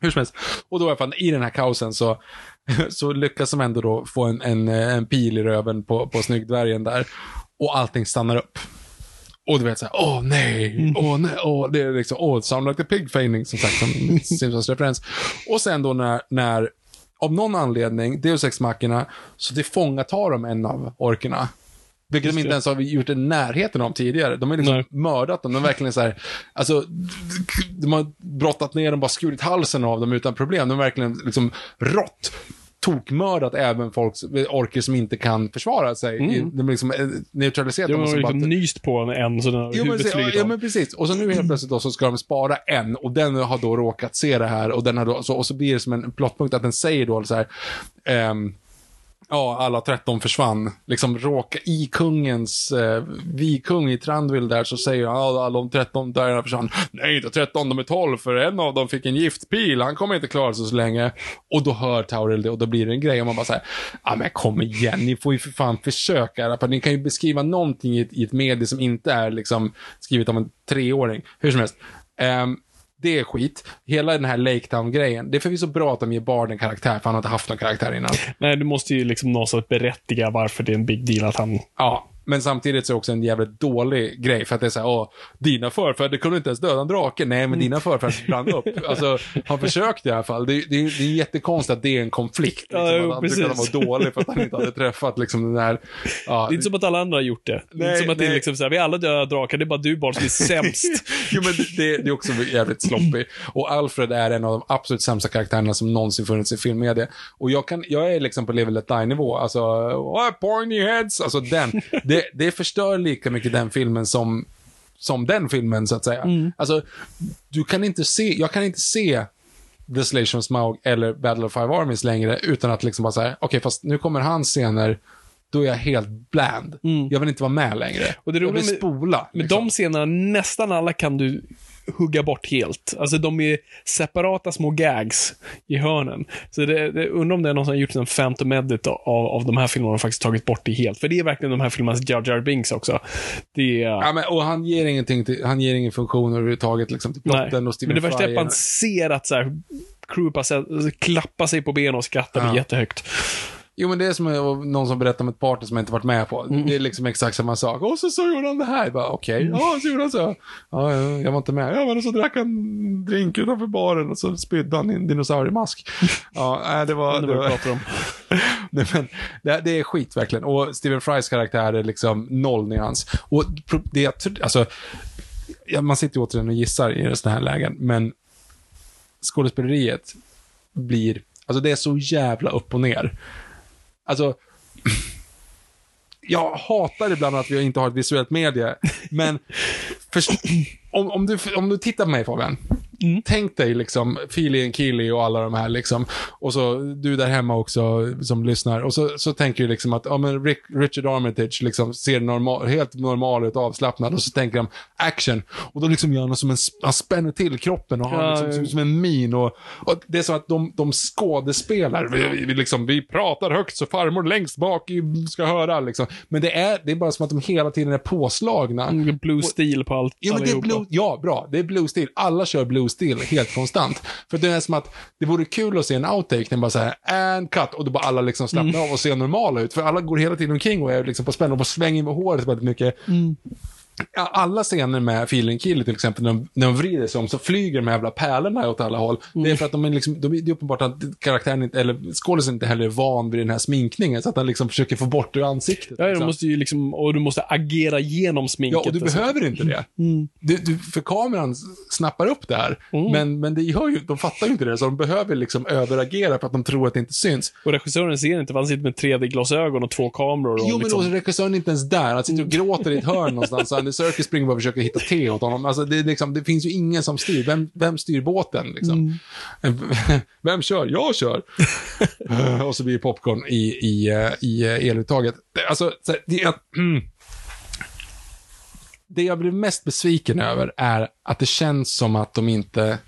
Hur som helst. Och då i alla fall, i den här kaosen så, så lyckas de ändå då få en, en, en pil i röven på, på snyggdvärgen där. Och allting stannar upp. Och du vet såhär, åh nej, åh nej, åh, det är liksom, åh, sound like a pig feigning, som sagt, som Simpsons referens. Och sen då när, när av någon anledning, Deus Ex Machina, så tillfångatar de en av orkerna. Vilket de inte ens har gjort i närheten av tidigare. De har liksom Nej. mördat dem. De har verkligen så här, alltså, de har brottat ner dem, bara skurit halsen av dem utan problem. De har verkligen liksom rått tokmördat även folks orker som inte kan försvara sig. Mm. De har liksom eh, neutraliserat De dem. och har så bara- liksom nyst på en, en så den har Jo men, huvudet flugit ja av. men precis. Och så nu helt plötsligt då så ska de spara en och den har då råkat se det här och den har då, så, och så blir det som en plottpunkt att den säger då så här, ehm, ja alla 13 försvann. Liksom råka i kungens, eh, vikung i Trandville där så säger han, ja alla de 13 där försvann. Nej inte 13, de är 12 för en av dem fick en giftpil, han kommer inte klara sig så länge. Och då hör Taurel det och då blir det en grej och man bara säger, ja men kom igen, ni får ju för fan försöka. Ni kan ju beskriva någonting i ett, i ett medie som inte är liksom skrivet av en treåring. Hur som helst. Ehm, det är skit. Hela den här Lake Town-grejen. Det är förvisso bra att de ger barn en karaktär, för han har inte haft någon karaktär innan. Nej, du måste ju liksom någonstans berättiga varför det är en big deal att han... Ja, men samtidigt så är det också en jävligt dålig grej, för att det är så här, åh, dina förfäder kunde inte ens döda en drake. Nej, men dina förfäder brann upp. Alltså, han försökte i alla fall. Det, det, det är jättekonstigt att det är en konflikt. Liksom, Ja, jo, att han tyckte att han var dålig för att han inte hade träffat liksom den här... Ja, Det är inte som att alla andra har gjort det. det är Nej, inte som att det är liksom så här, vi alla dödar drakar, det är bara du barn som är sämst. jo, men det, det är också jävligt sloppy. Och Alfred är en av de absolut sämsta karaktärerna som någonsin funnits i filmmedia. Och jag, kan, jag är liksom på level let die-nivå. Alltså, oh, pointy heads. Alltså den. Det, det förstör lika mycket den filmen som, som den filmen, så att säga. Alltså, du kan inte se, jag kan inte se Desolation of Smaug eller Battle of Five Armies längre utan att liksom bara säga, okej, fast nu kommer hans scener, då är jag helt bland. Jag vill inte vara med längre. Och det jag vill med- spola. Liksom. de scenerna, nästan alla kan du hugga bort helt. Alltså de är separata små gags i hörnen. Så det, det, undrar om det är någon som har gjort en Phantom Edit av, av de här filmerna och faktiskt tagit bort det helt. För det är verkligen de här filmernas Jar Jar Binks också. Det är... Ja, men, och han ger ingenting till, han ger ingen funktion överhuvudtaget liksom, till plotten och Stephen Men det värsta är att man ser att så här, crew klappar sig på benen och skrattar Ja. jättehögt. Jo, men det är som någon som berättar om ett party som jag inte varit med på. Mm. Det är liksom exakt samma sak. Och så, så gjorde han det här. Jag Bara, Okej, ja, så gjorde han så. Ja, ja, jag var inte med. Ja, men så drack han drink utanför baren och så spydde han i en dinosauriemask. Ja, det var... Det Det, var var pratar om. nej, men, det, det är skit verkligen. Och Stephen Frys karaktär är liksom noll nyans. Och det jag alltså, man sitter ju återigen och gissar i sådana här lägen, men skådespeleriet blir, alltså det är så jävla upp och ner. Alltså, jag hatar ibland att vi inte har ett visuellt medie, men för, om, om, du, om du tittar på mig Fabian, tänk dig liksom and Kili och alla de här liksom, och så du där hemma också som lyssnar, och så, så tänker du liksom att, ja men Rick, Richard Armitage liksom ser normal, helt normal ut, avslappnad, och så tänker de action, och då liksom gör han som en, han spänner till kroppen och har Ja, liksom, ja. som, som en min och, och det är så att de, de skådespelar, vi, vi, liksom, vi pratar högt så farmor längst bak ska höra liksom. Men det är, det är bara som att de hela tiden är påslagna. Mm, Blue Steel på allt. Jo, men det är blue, ja, bra. Det är blue steel. Alla kör blue steel helt konstant. För det är som att det vore kul att se en outtake när bara så här, and cut, och då bara alla liksom slappnar Mm. av och ser normala ut. För alla går hela tiden omkring och är liksom på spänn och bara svänger med håret väldigt mycket. Mm. Ja, alla scener med Feeling Kill till exempel, när de, när de vrider sig om så flyger de här jävla pärlorna åt alla håll. Mm. Det är för att de är liksom, de, det är uppenbart att karaktären inte, eller skådisen inte heller är van vid den här sminkningen, så att han liksom försöker få bort det ur ansiktet. Ja, du liksom. måste ju liksom, och du måste agera genom Ja, sminket. och du alltså. behöver inte det. Du, du, för kameran snappar upp det här. Mm. Men, men det gör ju, de fattar ju inte det, så de behöver liksom överagera för att de tror att det inte syns. Och regissören ser inte, för han sitter med 3D-glasögon och två kameror. Och Jo, men liksom, då är regissören inte ens där. Han sitter och gråter i ett hörn någonstans. Serkis springer bara och försöker hitta te åt honom. Alltså, det, liksom, det finns ju ingen som styr. Vem, vem styr båten? Liksom? Vem kör? Jag kör. Och så blir det popcorn i, i, eh, i eh, eluttaget. Alltså, det är... Mm. Det jag blir mest besviken över är att det känns som att de inte...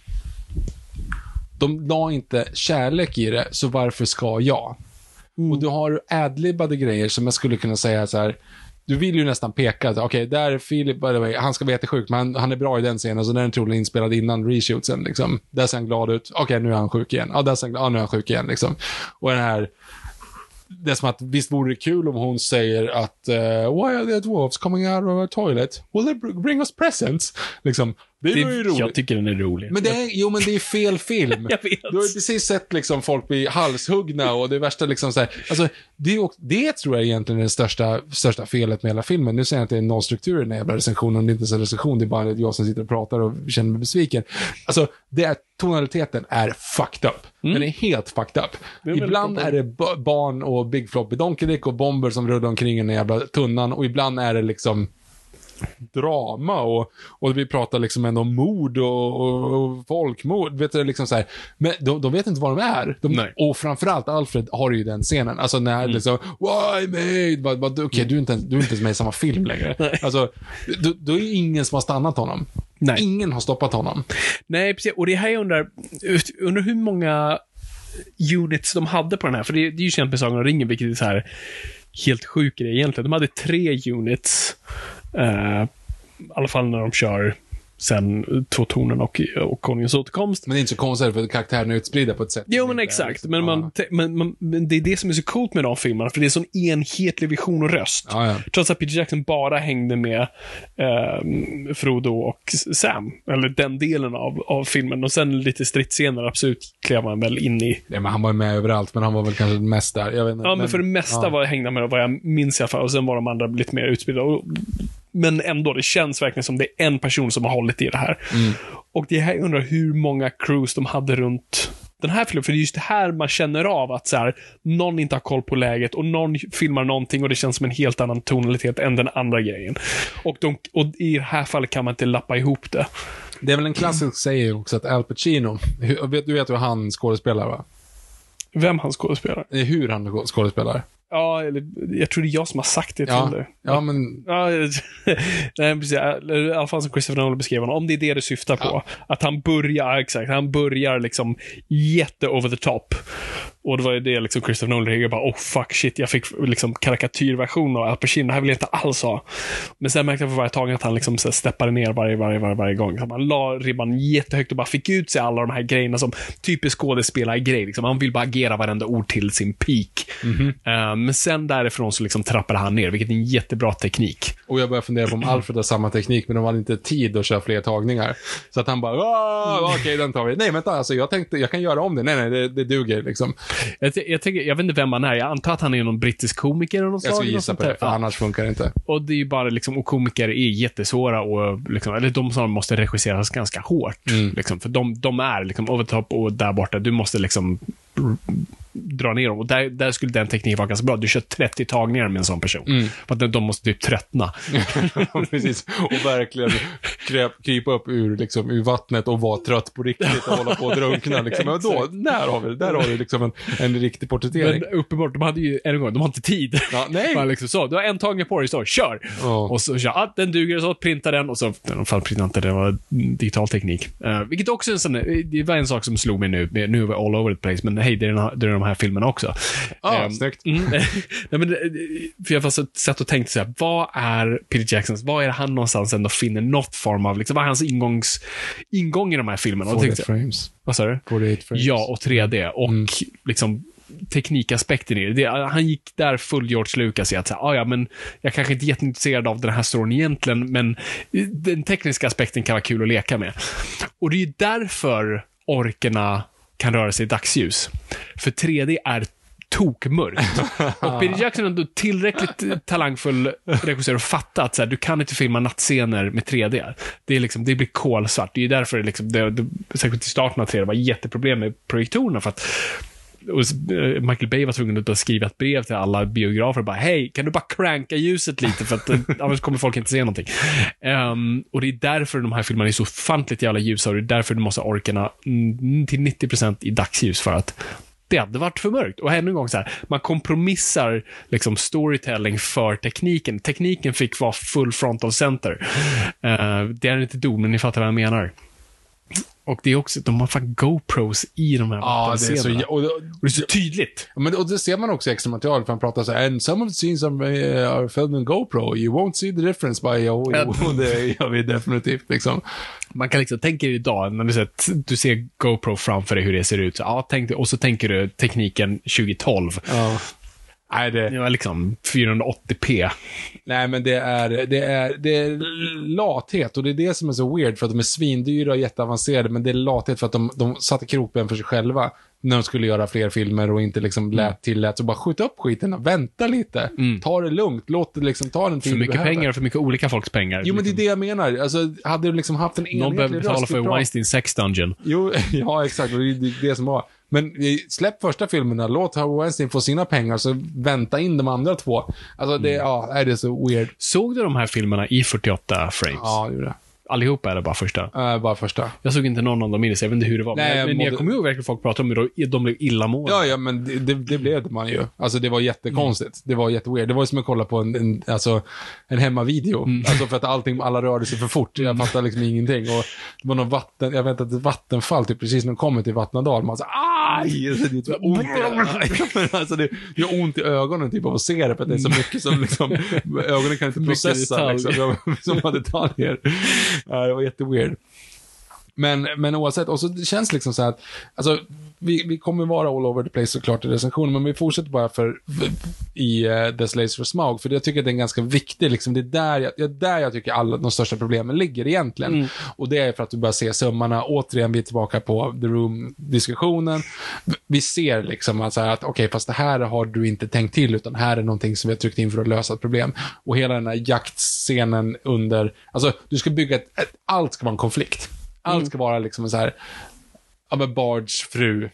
De la inte kärlek i det, så varför ska jag? Och du har adlibbade grejer som jag skulle kunna säga så här. Du vill ju nästan peka, att, okej, där är Philip, by the way, han ska vara jättesjuk, men han, han är bra i den scenen, så den är troligen inspelad innan reshootsen. Liksom. Där ser han glad ut. Okej, nu är han sjuk igen. Ja, där ser han glad, ja, nu är han sjuk igen. Liksom. Och den här, det är som att visst vore det kul om hon säger att uh, Why are the dwarves coming out of a toilet? Will they bring us presents? Liksom, det var ju roligt. Jag tycker den är rolig. Men det är, jo, men det är fel film. Jag vet. Du har ju precis sett liksom folk bli halshuggna och det värsta liksom så här, alltså, det, det tror jag egentligen är det största, största felet med hela filmen. Nu säger jag att det är noll struktur i den här jävla recensionen, det är inte ens en recension, det är bara jag som sitter och pratar och känner mig besviken. Alltså, det är, tonaliteten är fucked up. Den är helt fucked up. Mm. Det är Ibland är det ba- barn och Big Floppy Donkeydick och bomber som rullar omkring i den jävla tunnan och ibland är det liksom drama och, och vi pratar liksom ändå om mord och, och, och folkmord. Vet du, liksom så här. Men de, de vet inte vad de är. De, Nej. och framförallt Alfred har ju den scenen. Alltså när liksom, why mate? Bara, bara, Okej, du, är inte du är inte ens med i samma film längre. Alltså, då, då är det ingen som har stannat honom. Nej. Ingen har stoppat honom. Nej, precis. Och det här jag undrar, undrar hur många units de hade på den här. För det, det är ju känt med Sagan om ringen, vilket är så här helt sjuk grej egentligen. De hade tre units. Eh, I alla fall när de kör sen Två tornen och, och Konungens återkomst. Men det är inte så konstigt för karaktärerna är utspridda på ett sätt. Jo, men exakt. Men, man, ja. men, man, men det är det som är så coolt med de filmerna, för det är en sån enhetlig vision och röst. Ja, ja. Trots att Peter Jackson bara hängde med eh, Frodo och Sam, eller den delen av, av filmen. Och sen lite stridsscener, absolut, klev han väl in i. Nej, men han var med överallt, men han var väl kanske mest där. Jag vet inte. Ja, men, för det mesta ja. var hängde han med, vad jag minns i alla fall. Och sen var de andra lite mer utspridda. Och, men ändå, det känns verkligen som det är en person som har hållit i det här. Mm. Och det här jag undrar hur många crews de hade runt den här filmen, för det är just det här man känner av att så här, någon inte har koll på läget och någon filmar någonting och det känns som en helt annan tonalitet än den andra grejen. Och, de, och i det här fallet kan man inte lappa ihop det. Det är väl en klassisk säger också att Al Pacino, du vet hur han skådespelar va? Vem han skådespelar. Hur han skådespelar. Ja, eller jag tror det är jag som har sagt det till dig. ja men Ja, nej, precis. Eller I alla fall som Christopher Nolan beskrev honom. Om det är det du syftar på. Att han börjar, exakt, han börjar liksom jätte over the top. Och det var ju det liksom Christopher Nolan reagerade bara, oh fuck shit, jag fick liksom karikatyrversion av Al Pacino, det här vill jag inte alls ha. Men sen märkte jag för varje tag att han liksom så steppade ner varje, varje, varje, varje gång. Så han la ribban jättehögt och bara fick ut sig alla de här grejerna som typiskt skådespelargrej. Liksom. Han vill bara agera varenda ord till sin peak. Eh, men sen därifrån så liksom trappade han ner, vilket är en jättebra teknik. Och jag börjar fundera på om Alfred har samma teknik, men de hade inte tid att köra fler tagningar. Så att han bara, "Ah, okej, den tar vi. Nej, vänta, alltså jag tänkte, jag kan göra om det. Nej, nej, det, det duger liksom. Jag, jag, tänker, jag vet inte vem han är. Jag antar att han är någon brittisk komiker eller något Jag skulle gissa på det, för Ja. annars funkar det inte. Och det är ju bara liksom, och komiker är jättesvåra och liksom, eller de som måste regisseras ganska hårt. Mm. Liksom, för de, de är liksom over top och där borta. Du måste liksom dra ner dem. Och där, där skulle den tekniken vara ganska bra. Du kör 30 tagningar med en sån person. Mm. För att de- måste typ tröttna. Precis. Och verkligen kryp, krypa upp ur, liksom, ur vattnet och vara trött på riktigt och hålla på att drunkna. Liksom. Men då, där har vi Där har du liksom en, en riktig porträttering. Men uppenbart, de hade ju, en gång, de har inte tid. Ja, nej. Man liksom så, du har en tagning på dig, så kör! Ja. Och så kör, ah, den duger, så printa den och så, i alla fall printa inte, det var digital teknik. Uh, vilket också är en sån, det var en sak som slog mig nu, nu är vi all over the place, men hej, det är, den det är de här filmerna också. Ja, Ehm, snyggt. Mm, nej, men, eh, för jag har satt och tänkt så här, vad är Peter Jacksons, vad är det han någonstans ändå finner något form av, liksom, vad är hans ingångs, ingång i de här filmerna? Och då 48 tänkte jag, frames. vad sa du? 48 frames. Ja, och 3D. Och liksom teknikaspekten i det. det. Han gick där full George Lucas i att säga, ah, ja, men jag kanske inte är jätteintresserad av den här storyn egentligen, men den tekniska aspekten kan vara kul att leka med. Och det är ju därför orkerna kan röra sig i dagsljus. För 3D är tokmörkt. Och Peter Jackson är ändå tillräckligt talangfull regissör att fatta att så här, du kan inte filma nattscener med 3D. Det, är liksom, det blir kolsvart. Det är därför det, liksom, det, det, särskilt i starten av 3D var jätteproblem med projektorerna. För att och eh, Michael Bay var tvungen att skriva ett brev till alla biografer och bara hej, kan du bara cranka ljuset lite för att eh, annars kommer folk inte se någonting. Um, och det är därför de här filmerna är så ofantligt jävla ljusa och det är därför du måste ha orkerna till 90% i dagsljus för att det hade varit för mörkt. Och ännu en gång så här, man kompromissar liksom storytelling för tekniken. Tekniken fick vara full frontal center. Uh, det är inte dom, men ni fattar vad jag menar. Och det är också, de har fan GoPros i de här Ja, det är så... scenerna. Och, Och det är så tydligt. Men, och det ser man också i extra material, för han pratar så här, and some of the scenes are, uh, are filmed in GoPro, you won't see the difference by, oh, jo, det gör vi definitivt liksom. Man kan liksom tänka idag, när du ser, du ser GoPro framför dig, hur det ser ut. Så, ja, tänk och så tänker du tekniken 2012. Ja. Nej, det, Det var liksom 480p. nej, men det är, det, är, det är lathet och det är det som är så weird för att de är svindyra och jätteavancerade, men det är lathet för att de, de satte krokben för sig själva när de skulle göra fler filmer och inte liksom Mm. lät tillät. Så bara skjut upp skiten och vänta lite. Ta det lugnt. Låt det liksom ta den tid För mycket pengar och för mycket olika folks pengar. Jo, men det är det jag menar. Alltså, hade du liksom haft en Någon behöver enhetlig betala röst, för hur bra- Weinstein Sex Dungeon. Jo, ja exakt. Och det är det som var. Men släpp första filmerna, låt Harvey Weinstein få sina pengar, så vänta in de andra två. Alltså det, Mm. ja, det är så weird. Såg du de här filmerna i 48 frames? Ja, det gjorde det. Allihopa eller bara första? Uh, bara första. Jag såg inte någon av dem så jag vet inte hur det var. Nej, men jag jag, men jag mådde- kommer ihåg verkligen folk pratade om hur de- de blev illamående. Ja, ja, men det, det, det blev det man ju. Alltså det var jättekonstigt. Det var jätteweird. Det var ju som att kolla på en, en, alltså, en hemmavideo. Alltså för att allting, alla rörde sig för fort. Jag fattade liksom ingenting. Och det var någon vatten, jag vet att ett vattenfall, typ precis när de kommer till Vattnadal. Man så aj! Så det gör ont, i- alltså det gör ont i ögonen typ av att se det, för att det är så mycket som liksom, ögonen kan inte processa. Liksom. Det var så många detaljer. Ja, det var jätteweird. Men, men oavsett, och så det känns liksom så här att, alltså, vi, vi kommer vara all over the place såklart i recensionen, men vi fortsätter bara för, i uh, Des Laser for Smaug, för jag tycker att det är en ganska viktig, liksom, det är där jag, det är där jag tycker alla de största problemen ligger egentligen. Och det är för att du börjar se summarna, återigen, vi är tillbaka på The Room-diskussionen. Vi ser liksom att, så här att okej, fast det här har du inte tänkt till, utan här är någonting som vi har tryckt in för att lösa ett problem. Och hela den här jaktscenen under, alltså du ska bygga ett, ett allt ska vara en konflikt. Allt ska vara liksom så här, ja men Bards fru,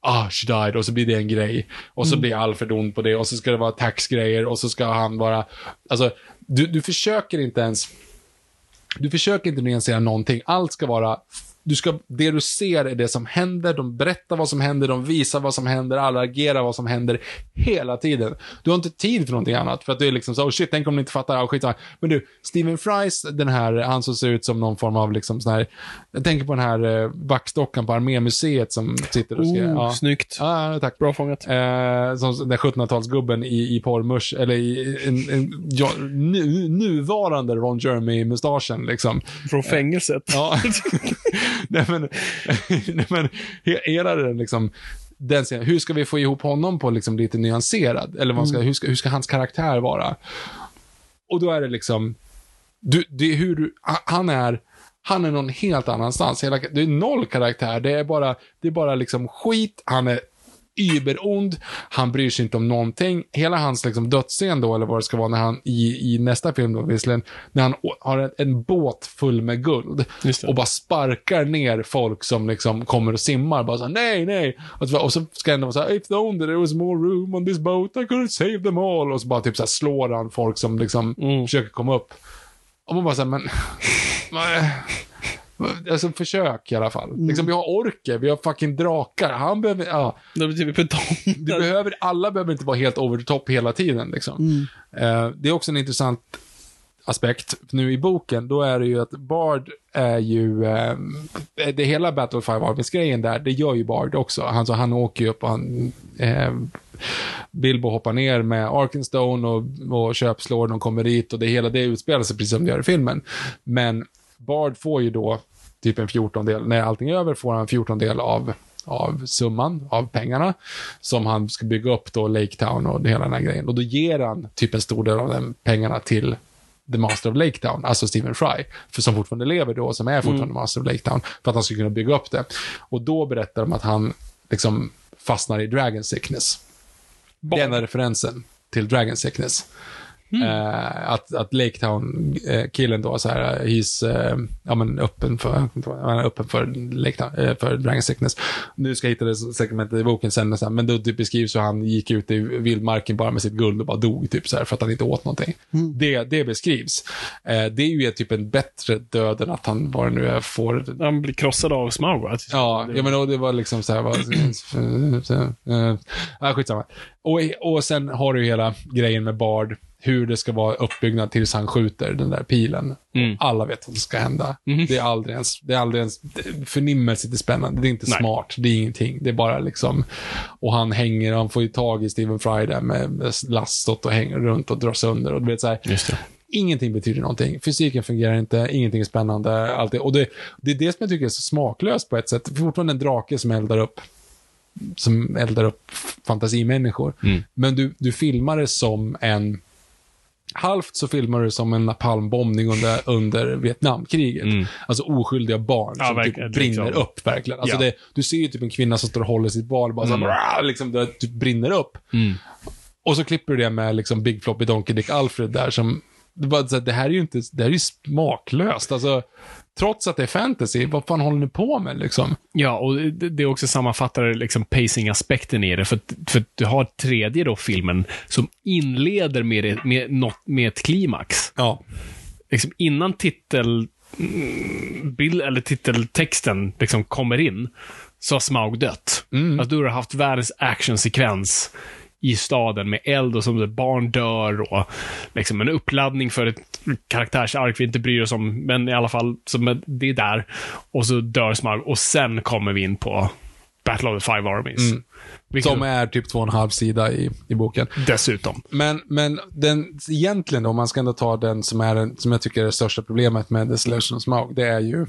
ah, she died, och så blir det en grej. Och så blir Alfred ond på det, och så ska det vara taxgrejer, och så ska han vara, alltså, du, du försöker inte ens, du försöker inte nyansera någonting. Allt ska vara, du ska, det du ser är det som händer, de berättar vad som händer, de visar vad som händer, alla agerar vad som händer hela tiden. Du har inte tid för någonting annat, för att du är liksom så, oh shit, tänk om ni inte fattar, oh, skitsamma. Men du, Stephen Fries, den här, han som ser ut som någon form av liksom sån här, jag tänker på den här eh, vaktdockan på Armémuseet som sitter och ska, Oh, ja. Snyggt. Ja, tack. Bra fångat. Eh, som den 1700-talsgubben i, i porrmusch, eller i en, en, ja, nu, nuvarande Ron Jeremy-mustaschen liksom. Från fängelset. Ja. nej, men, nej, men he- hela den liksom, den scenen, hur ska vi få ihop honom på liksom lite nyanserad? Eller vad ska, hur, ska, hur ska hans karaktär vara? Och då är det liksom, du, det är hur du, han är, han är någon helt annanstans. Hela, det är noll karaktär, det är bara, det är bara liksom skit, han är überond, han bryr sig inte om någonting. Hela hans liksom dödsscen då, eller vad det ska vara, när han i, i nästa film då visserligen, när han har en, en båt full med guld och bara sparkar ner folk som liksom kommer och simmar, bara så nej, nej. Och så, och så ska han vara så här, if only there was more room on this boat, I could save them all. Och så bara typ så här slår han folk som liksom försöker komma upp. Och man bara så här, men... Alltså försök i alla fall. Liksom, vi har orker, vi har fucking drakar. Han behöver, ja. Det blir typ. Du behöver, alla behöver inte vara helt over the top hela tiden. Liksom. Eh, det är också en intressant aspekt. Nu i boken, då är det ju att Bard är ju, eh, det hela Battle of Five Armies-grejen där, det gör ju Bard också. Han, så han åker ju upp och han, eh, Bilbo hoppar ner med Arkenstone och, och köpslår, de kommer dit och det hela det utspelar sig precis som det gör i filmen. Men Bard får ju då typ en fjortondel, när allting är över får han en fjortondel av av summan, av pengarna, som han ska bygga upp då Lake Town och hela den här grejen. Och då ger han typ en stor del av den pengarna till The Master of Lake Town, alltså Stephen Fry, för som fortfarande lever då, som är fortfarande Master of Lake Town, för att han ska kunna bygga upp det. Och då berättar de att han liksom fastnar i Dragon Sickness. Det är enda referensen till Dragon Sickness. Eh, att, att Lake Town-killen då, så här, he's eh, ja, men öppen för, han är öppen för, Lake Town, eh, för Dragon Sickness. Nu ska jag hitta det segmentet i boken sen, så här, men då typ beskrivs hur han gick ut i vildmarken bara med sitt guld och bara dog, typ så här, för att han inte åt någonting. Det, det beskrivs. Eh, det är ju typ en bättre död än att han, vad nu är, får Han blir krossad av Smaug? Ja, ja men och det var liksom så här, vad, uh, uh, skitsamma. Och, och sen har du hela grejen med Bard, hur det ska vara uppbyggnad tills han skjuter den där pilen. Mm. Alla vet vad som ska hända. Mhm. Det är aldrig ens, det är aldrig ens, förnimmelseligt är spännande. Det är inte Nej. smart, det är ingenting. Det är bara liksom, och han hänger, han får ju tag i Stephen Fry där med, lastot och hänger runt och drar sönder. Och du vet så här. Ingenting betyder någonting. Fysiken fungerar inte, ingenting är spännande. Allt det. Och det, det är det som jag tycker är så smaklöst på ett sätt. Fortfarande en drake som eldar upp som eldar upp fantasimänniskor. Mm. Men du, du filmar det som en Halvt så filmar du som en napalmbombning under, under Vietnamkriget. Mm. Alltså oskyldiga barn Ja, som verkligen, typ brinner liksom. upp verkligen. Alltså Ja. det, du ser ju typ en kvinna som står och håller sitt barn och bara Mm. så här, liksom, det typ brinner upp. Mm. Och så klipper du det med liksom Big Floppy Donkey Dick Alfred där som, det, bara, så här, det här är ju inte, det här är ju smaklöst. Alltså, trots att det är fantasy, vad fan håller ni på med liksom? Ja, och det, det är också sammanfattar liksom pacing-aspekten i det. För, för du har tredje då filmen som inleder med, det, med, något, med ett klimax. Ja. Liksom innan titel... mm, Bild, eller titeltexten liksom kommer in, så har Smaug dött. Mm. Alltså, då har du haft världens actionsekvens i staden med eld och som barn dör och liksom en uppladdning för ett karaktärsark vi inte bryr oss om, men i alla fall, är- det är där. Och så dör Smaug och sen kommer vi in på Battle of the Five Armies. Mm. Vilket Som är typ två och en halv sida i, i boken. dessutom. Men, men den, egentligen då, om man ska ändå ta den som, är den, som jag tycker är det största problemet med Desolation of Smaug, det är ju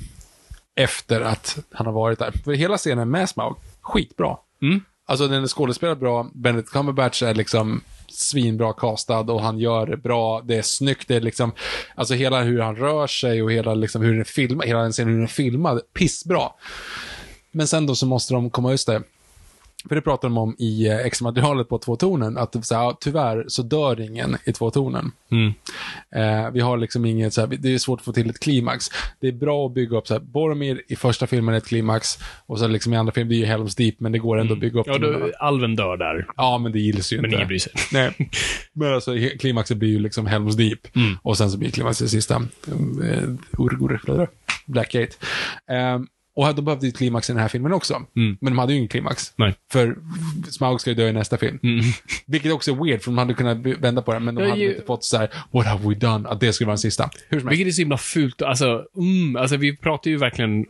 efter att han har varit där. För hela scenen med Smaug, skitbra. Mm. Alltså den är skådespelad bra, Benedict Cumberbatch är liksom svinbra castad och han gör det bra, det är snyggt, det är liksom, alltså hela hur han rör sig och hela liksom hur den är filmad, hela den scenen hur den är filmad, pissbra. Men sen då så måste de komma, just det, för det pratar de om i eh, extra-materialet på tvåtonen, att det, så här, tyvärr så dör ingen i tvåtonen. Mm. Eh, vi har liksom inget, så här, det är svårt att få till ett klimax. Det är bra att bygga upp så här, Boromir i första filmen är ett klimax, och så liksom i andra filmen, det är ju Helms Deep, men det går ändå att bygga upp Mm. Ja, då, alven dör där, Ja, men det gills ju men inte. ingen bryr sig. Nej. Men alltså, klimaxet blir ju liksom Helms Deep. Mm. Och sen så blir klimaxet sista. Uh, Urgur, Blackgate. Um, och då behövde ju klimax i den här filmen också. Mm. Men de hade ju ingen klimax. Nej. För Smaug ska ju dö i nästa film. Mm. Vilket också är weird, för de hade kunnat vända på det, men de hade ju- inte fått så här: what have we done? Att det skulle vara den sista. Hur som helst. Vilket är så himla fult. Alltså, mm, alltså vi pratar ju verkligen,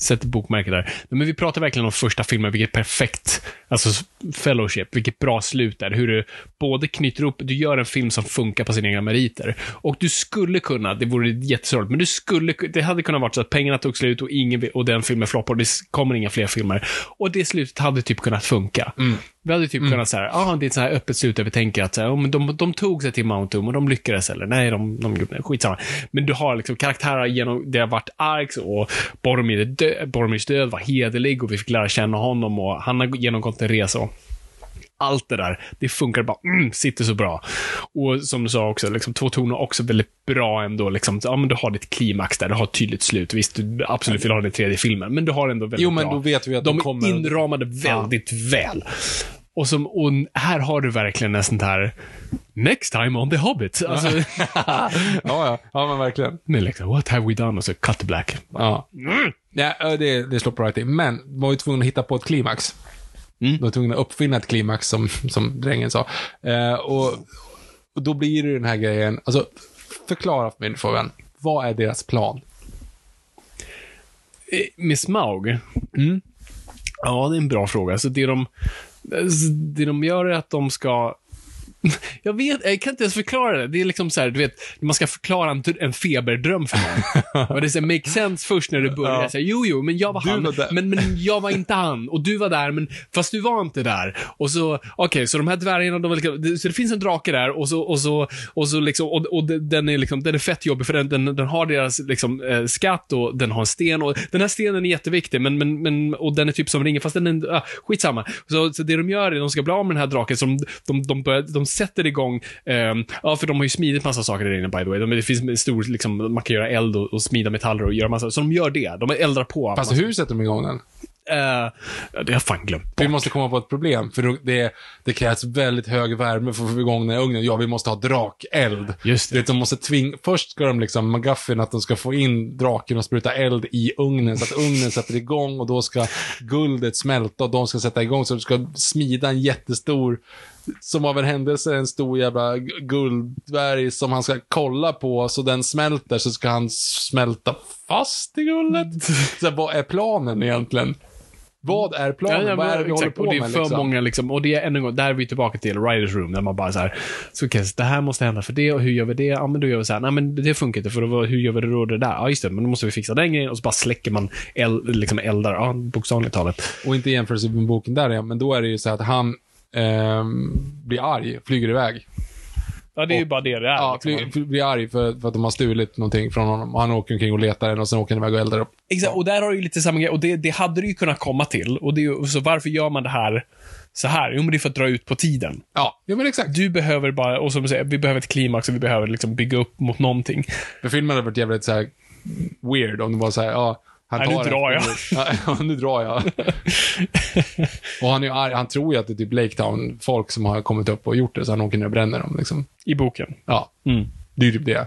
sätter bokmärke där, men vi pratar verkligen om första filmen, vilket perfekt, alltså fellowship, vilket bra slut där. Hur du både knyter upp, du gör en film som funkar på sina egna meriter. Och du skulle kunna, det vore jättesorgligt, men du skulle, det hade kunnat vara så att pengarna tog slut och, ingen, och den filmen floppar och det kommer inga fler filmer. Och det slutet hade typ kunnat funka. Mm. Vi hade typ kunnat säga, ah, det är ett så här öppet slut där vi tänker att så här, de, de tog sig till Mount Doom och de lyckades, eller nej, de, de gjorde skitsamma. Men du har liksom karaktärer genom, det har varit arcs och Boromir dö, Boromirs död var hederlig och vi fick lära känna honom och han har genomgått en resa. och Allt det där, det funkar bara, mm, sitter så bra. Och som du sa också, liksom, två toner också väldigt bra ändå. Liksom, ja, men du har ditt klimax där, du har ett tydligt slut. Visst, du absolut vill ha den i tredje filmen, men du har ändå väldigt Jo, men bra. då vet vi att de kommer- inramade väldigt väl. Och, som, och här har du verkligen en sån här Next time on the Hobbit. Alltså, ja, ja. Ja, men verkligen. med liksom, what have we done? Och så cut black. Ja. Ja, ö, det, det slår på right in. Men var ju tvungna att hitta på ett klimax. Mm. De var tvungna att uppfinna ett klimax, som, som drängen sa. Eh, och, och då blir det den här grejen, alltså förklara för mig får vän. Vad är deras plan? Eh, Med Smaug? Mm. Ja, det är en bra fråga. Så det de, det de gör är att de ska Jag vet, jag kan inte ens förklara det. Det är liksom så här, du vet, man ska förklara en, en feberdröm för någon. och det är make sense först när du börjar. Ja. Så här, jo, jo, men jag var Du han. var men, men jag var inte han. Och du var där, men fast du var inte där. Och så, okej, så de här dvärgarna, de var liksom, så det finns en drake där och så, och så, och så liksom, och, och de- den är liksom, den är fett jobbig för den, den, den har deras liksom eh, skatt och den har en sten och den här stenen är jätteviktig, men, men, men, och den är typ som ringer, fast den är, ah, skitsamma. Så, så det de gör är, de ska bli av med den här draken, så de, de, de, börjar, de sätter igång, ehm, ja, för de har ju smidit massa saker där inne by the way. De, det finns en stor, liksom, man kan göra eld och, och smida metaller och göra massa, så de gör det. De eldar på. Fast massa- hur sätter de igång den? Ja, det har jag fan glömt Vi bort. måste komma på ett problem, för det, det krävs väldigt hög värme för att få igång den här ugnen. Ja, vi måste ha drakeld. Just det. vet, de måste tvinga, först ska de liksom, McGuffin, att de ska få in draken och spruta eld i ugnen, så att ugnen sätter igång och då ska guldet smälta och de ska sätta igång, så du ska smida en jättestor, som av en händelse, en stor jävla gu- gulddvärg som han ska kolla på, så den smälter, så ska han smälta fast i guldet. Så här, vad är planen egentligen? Vad är planen? Ja, ja, Vad är det vi håller exakt. på och det är med? för liksom? många liksom, och det är ännu en gång, där är vi tillbaka till Writers Room, där man bara så här, så okej, så det här måste hända för det, och hur gör vi det? Ja, men då gör vi så här, nej men det funkar inte, för då, hur gör vi det då det där? Ja, just det, men då måste vi fixa den grejen, och så bara släcker man eld, liksom eldar, ja, bokstavligt talat. Och inte jämförelse med boken där, ja, men då är det ju så att han ehm, blir arg, flyger iväg. Ja, det är ju bara det det är. Ja, liksom. blir arg för, för att de har stulit någonting från honom. Han åker omkring och letar den och sen åker han iväg och eldar upp. Exakt, och där har du ju lite samma grej. Och det, det hade du ju kunnat komma till. Och det är så varför gör man det här så här? Jo, men det är för att dra ut på tiden. Ja, ja men exakt. Du behöver bara, och som du säger, vi behöver ett klimax och vi behöver liksom bygga upp mot någonting. För filmen hade varit jävligt så här weird om det var så här, ja, han Nej, nu drar jag. Ja, nu drar jag. och han är arg, han tror ju att det är typ Lake Town-folk som har kommit upp och gjort det, så han åker ner och bränner dem liksom. I boken. Ja, Mm. det är ju typ det.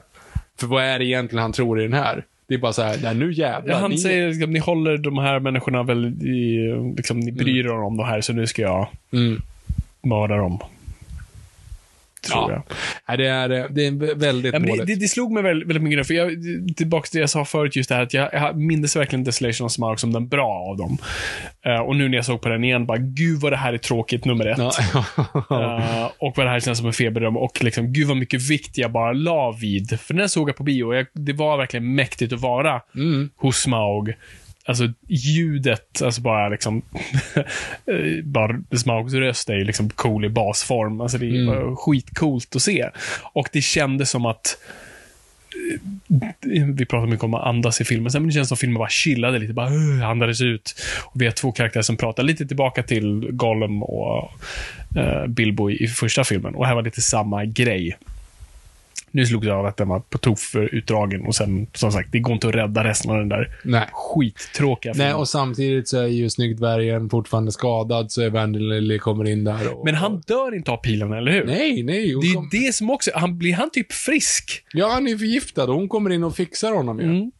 För vad är det egentligen han tror i den här? Det är bara så här, nej nu jävlar. Ja, han ni- säger liksom, ni håller de här människorna väl i, liksom, ni bryr er om de här, så nu ska jag Mm. mörda dem. Tror Ja. jag. Nej, det är, det är väldigt Ja, men det, dåligt. det, det slog mig väldigt, väldigt mycket, för jag, tillbaka till det jag sa förut, just det här att jag, jag minns verkligen Desolation of Smaug som den bra av dem. Eh, och nu när jag såg på den igen, bara gud vad det här är tråkigt, nummer ett. Ja. Eh, och vad det här känns som en feberdröm och liksom, gud vad mycket vikt jag bara la vid. För den såg jag på bio jag, det var verkligen mäktigt att vara Mm. hos Smaug. Alltså ljudet, alltså bara liksom, eh, bara Smaugs röst är ju liksom cool i basform. Alltså det är Mm. skitcoolt att se. Och det kändes som att eh, vi pratar mycket om att andas i filmen, men det känns som att filmen bara chillade lite, bara uh, andades ut. Och vi har två karaktärer som pratar lite tillbaka till Gollum och uh, Bilbo i, i första filmen. Och här var lite samma grej. Nu slogs jag av att den var på tok för utdragen och sen, som sagt, det går inte att rädda resten av den där Nej. skittråkiga filmen. Nej, och samtidigt så är ju Snyggdvärgen fortfarande skadad, så Evangeline kommer in där och... Men han dör inte av pilen, eller hur? Nej, nej. Det är kom- ju det som också, han, blir han typ frisk? Ja, han är förgiftad och hon kommer in och fixar honom ju. Mm.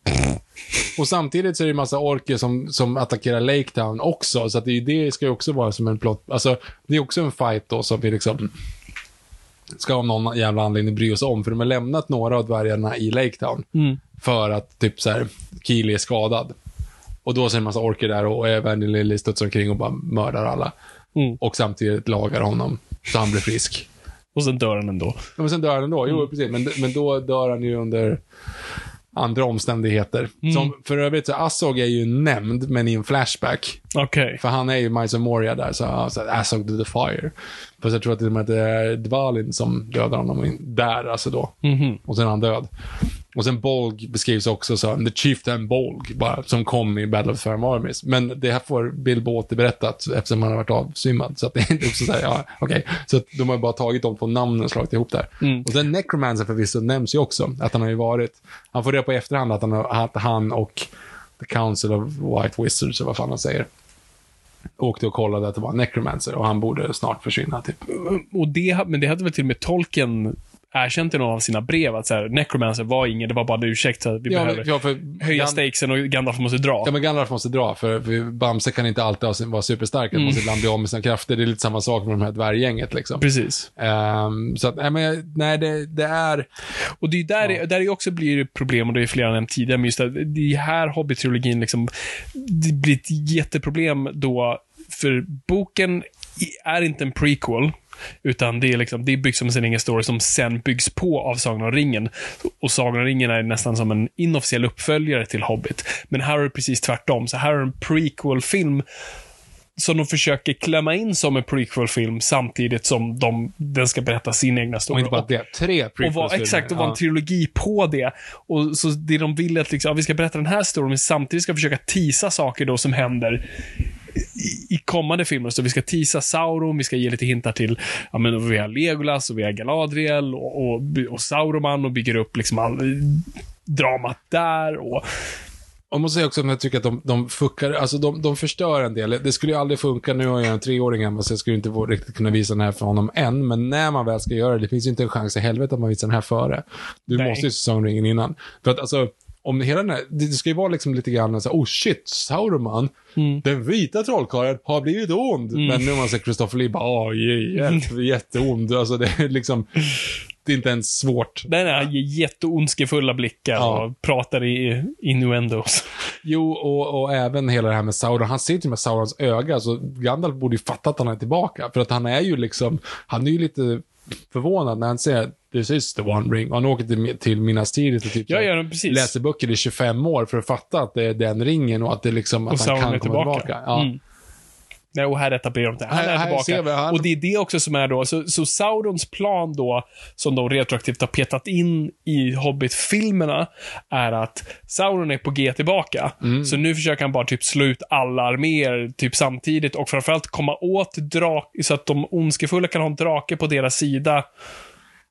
Och samtidigt så är det en massa orker som, som attackerar Lake Town också, så att det, är ju- det ska ju också vara som en plott. Alltså, det är också en fight då som vi liksom ska av någon jävla anledning bry oss om, för de har lämnat några av dvärgarna i Lake Town Mm. för att typ så här, Keely är skadad. Och då det en massa orker där och Evangeline studsar omkring och bara mördar alla. Mm. Och samtidigt lagar honom, så han blir frisk. Och sen dör han ändå. Ja, men sen dör han ändå. Jo, precis. Men, men då dör han ju under andra omständigheter. Som, för övrigt, så Assog är ju nämnd, men i en flashback. Okej. För han är ju Miles Moria där, så, så Assog to the fire. Fast jag tror att det är Dvalin som dödar honom där, alltså då. Mhm. Och sen är han död. Och sen Bolg beskrivs också som The Chieftain Bolg, bara, som kom i Battle of the Farum Armies. Men det här får Bilbo återberättat eftersom han har varit avsvimmad. Så att det är inte också så här, ja, okej. Så att de har bara tagit de två namnen och slagit ihop där. Mm. Och sen Necromancer förvisso nämns ju också, att han har ju varit, han får reda på i efterhand att han, har, att han och The Council of White Wizards, eller vad fan han säger, åkte och kollade att det var Necromancer och han borde snart försvinna, typ. Och det, men det hade väl till och med Tolkien erkänt i någon av sina brev att så här, Necromancer var ingen, det var bara en ursäkt så vi Ja, behöver ja, för höja Gan- stakesen och Gandalf måste dra. Ja, men Gandalf måste dra, för, för Bamse kan inte alltid vara superstark. Han måste ibland bli av med sina krafter. Det är lite samma sak med de här dvärggänget, liksom. Precis. Ehm, så att, nej, men, nej det, det är... Och det är där, det, där det också blir problem, och det är flera nämnt tidigare, men just det är här Hobbit-trilogin liksom, det blir ett jätteproblem då, för boken är inte en prequel, utan det är, liksom, det är byggt som sin egen story som sen byggs på av Sagan om ringen. Och Sagan om ringen är nästan som en inofficiell uppföljare till Hobbit. Men här är det precis tvärtom. Så här är en prequel-film som de försöker klämma in som en prequel-film samtidigt som de, den ska berätta sin egna Och story. inte bara det, tre Och var, prequels-filmer. exakt, och var en Ja. trilogi på det. Och så det de vill är att liksom, ja, vi ska berätta den här storyn, men samtidigt ska försöka tisa saker då som händer i, i kommande filmer. Så vi ska tisa Sauron, vi ska ge lite hintar till, ja men vi har Legolas och vi har Galadriel och, och, och Sauroman och bygger upp liksom all, dramat där och Jag måste säga också att jag tycker att de, de fuckar, alltså de, de förstör en del. Det skulle ju aldrig funka, nu har jag en treåring hemma så jag skulle inte riktigt kunna visa den här för honom än, men när man väl ska göra det, det finns ju inte en chans i helvete att man visar den här före. Du Nej. måste ju se Sagan om ringen innan. För att alltså, om hela den här, det ska ju vara liksom lite grann så här, oh shit, Sauroman, den vita trollkarlen har blivit ond. Men nu har man sett Christopher Lee, bara, åh, jätte, jätteond. Alltså det är liksom, det är inte ens svårt. den är jätteondskefulla blickar Ja. och pratar i innuendos. Jo, och, och även hela det här med Sauron. Han ser till med Saurons öga, så Gandalf borde ju fatta att han är tillbaka. För att han är ju liksom, han är ju lite förvånad när han säger This is the one ring. Och han åker till, till Minas Tirith och typ Ja, ja, läser böcker i 25 år för att fatta att det är den ringen och att det liksom, och att han kan komma tillbaka. tillbaka. Ja. Mm. Nej, och här etablerar de det. Han Här- är tillbaka. vi, han- Och det är det också som är då, så, så Saurons plan då, som de retroaktivt har petat in i Hobbit-filmerna, är att Sauron är på G tillbaka. Mm. Så nu försöker han bara typ slå ut alla arméer typ samtidigt och framförallt komma åt drak, så att de ondskefulla kan ha en drake på deras sida.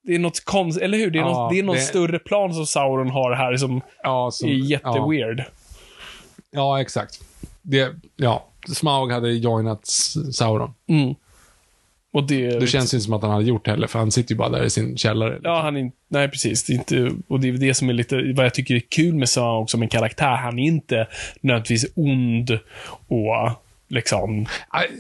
Det är något konstigt, eller hur? Det är, Ja, något, det är någon det- större plan som Sauron har här som Ja, som, är ja. jätteweird. Ja, exakt. Det, ja, Smaug hade joinat Sauron. Mm. Och det... Det känns ju inte som att han hade gjort heller, för han sitter ju bara där i sin källare. Ja, han är inte... Nej, precis. Det är inte, och det är det som är lite, vad jag tycker är kul med Smaug som en karaktär. Han är inte nödvändigtvis ond och liksom...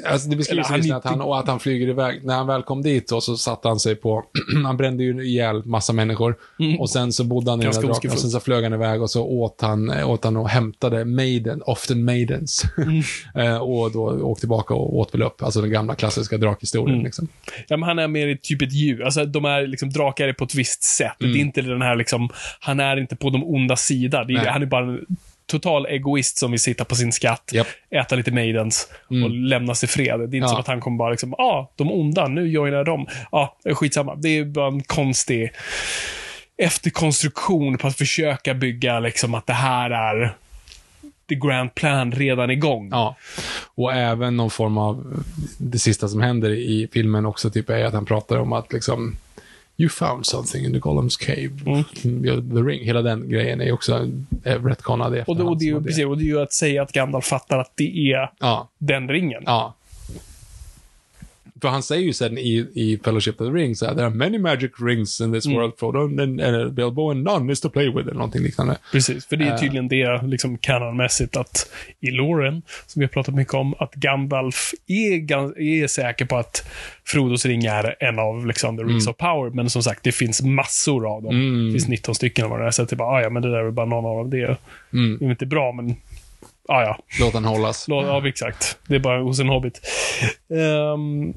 Alltså det beskrivs han att han, och att han flyger iväg. När han väl kom dit då, så satte han sig på, han brände ju ihjäl massa människor. Och sen så bodde han i den Mm. Där draken och sen så flög han iväg och så åt han, åt han och hämtade maiden, often maidens. Mm. Eh, och då åkte tillbaka och åt väl upp, alltså den gamla klassiska drakhistorien. Mm. Liksom. Ja, men han är mer typ ett djur. Alltså, de är liksom, drakar är på ett visst sätt. Det är inte den här liksom, han är inte på de onda sida. Är, han är bara total egoist som vill sitta på sin skatt, Japp. äta lite maidens och lämnas i fred. Det är inte Ja. som att han kommer bara liksom, ah, de onda, nu joinar dem. Ja, ah, skitsamma. Det är bara en konstig efterkonstruktion på att försöka bygga liksom att det här är the grand plan redan igång. Ja. Och även någon form av, det sista som händer i filmen också, typ är att han pratar om att liksom You found something in the Gollum's cave. Mm. ja, The ring. Hela den grejen är också retconad i Och, det, och, det, är ju- efterhand. precis, och det är ju att säga att Gandalf fattar att det är Ja, den ringen. ja. För han säger ju sen i, i Fellowship of the Ring så här, there are many magic rings in this world, Frodo, and, and Bilbo, and none is to play with, eller någonting liknande. Precis, för det är Eh. tydligen det, liksom kanonmässigt, att i Loren, som vi har pratat mycket om, att Gandalf är, är säker på att Frodos ring är en av liksom, the rings of power, men som sagt, det finns massor av dem. Mm. Det finns 19 stycken av är, så att det är bara, "Ah, ja, men det där är bara någon av dem. Det Mm. det är inte bra, men ah, ja, Låt han hållas. Lå- Ja, exakt. Det är bara hos en hobbit. Ehm,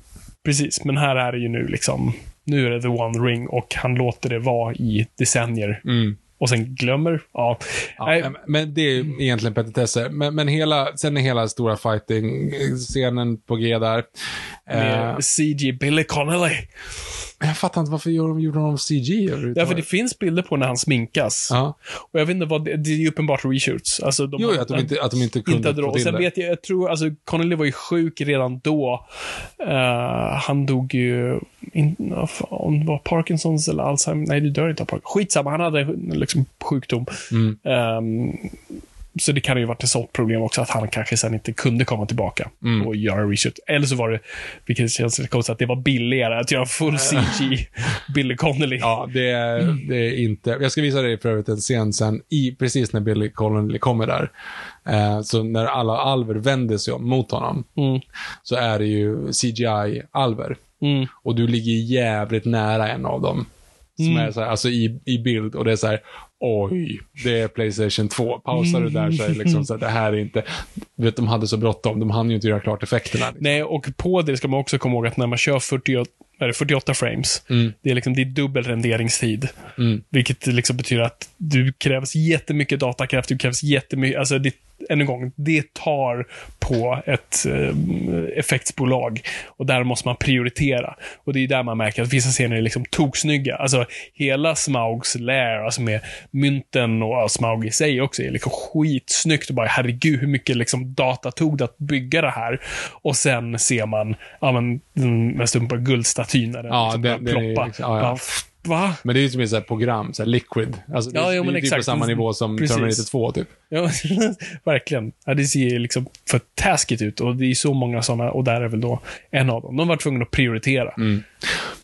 precis, men här är det ju nu liksom, nu är det the one ring och han låter det vara i decennier. Mm. Och sen glömmer, ja. Ja, men det är egentligen petitesser. Men, men hela, sen är hela stora fighting-scenen på G där. Eh, med CG Billy Connolly. Jag fattar inte varför gjorde de, gjorde de CG överhuvudtaget. Därför det finns bilder på när han sminkas. Ja. Och jag vet inte vad, det, det är ju uppenbart reshoots. Alltså, de Jo, har- att de inte, att de inte kunde inte hade få till sen det. vet jag, jag tror, alltså Connolly var ju sjuk redan då. Eh, han dog ju, in, om det var Parkinsons eller Alzheimer, nej det dör inte av Parkinsons. Skitsamma, han hade liksom sjukdom. Mm. Ehm, så det kan ju varit ett sånt problem också, att han kanske sen inte kunde komma tillbaka Mm. och göra reshoot. Eller så var det, vilket känns konstigt, att det var billigare att göra full CG Billy Connolly. Ja, det är, det är inte... Jag ska visa dig för övrigt en scen sen, i, precis när Billy Connolly kommer där. Eh, så när alla alver vänder sig mot honom, Mm. så är det ju CGI-alver. Mm. Och du ligger jävligt nära en av dem. Som Mm. är så här, alltså i, i bild och det är så här, oj, det är Playstation 2. Pausar du där så är det liksom så här, det här är inte, vet de hade så bråttom, de hann ju inte göra klart effekterna. Liksom. Nej, och på det ska man också komma ihåg att när man kör 48, är det 48 frames, Mm. det är liksom det är dubbel renderingstid. Mm. Vilket liksom betyder att du krävs jättemycket datakraft, du krävs jättemycket, alltså det, än en gång, det tar på ett eh, effektsbolag. Och där måste man prioritera. Och det är där man märker att vissa scener är liksom toksnygga. Alltså hela Smaugs lair, alltså med mynten och ja, Smaug i sig också, är liksom skitsnyggt. Och bara herregud, hur mycket liksom data tog det att bygga det här? Och sen ser man, ja men, den mest uppenbara guldstatyn när den Ja, liksom den- börjar den är ploppa. liksom- ja, ja. Va? Men det är ju som ett så här program, så här liquid. Alltså, det, Ja, är- jo, det är typ på samma nivå som Precis. Terminator 2, typ. Ja, verkligen. Ja, det ser liksom för taskigt ut och det är så många sådana och där är väl då en av dem. De var tvungna att prioritera. Mm.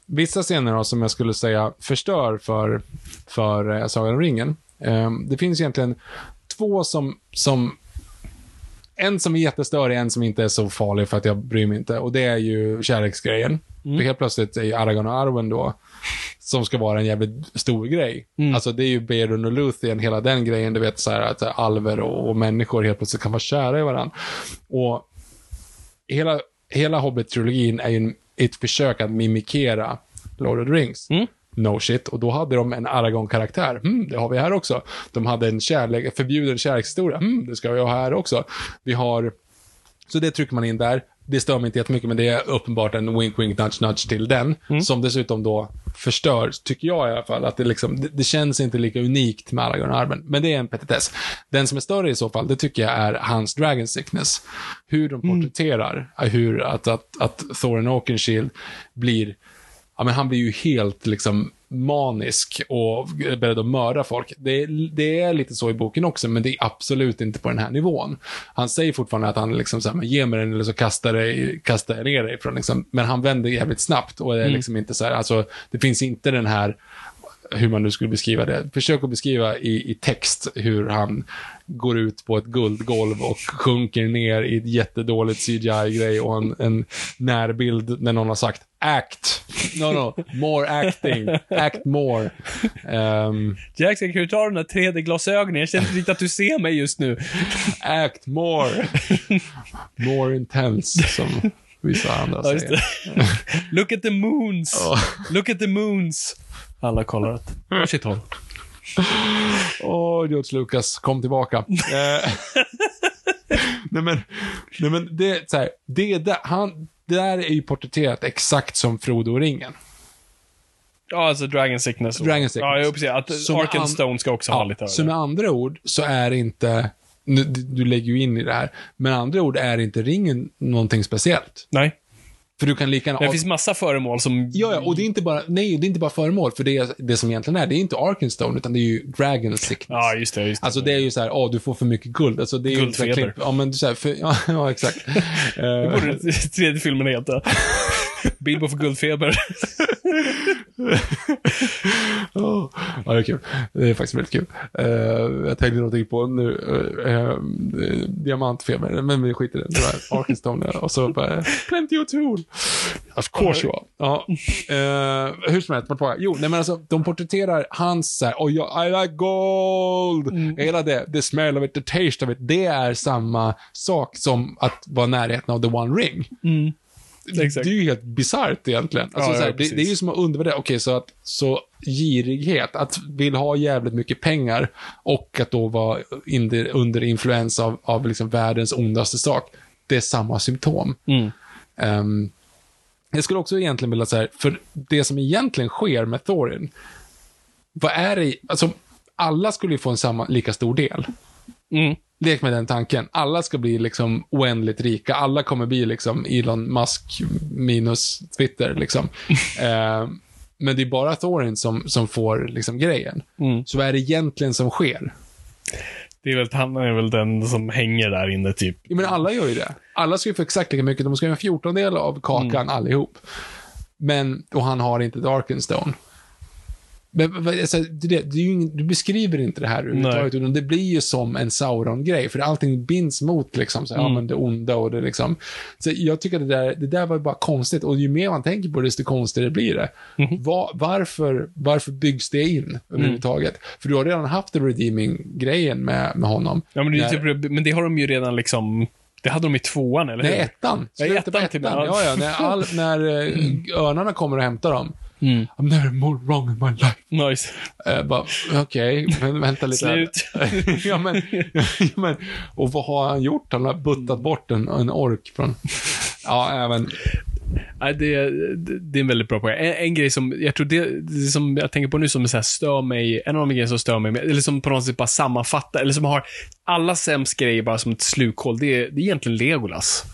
Vissa scener då, som jag skulle säga förstör för, för eh, Sagan om ringen. Eh, det finns egentligen två som, som en som är jättestörig, en som inte är så farlig för att jag bryr mig inte. Och det är ju kärleksgrejen. För helt plötsligt är ju Aragorn och Arwen då som ska vara en jävligt stor grej. Mm. Alltså det är ju Beron och Luthien, hela den grejen, du vet så här att alver och, och människor helt plötsligt kan vara kära i varandra. Och hela, hela Hobbit-trilogin är ju en, ett försök att mimikera Lord of the Rings. Mm. No shit. Och då hade de en Aragorn-karaktär. Mm, det har vi här också. De hade en kärlek, förbjuden kärlekshistoria. Mm, det ska vi ha här också. Vi har... Så det trycker man in där. Det stör mig inte jättemycket, men det är uppenbart en wink, wink, nudge, nudge till den. Som dessutom då förstör, tycker jag i alla fall, att det liksom, det, det känns inte lika unikt med Aragorn-armen. Men det är en petitess. Den som är större i så fall, det tycker jag är hans Dragon Sickness. Hur de porträtterar, hur att, att, att Thorin Oakenshield blir ja, men han blir ju helt liksom manisk och beredd att mörda folk. Det, det är lite så i boken också, men det är absolut inte på den här nivån. Han säger fortfarande att han liksom så här, ge mig den eller så kastar, dig, kastar jag ner dig från liksom, men han vänder jävligt snabbt och det är liksom inte så här, alltså det finns inte den här hur man nu skulle beskriva det. Försök att beskriva i, i text hur han går ut på ett guldgolv och sjunker ner i ett jättedåligt CGI-grej och en, en närbild när någon har sagt act. No, no, more acting. Act more. Um, Jackson, kan du ta de där 3D-glasögonen? Jag känner inte riktigt att du ser mig just nu. act more. More intense, som vissa andra Ja, säger. Look at the moons. Ja. Look at the moons. Alla kollar åt varsitt håll. Åh, George Lucas, kom tillbaka. Eh, nej men, nej men det, är så här, det, är där, han, det där är ju porträtterat exakt som Frodo och ringen. Ja, alltså Dragon Sickness. Dragon Sickness. Ja, precis. Att Som med an- Arkenstone ska också ha lite av så med andra ord så är inte, nu, du, du lägger ju in i det här, med andra ord är inte ringen någonting speciellt. Nej. För du kan lika gärna... Det finns massa föremål som... Ja, ja, och det är inte bara, nej, det är inte bara föremål, för det, det som egentligen är, det är inte Arkenstone, utan det är ju Dragon Sickness. Ja, just det. Just det. Alltså det är ju så här, åh, du får för mycket guld. Alltså det är ju Guldfeber. så här klipp- Ja, men du säger, för, ja, ja, exakt. Det Eh, borde tredje filmen heta. Bilbo får guldfeber. Oh, ja, det är kul. Det är faktiskt väldigt kul. Eh, jag tänkte någonting på nu, uh, uh, diamantfeber, men vi skiter i det. Det var Arkenstone och så bara, plenty of tool. Of course you are. Ja. Uh, hur som helst, vart var jag? Jo, nej men alltså, de porträtterar hans så här, oh, ja, I like gold. Hela det, the smell of it, the taste of it, det är samma sak som att vara närheten av the one ring. Exakt. Det är ju helt bisarrt egentligen. Alltså, Ja, så här, ja, det, det är ju som att undervärdera, okej, så att så girighet, att vill ha jävligt mycket pengar och att då vara under, under influens av, av liksom världens ondaste sak, det är samma symptom. Mm. Ehm, jag skulle också egentligen vilja säga, för det som egentligen sker med Thorin, vad är det, alltså alla skulle ju få en samma, lika stor del. Mm. Lek med den tanken. Alla ska bli liksom oändligt rika. Alla kommer bli liksom Elon Musk minus Twitter liksom. eh, men det är bara Thorin som, som får liksom grejen. Mm. Så vad är det egentligen som sker? Det är väl, han är väl den som hänger där inne, typ. Jag menar, alla gör ju det. Alla ska ju få exakt lika mycket. De ska ju ha en fjortondel av kakan allihop. Men, och han har inte Darkenstone. Men alltså, det, det, ingen, du beskriver inte det här överhuvudtaget, utan det blir ju som en Sauron-grej, för allting binds mot liksom, så, ja, men det onda och det liksom. Så jag tycker det där, det där var bara konstigt, och ju mer man tänker på det, desto konstigare blir det. Va, varför, varför byggs det in överhuvudtaget? För du har redan haft den redeeming-grejen med, med honom. Ja, men det, är När- typ, men det har de ju redan liksom... Det hade de i tvåan, eller hur? Nej, ettan. Ja, Slutet ettan ettan. Ja, ja. När, all, när eh, örnarna kommer och hämtar dem. Mm. I'm never more wrong in my life. Nice. Bara, okej, men vänta lite. Slut. ja, men, ja, men, och vad har han gjort? Han har buttat bort en, en ork från... Ja, även... Nej, det, det, det är en väldigt bra poäng. En, en grej som, jag tror det, det som jag tänker på nu som så här stör mig, en av de grejerna som stör mig, eller som på något sätt bara sammanfattar, eller som har alla sämst grejer bara som ett slukhål, det är, det är egentligen Legolas.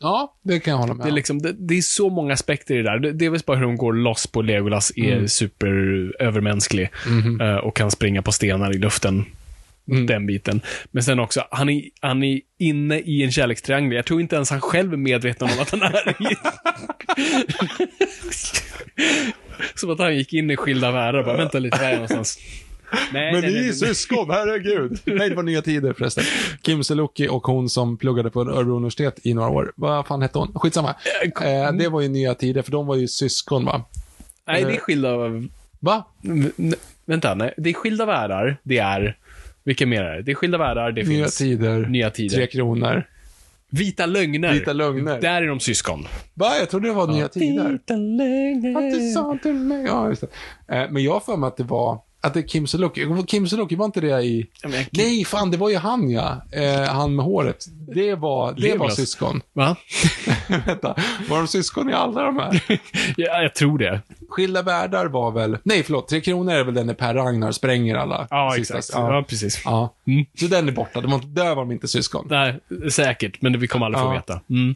Ja, det kan jag hålla med Det är, liksom, det, det är så många aspekter i det där. Det, det är väl bara hur de går loss på Legolas är Mm. superövermänsklig eh, och kan springa på stenar i luften. Mm. Den biten. Men sen också, han är, han är inne i en kärlekstriangel. Jag tror inte ens han själv är medveten om att han är i. Som att han gick in i skilda världar bara, vänta lite, var är någonstans? Nej, Men nej, ni är nej. syskon, herregud. Nej, det var nya tider förresten. Kim Seluki och hon som pluggade på Örebro universitet i några år. Vad fan hette hon? Skitsamma. Eh, det var ju nya tider, för de var ju syskon, va? Nej, det är skilda... Va? V- vänta, nej. Det är skilda världar. Det är... Vilka mer är det? Det är skilda världar. Det Nya finns... tider. Nya tider. Tre kronor. Vita lögner. Vita lögner. Där är de syskon. Va? Jag trodde det var nya tider. Vita lögner. Att du sa till mig. Ja, just det. Eh, Men jag har för mig att det var, att det är Kim Sulocki. Kim Sulocki, var inte det i... Men Nej, fan, det var ju han ja. Eh, han med håret. Det var, det var syskon. Va? Vänta, var de syskon i alla de här? ja, jag tror det. Skilda världar var väl, nej förlåt, Tre Kronor är väl den där Per Ragnar spränger alla. Ja, sista- exakt. Ja, Ja. precis. ja. Mm. Så den är borta, de var, där var de inte syskon. Nej, säkert, men vi kommer aldrig få Ja. veta. Mm.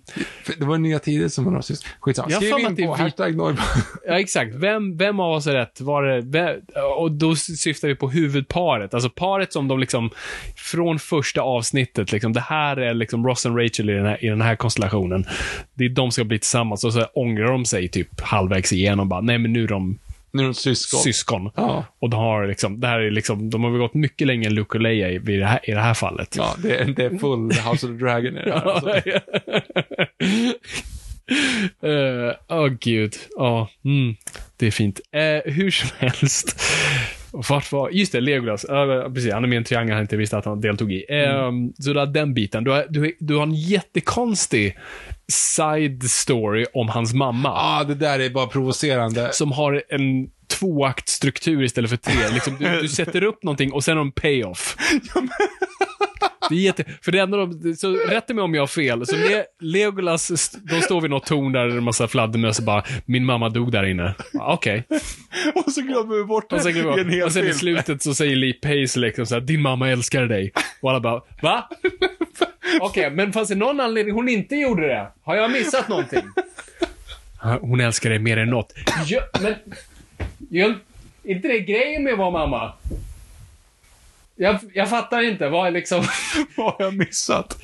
Det var nya tider som var de syskon. Skitsamma. Skriv in på vi- hashtag Norrman. Ja, exakt. Vem, vem av oss är rätt? Var det, vem, och då syftar vi på huvudparet. Alltså paret som de liksom, från första avsnittet, liksom, det här är liksom Ross och Rachel i den, här, i den här konstellationen. Det är de som ska bli tillsammans och så ångrar de sig typ halvvägs igenom bara, nej men nu är de Nu är de syskon. syskon. Ja. Och de har liksom, det här är liksom, de har väl gått mycket längre än Luke och Leia i, i, det, här, i det här fallet. Ja, det är, det är full House of the Dragon i det här. Alltså. Eh, Åh gud. Ja, mm, det är fint. Eh, hur som helst. Vart var... Just det, Legolas. Uh, precis, han är med i en triangel han inte visste att han deltog i. Eh, Så du har den biten. Du har, du, du har en jättekonstig side story om hans mamma. Ja, det där är bara provocerande. Som har en tvåaktstruktur istället för tre. Liksom, du, du sätter upp någonting och sen har de payoff. Det är jätte... För det enda de... Så rätta mig om jag har fel. Så Le, Legolas, de står vid något torn där är en massa fladdermöss och bara, min mamma dog där inne. Okej. Och så glömmer vi bort Och, sen, det i en hel och sen i slutet så säger Lee Pace liksom så här, din mamma älskar dig. Och alla bara, va? Okej, men fanns det någon anledning hon inte gjorde det? Har jag missat någonting? Hon älskar dig mer än något. Ja, men... Jag, inte det grejen med att vara mamma? Jag, jag fattar inte. Vad är liksom... Vad har jag missat?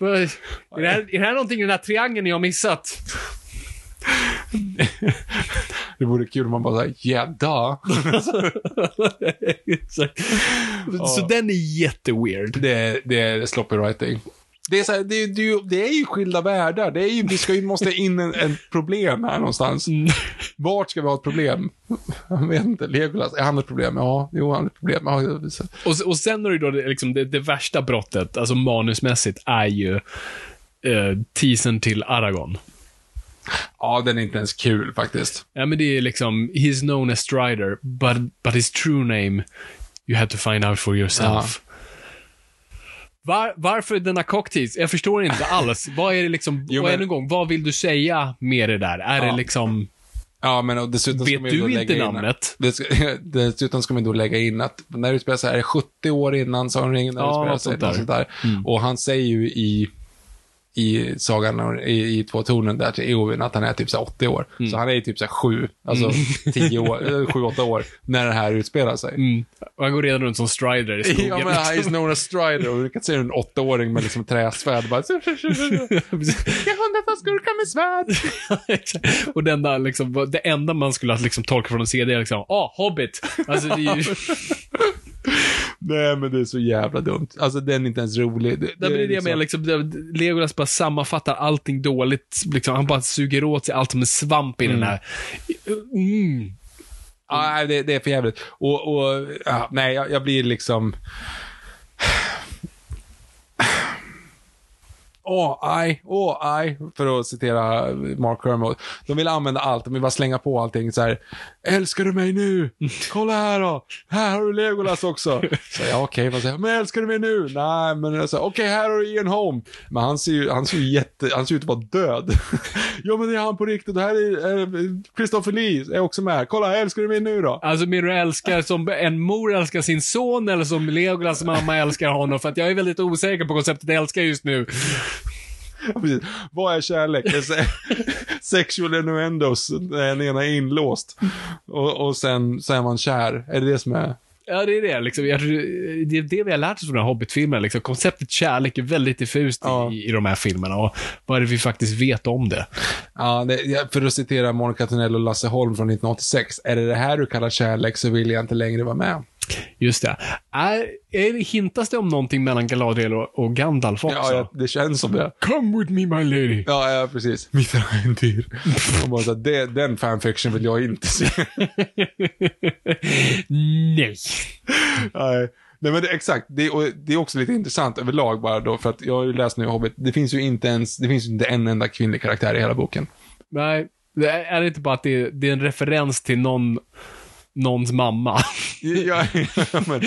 Är det, här, är det här någonting i den här triangeln jag har missat? Det vore kul om man bara såhär, gädda. Exakt. Så den är jätteweird. Det, det är sloppy writing. Det är, så här, det, är- det, det är ju skilda världar. Det är ju, vi ska ju, måste in en, en problem här någonstans. Vart ska vi ha ett problem? Jag vet inte. Legolas, är han ett problem? Ja, jo, han är ett problem. Ja, Och, och sen har du då det, liksom det, det värsta brottet, alltså manusmässigt, är ju eh, teasern till Aragorn. ja, den är inte ens kul faktiskt. Ja, men det är liksom, he's known as Strider, but, but his true name, you had to find out for yourself. Var, varför denna cocktease? Jag förstår inte alls. vad är det liksom, Jo, och men- än en gång, vad vill du säga med det där? Är Ja. det liksom, Ja, men och dessutom ska vet man ju då du lägga inte in- namnet? Ska, dessutom ska man då lägga in att när det utspelar sig, är det 70 år innan Sagan om ringen? när Ja, utspelar något sig, sånt där. sånt där. Och han säger ju i, i sagan, i, i Två tornen där till Eowyn att han är typ så här 80 år. Så han är ju typ så 7, alltså 10 år, 7-8 år, när det här utspelar sig. Mm. Och han går redan runt som Strider i skogen. Ja, men han är known as Strider och du kan se en åttaåring med liksom träsvärd bara... Jag hundar tar skurkar med svärd. Och det enda, liksom, det enda man skulle liksom tolka från en CD är liksom, ah, Hobbit. Alltså det är ju... Nej, men det är så jävla dumt. Alltså, den är inte ens rolig. Det, Det blir det liksom- med liksom, Legolas bara sammanfattar allting dåligt. Liksom, han bara suger åt sig allt som en svamp i den här. Mm. Nej, det, det är för jävligt. Och, och ja, nej, jag, jag blir liksom... Åh, aj, åh, aj, för att citera Mark Kermode. De vill använda allt, de vill bara slänga på allting så här. Älskar du mig nu? Kolla här då! Här har du Legolas också. Så ja, okej, vad säger jag? Men älskar du mig nu? Nej, men alltså, okej, här har du Ian Holm. Men han ser ju, han ser ju jätte, han ser ut att vara död. ja, men det är han på riktigt. Det här är eh, Christopher Lee, är också med. Kolla, älskar du mig nu då? Alltså, min du älskar som en mor älskar sin son eller som Legolas mamma älskar honom? För att jag är väldigt osäker på konceptet älskar just nu. Ja, precis. Vad är kärlek? Sexual innuendos, den ena är inlåst. Och, och sen så är man kär. Är det det som är... Ja, det är det. Liksom. Jag, det är det vi har lärt oss från den här Hobbit-filmen. Liksom. Konceptet kärlek är väldigt diffust Ja. i, i de här filmerna. Och vad är det vi faktiskt vet om det? Ja, det, för att citera Monica Tunnell och Lasse Holm från 1986. Är det det här du kallar kärlek så vill jag inte längre vara med. Just det. Är, är det. Hintas det om någonting mellan Galadriel och, och Gandalf också? Ja, ja, det känns som det. Come with me my lady. Ja, ja precis. Mitt äventyr. Det, den fanfiction vill jag inte se. Nej. Nej. Nej men det, exakt, det, det är också lite intressant överlag bara då, för att jag har ju läst nu Hobbit, det finns ju inte ens, det finns ju inte en enda kvinnlig karaktär i hela boken. Nej. Det är är det inte bara att det det är en referens till någon, någons mamma? ja, men,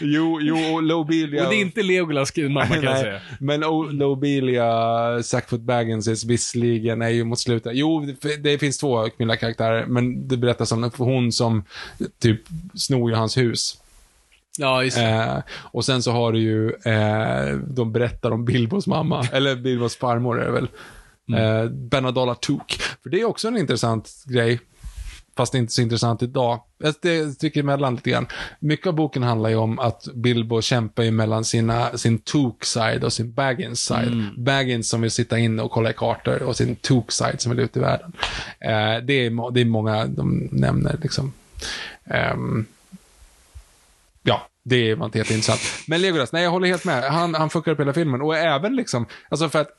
jo, jo, och Lobelia... Och det är inte Legolas mamma kan jag säga. Men Lobelia, Sackfoot Baggins visserligen är ju mot slutet. Jo, det, det finns två kvinnliga karaktärer, men det berättas om hon som typ snor ju hans hus. Ja, just det. Eh, och sen så har du ju, eh, de berättar om Bilbos mamma, eller Bilbos farmor är det väl. Eh, Benadala Took. För det är också en intressant grej. Fast inte så intressant idag. Jag sticker emellan lite grann. Mycket av boken handlar ju om att Bilbo kämpar ju mellan sina, sin Took-side och sin Baggins-side. Baggins som vill sitta inne och kolla i kartor och sin Took-side som vill ut i världen. Eh, det, är, det är många de nämner liksom. Ehm, ja, det var inte helt intressant. Men Legolas, nej jag håller helt med. Han, han fuckar upp hela filmen. Och även liksom, alltså för att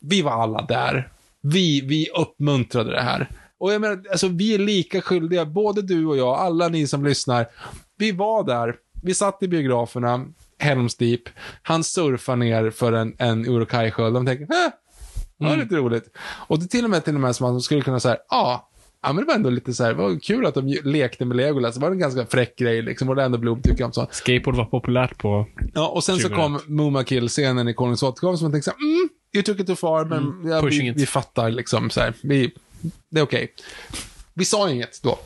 vi var alla där. Vi, vi uppmuntrade det här. Och jag menar, alltså vi är lika skyldiga, både du och jag, alla ni som lyssnar. Vi var där, vi satt i biograferna, Helms Deep. Han surfar ner för en, en Urukai-sköld. De tänker, äh, det var lite roligt. Och det är till och med till och med som att de skulle kunna säga, ja, Ja, men det var ändå lite så här, det var kul att de lekte med Legolas. Det var en ganska fräck grej liksom. Och Orlando Bloom tycker om sånt. Skateboard var populärt på... Ja, och sen så 2001. kom Muma Kill-scenen i Konungens återkomst som man tänkte så här, mm, you took it too far, men ja, pushing vi, vi fattar liksom så här, vi, det är okej. Vi sa inget då.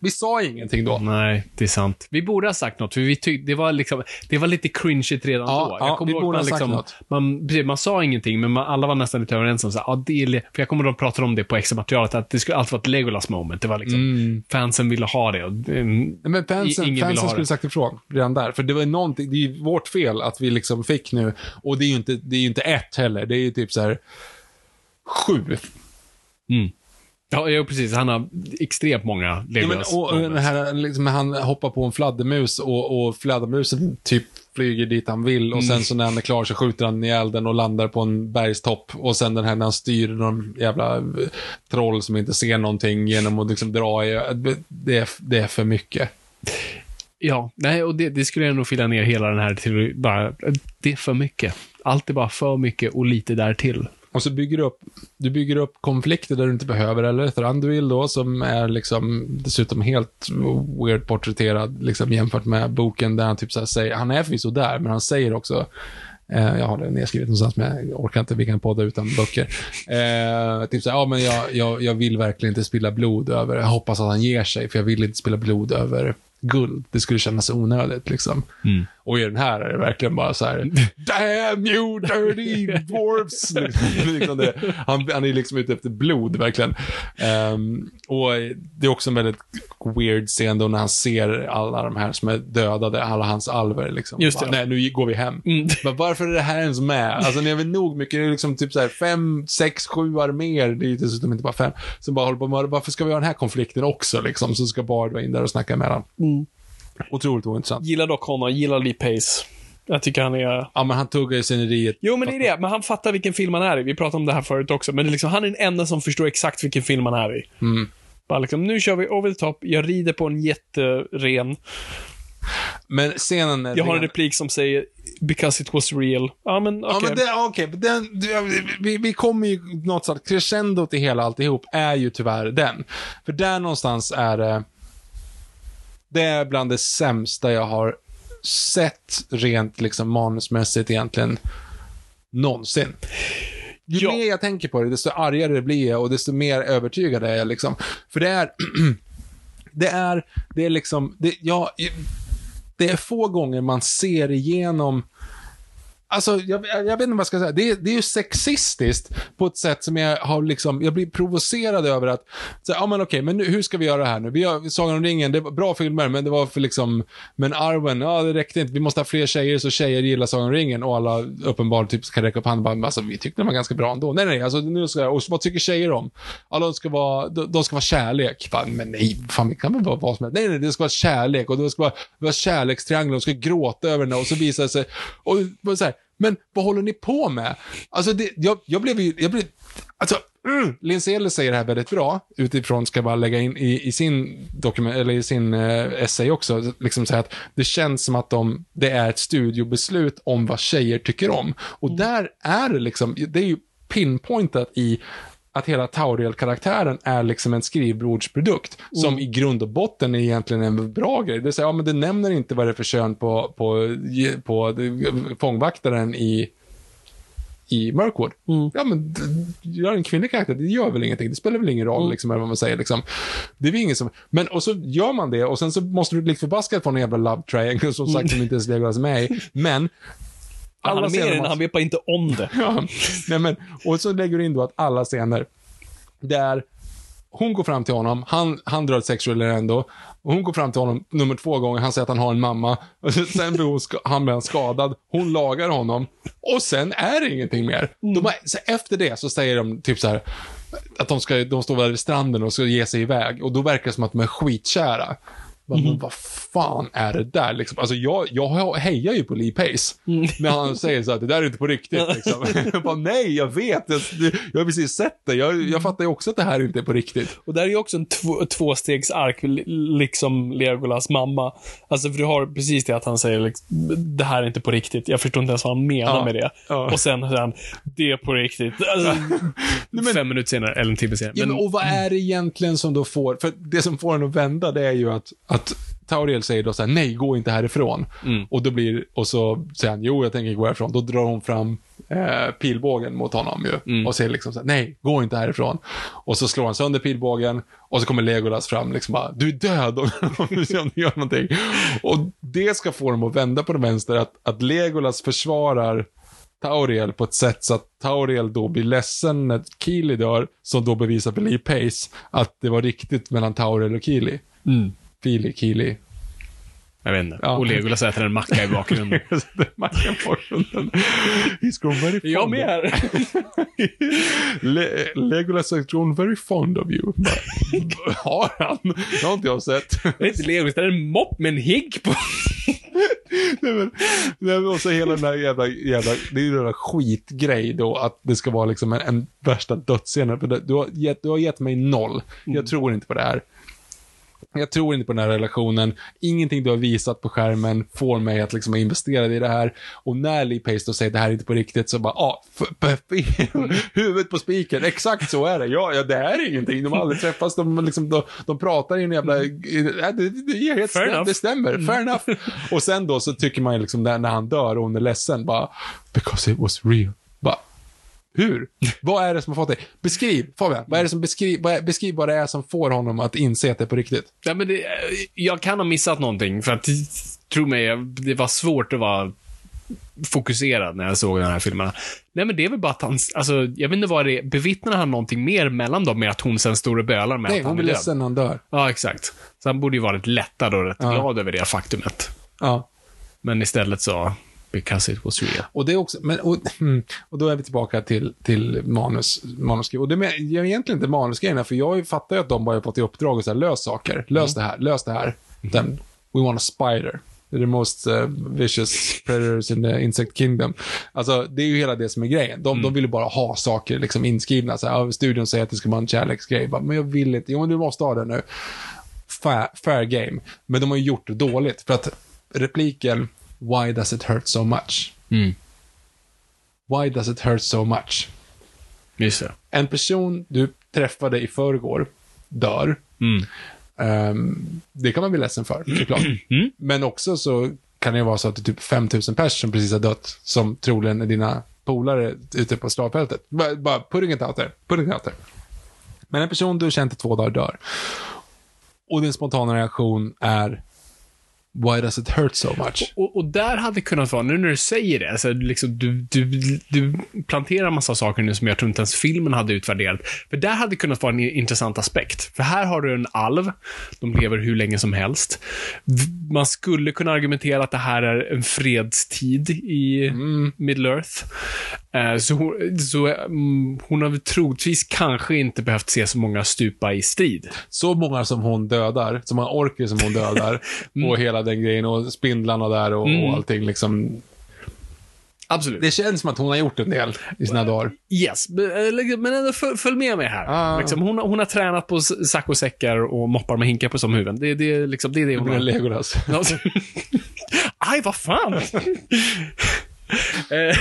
Vi sa ingenting då. Nej, det är sant. Vi borde ha sagt något, för vi det var liksom, det var lite cringeigt redan Ja, då. ja, Jag kommer vi borde man ha sagt liksom, något. Man, man sa ingenting, men man, alla var nästan lite överens om så här, ja, det är, för jag kommer att de pratade om det på extra materialet, att det skulle alltid vara ett Legolas moment. Det var liksom, fansen ville ha det. Och, Nej, Men fansen, ingen fansen ha skulle det. sagt ifrån redan där. För det var någonting, det är ju vårt fel att vi liksom fick nu. Och det är ju inte, det är ju inte ett heller. Det är ju typ så här sju. Ja, ja, precis. Han har extremt många Ja, men, Legolas och, den här, liksom, han hoppar på en fladdermus och, och fladdermusen typ flyger dit han vill och sen så när han är klar så skjuter han ihjäl den och landar på en bergstopp och sen den här när han styr någon jävla eh, troll som inte ser någonting genom att liksom dra i, det är, det är för mycket. Ja, nej, och det, det skulle jag nog fylla ner hela den här till bara, det är för mycket. Allt är bara för mycket och lite där till. Och så bygger du upp, du bygger upp konflikter där du inte behöver, eller Thranduil då, som är liksom dessutom helt weird porträtterad, liksom jämfört med boken där han typ så här säger, han är förvisso där, men han säger också, eh, jag har det nedskrivet någonstans, men jag orkar inte, vi kan podda utan böcker. Eh, typ så här, ja men jag, jag, jag vill verkligen inte spilla blod över, jag hoppas att han ger sig, för jag vill inte spilla blod över guld. Det skulle kännas onödigt liksom. Mm. Och i den här är det verkligen bara så här, damn you dirty dwarfs! liksom, liksom det, han, han är liksom ute efter blod, verkligen. Ehm, och det är också en väldigt weird scen då när han ser alla de här som är dödade, alla hans alver liksom. Just det. Bara, Nej, nu går vi hem. Mm. Men varför är det här ens med? Alltså ni har väl nog mycket, det är liksom typ så här fem, sex, sju arméer, det är ju dessutom inte bara fem, som bara håller på med, varför ska vi ha den här konflikten också liksom? Så ska Bard vara in där och snacka med honom. Otroligt ointressant. Gillar dock honom, gillar Lee Pace. Jag tycker han är... Ja, men han tuggar ju sceneriet. Jo, men det är det. Men han fattar vilken film han är i. Vi pratade om det här förut också. Men liksom, han är den enda som förstår exakt vilken film han är i. Mm. Bara liksom, nu kör vi over the top. Jag rider på en jätteren. Men scenen är Jag har en ren- replik som säger “Because it was real”. Ja, men okej. Ja, men det, men den, vi, vi kommer ju något slags, crescendot i hela alltihop är ju tyvärr den. För där någonstans är det, det är bland det sämsta jag har sett rent liksom manusmässigt egentligen någonsin. Ju Ja. mer jag tänker på det, desto argare blir jag och desto mer övertygad är jag liksom. För det är, det är, det är liksom, det, ja, det är få gånger man ser igenom Alltså, jag, jag vet inte vad jag ska säga. Det, är- det är ju sexistiskt på ett sätt som jag har liksom, jag blir provocerad över att, så, ja men okej, men nu, hur ska vi göra det här nu? Vi har Sagan om ringen, det var bra filmer, men det var för liksom, men Arwen, ja det räckte inte. Vi måste ha fler tjejer så tjejer gillar Sagan om ringen och alla uppenbarligen typ kan räcka upp handen och bara, alltså vi tyckte den var ganska bra ändå. Nej, nej, alltså nu ska jag, och vad tycker tjejer om? Alla de ska vara, de, de ska vara kärlek. Fan, men nej, fan vi kan väl vara vad som helst. Nej, nej, det ska vara kärlek och det ska vara, vara kärlekstriangel de ska gråta över den och så visar det sig, och, och så här, men vad håller ni på med? Alltså, det, jag, jag blev ju, jag blev, alltså, mm, Ellis säger det här väldigt bra, utifrån, ska jag bara lägga in i, i sin dokument, eller i sin eh, essay också, liksom säga att det känns som att de, det är ett studiobeslut om vad tjejer tycker om. Och där är det liksom, det är ju pinpointat i att hela Tauriel-karaktären är liksom en skrivbordsprodukt som i grund och botten är egentligen en bra grej. Det vill säga, ja men det nämner inte vad det är för kön på, på, på, fångvaktaren i i Mirkwood. Ja, men gör en kvinnlig karaktär, det gör väl ingenting. Det spelar väl ingen roll, liksom, eller vad man säger. Liksom. Det är väl ingen som... Men, och så gör man det, och sen så måste du likt förbaskat få en jävla love triangle, som sagt, som inte ens Legolas med i. Men... Han är med den, han vet bara inte om det. Ja, nej men, och så lägger du in då att alla scener där hon går fram till honom, han, han drar ett sexual ändå. Hon går fram till honom nummer två gånger, han säger att han har en mamma. Sen blir hon, han blir skadad, hon lagar honom. Och sen är det ingenting mer. De har, så efter det så säger de typ så här att de, ska, de står vid stranden och ska ge sig iväg. Och då verkar det som att de är skitkära. Bara, Men vad fan är det där liksom? Alltså jag, jag hejar ju på Lee Pace. När han säger så att det där är inte på riktigt liksom. jag bara, nej, jag vet. Jag, jag har precis sett det. Jag, jag fattar ju också att det här inte är på riktigt. Och där är ju också en två, tvåstegsark, li- liksom Legolas mamma. Alltså, för du har precis det att han säger liksom, det här är inte på riktigt. Jag förstår inte ens vad han menar Ja. med det. Ja. Och sen säger han, det är på riktigt. Alltså, Fem minuter senare, eller en timme senare. Ja, men, och vad är det egentligen som då får, för det som får en att vända det är ju att, att Tauriel säger då så här, nej, gå inte härifrån. Och då blir, och så säger han, jo, jag tänker gå härifrån. Då drar hon fram eh, pilbågen mot honom ju. Och säger liksom så här, nej, gå inte härifrån. Och så slår han sönder pilbågen och så kommer Legolas fram liksom bara, du är död om, du gör någonting. Och det ska få dem att vända på den vänster, att, att Legolas försvarar Tauriel på ett sätt så att Tauriel då blir ledsen när Kili dör, som då bevisar för Lee Pace att det var riktigt mellan Tauriel och Kili. Mm. Fili, Kili. Jag vet inte. Ja. Och Legolas äter en macka i bakgrunden. Marken Forsen. He's grown very fond. Jag med. Le Legolas has grown very fond of you. Har han? Det har inte jag sett. Det är inte Legolas, det är en mopp med en higg på. Nej, men, nej, men också hela den här jävla, jävla, det är ju den där skitgrej då, att det ska vara liksom en, en värsta dödsscenen. Du, har gett, du har gett mig noll. Jag tror inte på det här. Jag tror inte på den här relationen. Ingenting du har visat på skärmen får mig att liksom investera i det här. Och när Lee Pace då säger det här är inte på riktigt så bara, ja, ah, huvudet på spiken. Exakt så är det. Ja, ja, det här är ingenting. De har aldrig träffats. De, liksom, de, de pratar i en jävla... Ja, det, det, är helt Fair stäm, det stämmer. Fair enough. Och sen då så tycker man liksom när, när han dör och hon är ledsen, bara, because it was real. Hur? Vad är det som har fått dig? Beskriv, Fabian. Vad är det som beskriv, vad är, beskriv vad det är som får honom att inse att det är på riktigt. Ja, men det, jag kan ha missat någonting, för att, tro mig, det var svårt att vara fokuserad när jag såg den här filmerna. Nej, men det är väl bara att han, alltså, jag vet inte vad det är, bevittnar han någonting mer mellan dem med att hon sen står och bölar med Nej, att han hon är blir död? ledsen när han dör. Ja, exakt. Så han borde ju varit lättad och rätt Ja. glad över det faktumet. Ja. Men istället så, because it was real. Och det är också, men, och, mm, och då är vi tillbaka till, till manus, manusgrejen. Och det är jag är egentligen inte manusgrejerna, för jag fattar ju att de bara har fått i uppdrag att säga, lös saker. Lös det här, lös det här. Then we want a spider. The most uh, vicious predators in the insect kingdom. Alltså, det är ju hela det som är grejen. De, de vill ju bara ha saker liksom inskrivna. Så här, studion säger att det ska vara en kärleksgrej. Bara, men jag vill inte. Jo, men du måste ha det nu. Fair, fair game. Men de har ju gjort det dåligt. För att repliken, why does it hurt so much? Mm. Why does it hurt so much? Just det. En person du träffade i förrgår dör. Mm. Ehm, det kan man bli ledsen för, såklart. Mm. Men också så kan det vara så att det är typ 5000 personer som precis har dött, som troligen är dina polare ute på slagfältet. Bara, bara putting it out there. Putting it out there. Men en person du har känt i två dagar dör. Och din spontana reaktion är Why does it hurt so much? Och, och där hade kunnat vara, nu när du säger det, alltså liksom, du, du, du planterar massa saker nu som jag tror inte ens filmen hade utvärderat. För där hade kunnat vara en intressant aspekt. För här har du en alv, de lever hur länge som helst. Man skulle kunna argumentera att det här är en fredstid i Middle Earth. Eh, Så, hon, så mm, hon har troligtvis kanske inte behövt se så många stupa i strid. Så många som hon dödar, så många orker som hon dödar, och hela den grejen, och spindlarna där och, och allting liksom. Absolut. Det känns som att hon har gjort en del i sina dagar. Yes, men eller- men ändå föl- följ med mig här. Ah. Liksom, hon, har- hon har tränat på s- saccosäckar och moppar med hinkar på som huvuden. Det, det, är liksom, det är det hon har. Legolas. Aj, vad fan! Eh,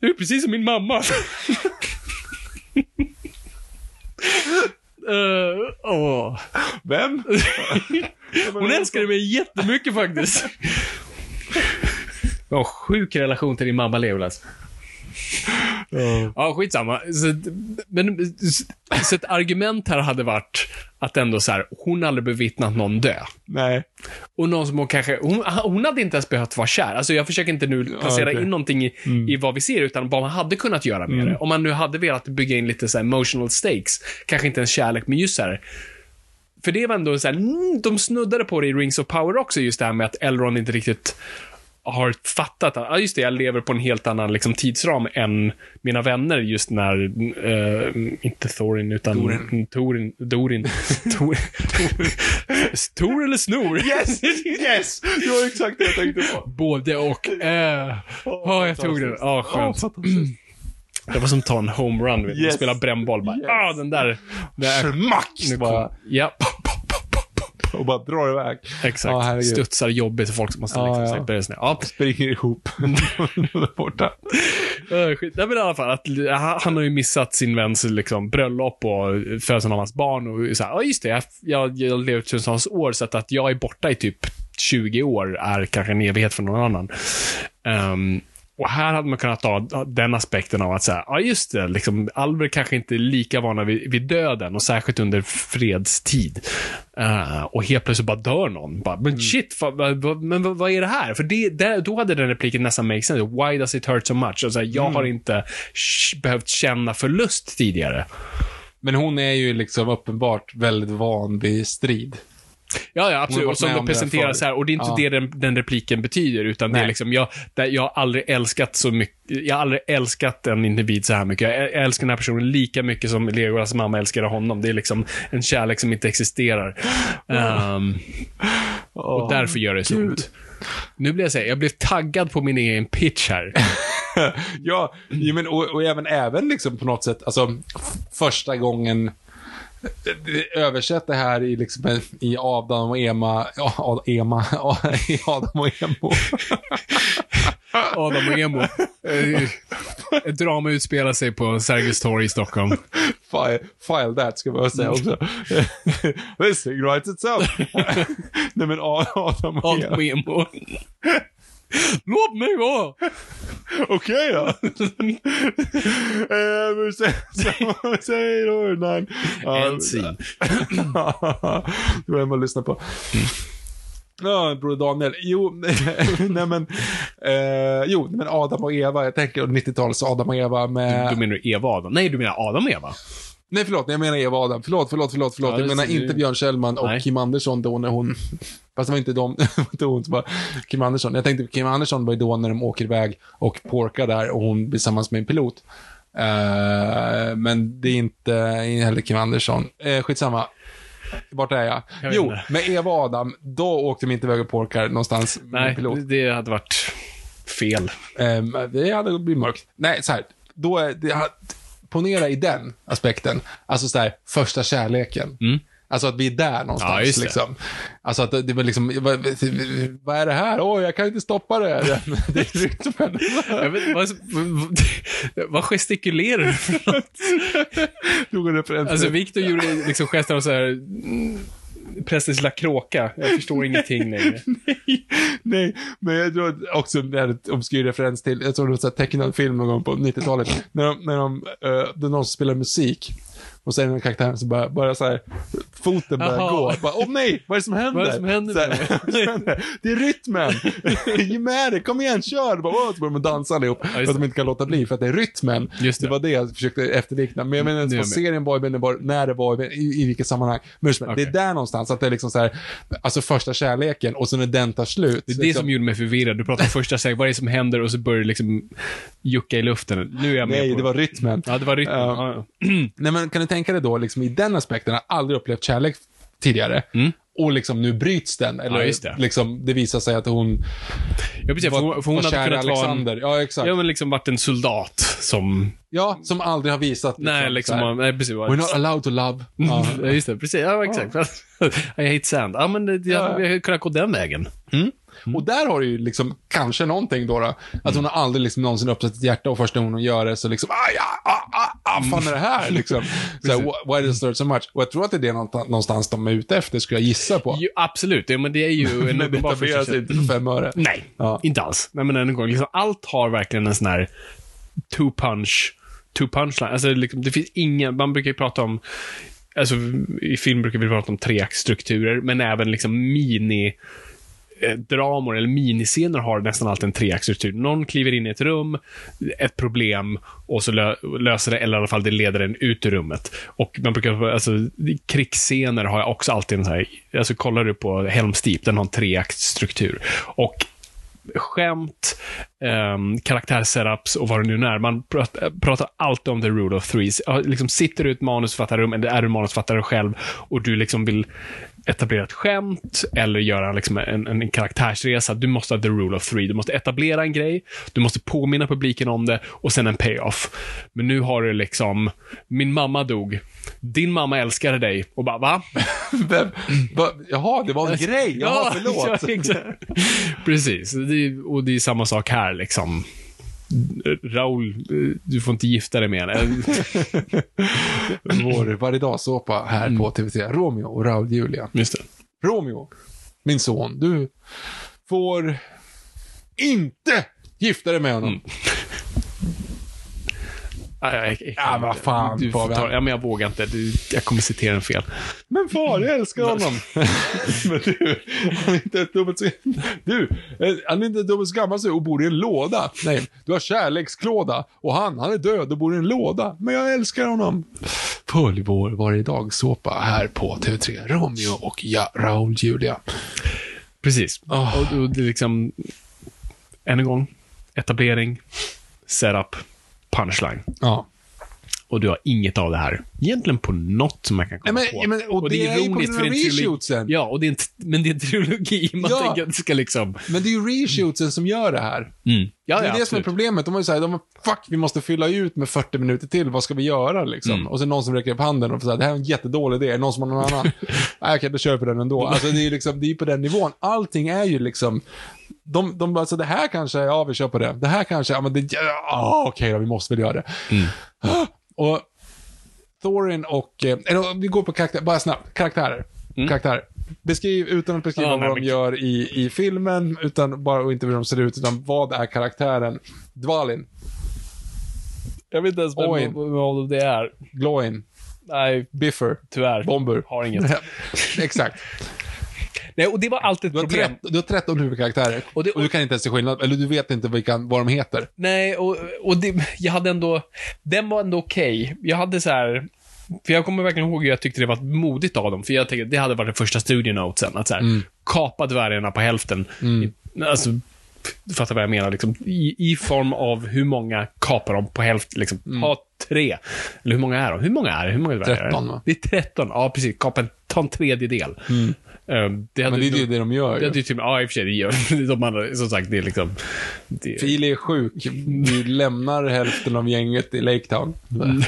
Du är precis som min mamma. Eh, åh. Vem? Hon älskade mig jättemycket faktiskt. Jag har en sjuk relation till din mamma, Legolas. Ja, skitsamma. Så, men, så ett argument här hade varit att ändå så här, hon aldrig bevittnat någon dö. Nej. Och någon som hon kanske, hon, hon hade inte ens behövt vara kär. Alltså jag försöker inte nu placera. Mm. in någonting i, i vad vi ser, utan vad man hade kunnat göra med det. Om man nu hade velat bygga in lite så emotional stakes, kanske inte ens kärlek, men just så här, för det var ändå så här, mm, de snuddade på det i Rings of Power också, just det här med att Elrond inte riktigt har fattat att, ja just det, jag lever på en helt annan liksom, tidsram än mina vänner just när, eh, inte Thorin, utan Torin. Torin, Dorin. Tor, Tor eller Snor? Yes! Yes! Det var exakt det jag tänkte på. Både och. Eh. Ja, jag tog den. Ja, skönt. Det var som att ta en homerun. Yes. Spela brännboll. Bara, Yes. ah, den där. där. Smack! Nu Bara, ja, och bara drar iväg. exakt. Ja, herregud. Studsar jobbigt för folk som måste Ja, liksom ja. snett. Ja, Springer ihop. Borta. Skit. Nej, men i alla fall, att, han, han har ju missat sin väns liksom, bröllop och födelsen av hans barn. Och så här, ja just det, jag, jag, jag levt tusentals år, så att, att jag är borta i typ 20 år är kanske en evighet för någon annan. Ehm, och här hade man kunnat ta den aspekten av att säga, ja just det, liksom, alver kanske inte är lika vana vid, vid döden och särskilt under fredstid. Eh, och helt plötsligt bara dör någon. Bara, men shit, vad, vad, vad, men vad, är det här? För det, där, då hade den repliken nästan make sense. Why does it hurt so much? Och så här, jag har inte behövt känna förlust tidigare. Men hon är ju liksom uppenbart väldigt van vid strid. Ja, ja, absolut. Och som de här presenteras här. Och det är inte Ja. det den, den repliken betyder, utan det är Nej. liksom, jag, jag har aldrig älskat så mycket, jag har aldrig älskat en individ så här mycket. Jag älskar den här personen lika mycket som Legolas mamma älskade honom. Det är liksom en kärlek som inte existerar. Ehm, och därför gör det så ont. Nu blir jag säga, jag blev taggad på min egen pitch här. ja, men, och, och även, även liksom på något sätt, alltså första gången Översätt det här i, liksom, i Adam och Ema, ja, Ema, i Adam och Emo. Adam och Emo. Eh, Ett drama utspelar sig på Sergels torg i Stockholm. File, file that, ska man säga också. This thing writes itself. Nej men Adam och Adam Eva. och Emo. Låt mig vara! Okej då. Eh, sen- sen- Säg då. Ja, En scene. det var en man lyssnar på. Ja, Broder Daniel. Jo, nej men, eh, jo, men Adam och Eva, jag tänker 90-talets Adam och Eva med... Menar du Eva och Adam? Nej, du menar Adam och Eva? Nej, förlåt, jag menar Eva Adam. Förlåt, förlåt, förlåt, förlåt. Ja, jag menar inte. Björn Kjellman och Nej. Kim Andersson då när hon... Fast det var inte de, det var inte hon som var Kim Andersson. Jag tänkte Kim Andersson var ju då när de åker iväg och porkar där och hon tillsammans med en pilot. Eh, men det är inte heller Kim Andersson. Uh, skitsamma. Vart är jag? Jag jo, inte. med Eva och Adam, då åkte de inte iväg och porkar någonstans Nej, pilot. det- hade varit fel. Ehm, det hade blivit mörkt. Nej, så här. Då är det, ponera i den aspekten. Alltså så här, första kärleken. Mm. Alltså att vi är där någonstans. Ja, det. Liksom. Alltså att det var liksom, vad, vad är det här? Åh, jag kan inte stoppa det. det är rytmen. Jag vet, vad, vad, gestikulerar du för något? Tog en referens Alltså, Victor gjorde liksom gesten av så här... Prästens lilla kråka. Jag förstår ingenting längre. Nej, men jag tror att också det här är ett obskyr referens till, jag tror det var en tecknad film någon gång på 90-talet, när de, när de, uh, det är någon som spelar musik. Och så är det den karaktären som bara, bara så här, foten börjar Jaha. gå. Bara, Åh nej, vad är det som händer? Vad är det som händer Så här, vad det som händer? Det är rytmen! Ge med dig, kom igen, kör! Bara, Åh, så börjar de dansa allihop. Ja, för att de det. inte kan låta bli, för att det är rytmen. Just det. det var det jag försökte efterlikna. Men jag menar inte Det är med. serien Boyband, det var när det var, i, i vilket sammanhang. Men just, det är där någonstans, att det är liksom så här, alltså första kärleken och så när den tar slut. Det är det liksom, som gjorde mig förvirrad. Du pratar första säg, vad är det som händer och så börjar det liksom jucka i luften. Nu är jag med Nej, på det var rytmen. Ja, det var rytmen. Ja. Nej, men kan du tänka dig då, liksom i den aspekten, jag har aldrig upplevt kärlek tidigare. Och liksom nu bryts den. Eller Mm. Ja, det. Liksom, det visar sig att hon Ja, precis. För var, hon, för hon var kär i en, Alexander. Ja, exakt. Ja, Ja, men liksom varit en soldat som... som aldrig har visat. nej, liksom... här, Nej, precis. We're not allowed to love. Ja. Ja, just det. Precis. Ja, exakt. I hate sand. Ja, men det, jag, Ja. jag hade kunnat gå den vägen. Och där har du ju liksom kanske någonting då. då att hon har aldrig liksom någonsin öppnat sitt hjärta och första gången hon gör det så liksom, ah, ja, ah, ah, ah, fan är det här liksom? så här, why- does it hurt so much? Och jag tror att det är det någonstans de är ute efter, skulle jag gissa på. Jo, absolut. Ja, men det är ju en uppenbar första- inte för fem öre. Nej, Ja. inte alls. Nej, men en gång, liksom, allt har verkligen en sån här two punch, two punchline. Alltså, liksom, det finns ingen, man brukar ju prata om, alltså i film brukar vi prata om treaktstrukturer, men även liksom mini Eh, dramor eller miniscener har nästan alltid en treaktsstruktur. Någon kliver in i ett rum, ett problem, och så lö- löser det, eller i alla fall det leder en ut ur rummet. Och man brukar, alltså, krigsscener har jag också alltid en så här, alltså kollar du på Helm's Deep, den har en treaktsstruktur. Och skämt, ehm, um, karaktärsetups och vad det nu är. Man pratar, pratar alltid om the rule of threes. Liksom sitter du i ett manusförfattarrum, eller är du manusförfattare själv, och du liksom vill etablera ett skämt eller göra liksom en, en, en karaktärsresa. Du måste ha the rule of three. Du måste etablera en grej, du måste påminna publiken om det och sen en payoff. Men nu har du liksom, min mamma dog, din mamma älskade dig och bara, va? Vem, va, jaha, det var en grej. Jaha, förlåt. Ja. Precis. Det är, och det är samma sak här liksom. Raul, eh, du får inte gifta dig med henne. Vår varje dag såpa här Mm. på TV3. Romeo och Raul Julia. Just det. Romeo, min son, du får inte gifta dig med honom. Mm. Ja, jag, jag, Ja, vad fan, du får ta, ja, men jag vågar inte. Du, jag kommer citera den fel. Men far, jag älskar honom. Men du, han är inte dubbelt så... Du, eh, han är inte dubbelt så gammal så och bor i en låda. Nej, du har kärleksklåda. Och han, han är död och bor i en låda. Men jag älskar honom. Följ vår varje dag såpa här på TV3. Romeo och ja, Raul Julia. Precis. Oh. Och, och det är liksom, än en gång, etablering, setup, punchline. Ja. Och du har inget av det här. Egentligen på något som man kan komma Nej, men- på. men- och det är ju på grund av för en trilogi- reshootsen. Ja, och det är en, men det är en trilogi. Man Ja. tänker att det ska liksom... Men det är ju reshootsen som gör det här. Mm. Ja, det är ja, det som är absolut. problemet. De har ju sagt, de har, fuck, vi måste fylla ut med 40 minuter till. Vad ska vi göra liksom? Mm. Och så är det någon som räcker upp handen och säger, det här är en jättedålig idé. Är det någon som har någon annan? Nej, okej, då kör vi på den ändå. Alltså det är ju liksom, det är på den nivån. Allting är ju liksom, de, de alltså det här kanske, ja vi kör på det. Det här kanske, ja men det, ja, okej då, vi måste väl göra det. Mm. Och Thorin och, eh, eller vi går på karaktär, bara snabbt, karaktärer. Karaktärer. Beskriv, utan att beskriva Mm. Nej, vad de gör i, i filmen, utan bara, och inte hur de ser ut, utan vad är karaktären? Dvalin, Jag vet inte ens vem- vem, det är. Gloin, Nej, Biffer, tyvärr. Bomber. Har inget. Exakt. Nej, och det var alltid ett Du har, problem. 13, du har 13 huvudkaraktärer. Och Och, det- du kan inte ens se skillnad, eller du vet inte vilka, vad de heter. Nej, och, och det, jag hade ändå... Den var ändå okej. Jag hade så här... För jag kommer verkligen ihåg hur jag tyckte det var modigt av dem. För jag tänkte det hade varit den första studionotesen. Att så här, Mm. kapa dvärgarna på hälften. I, alltså, du fattar vad jag menar. Liksom, i, I form av hur många kapar de på hälften. Liksom, Mm. Ha tre. Eller hur många är de? Hur många är det? Hur många dvärgar är det? 13, va? Det är 13. Ja, precis. Kapa en, ta en tredjedel. Um, det hade. Men det är ju det de gör. det ju. typ, ja, i och för sig, det gör de andra, som sagt, det är liksom... Det, Fili är sjuk. Vi lämnar hälften av gänget i Lake Town.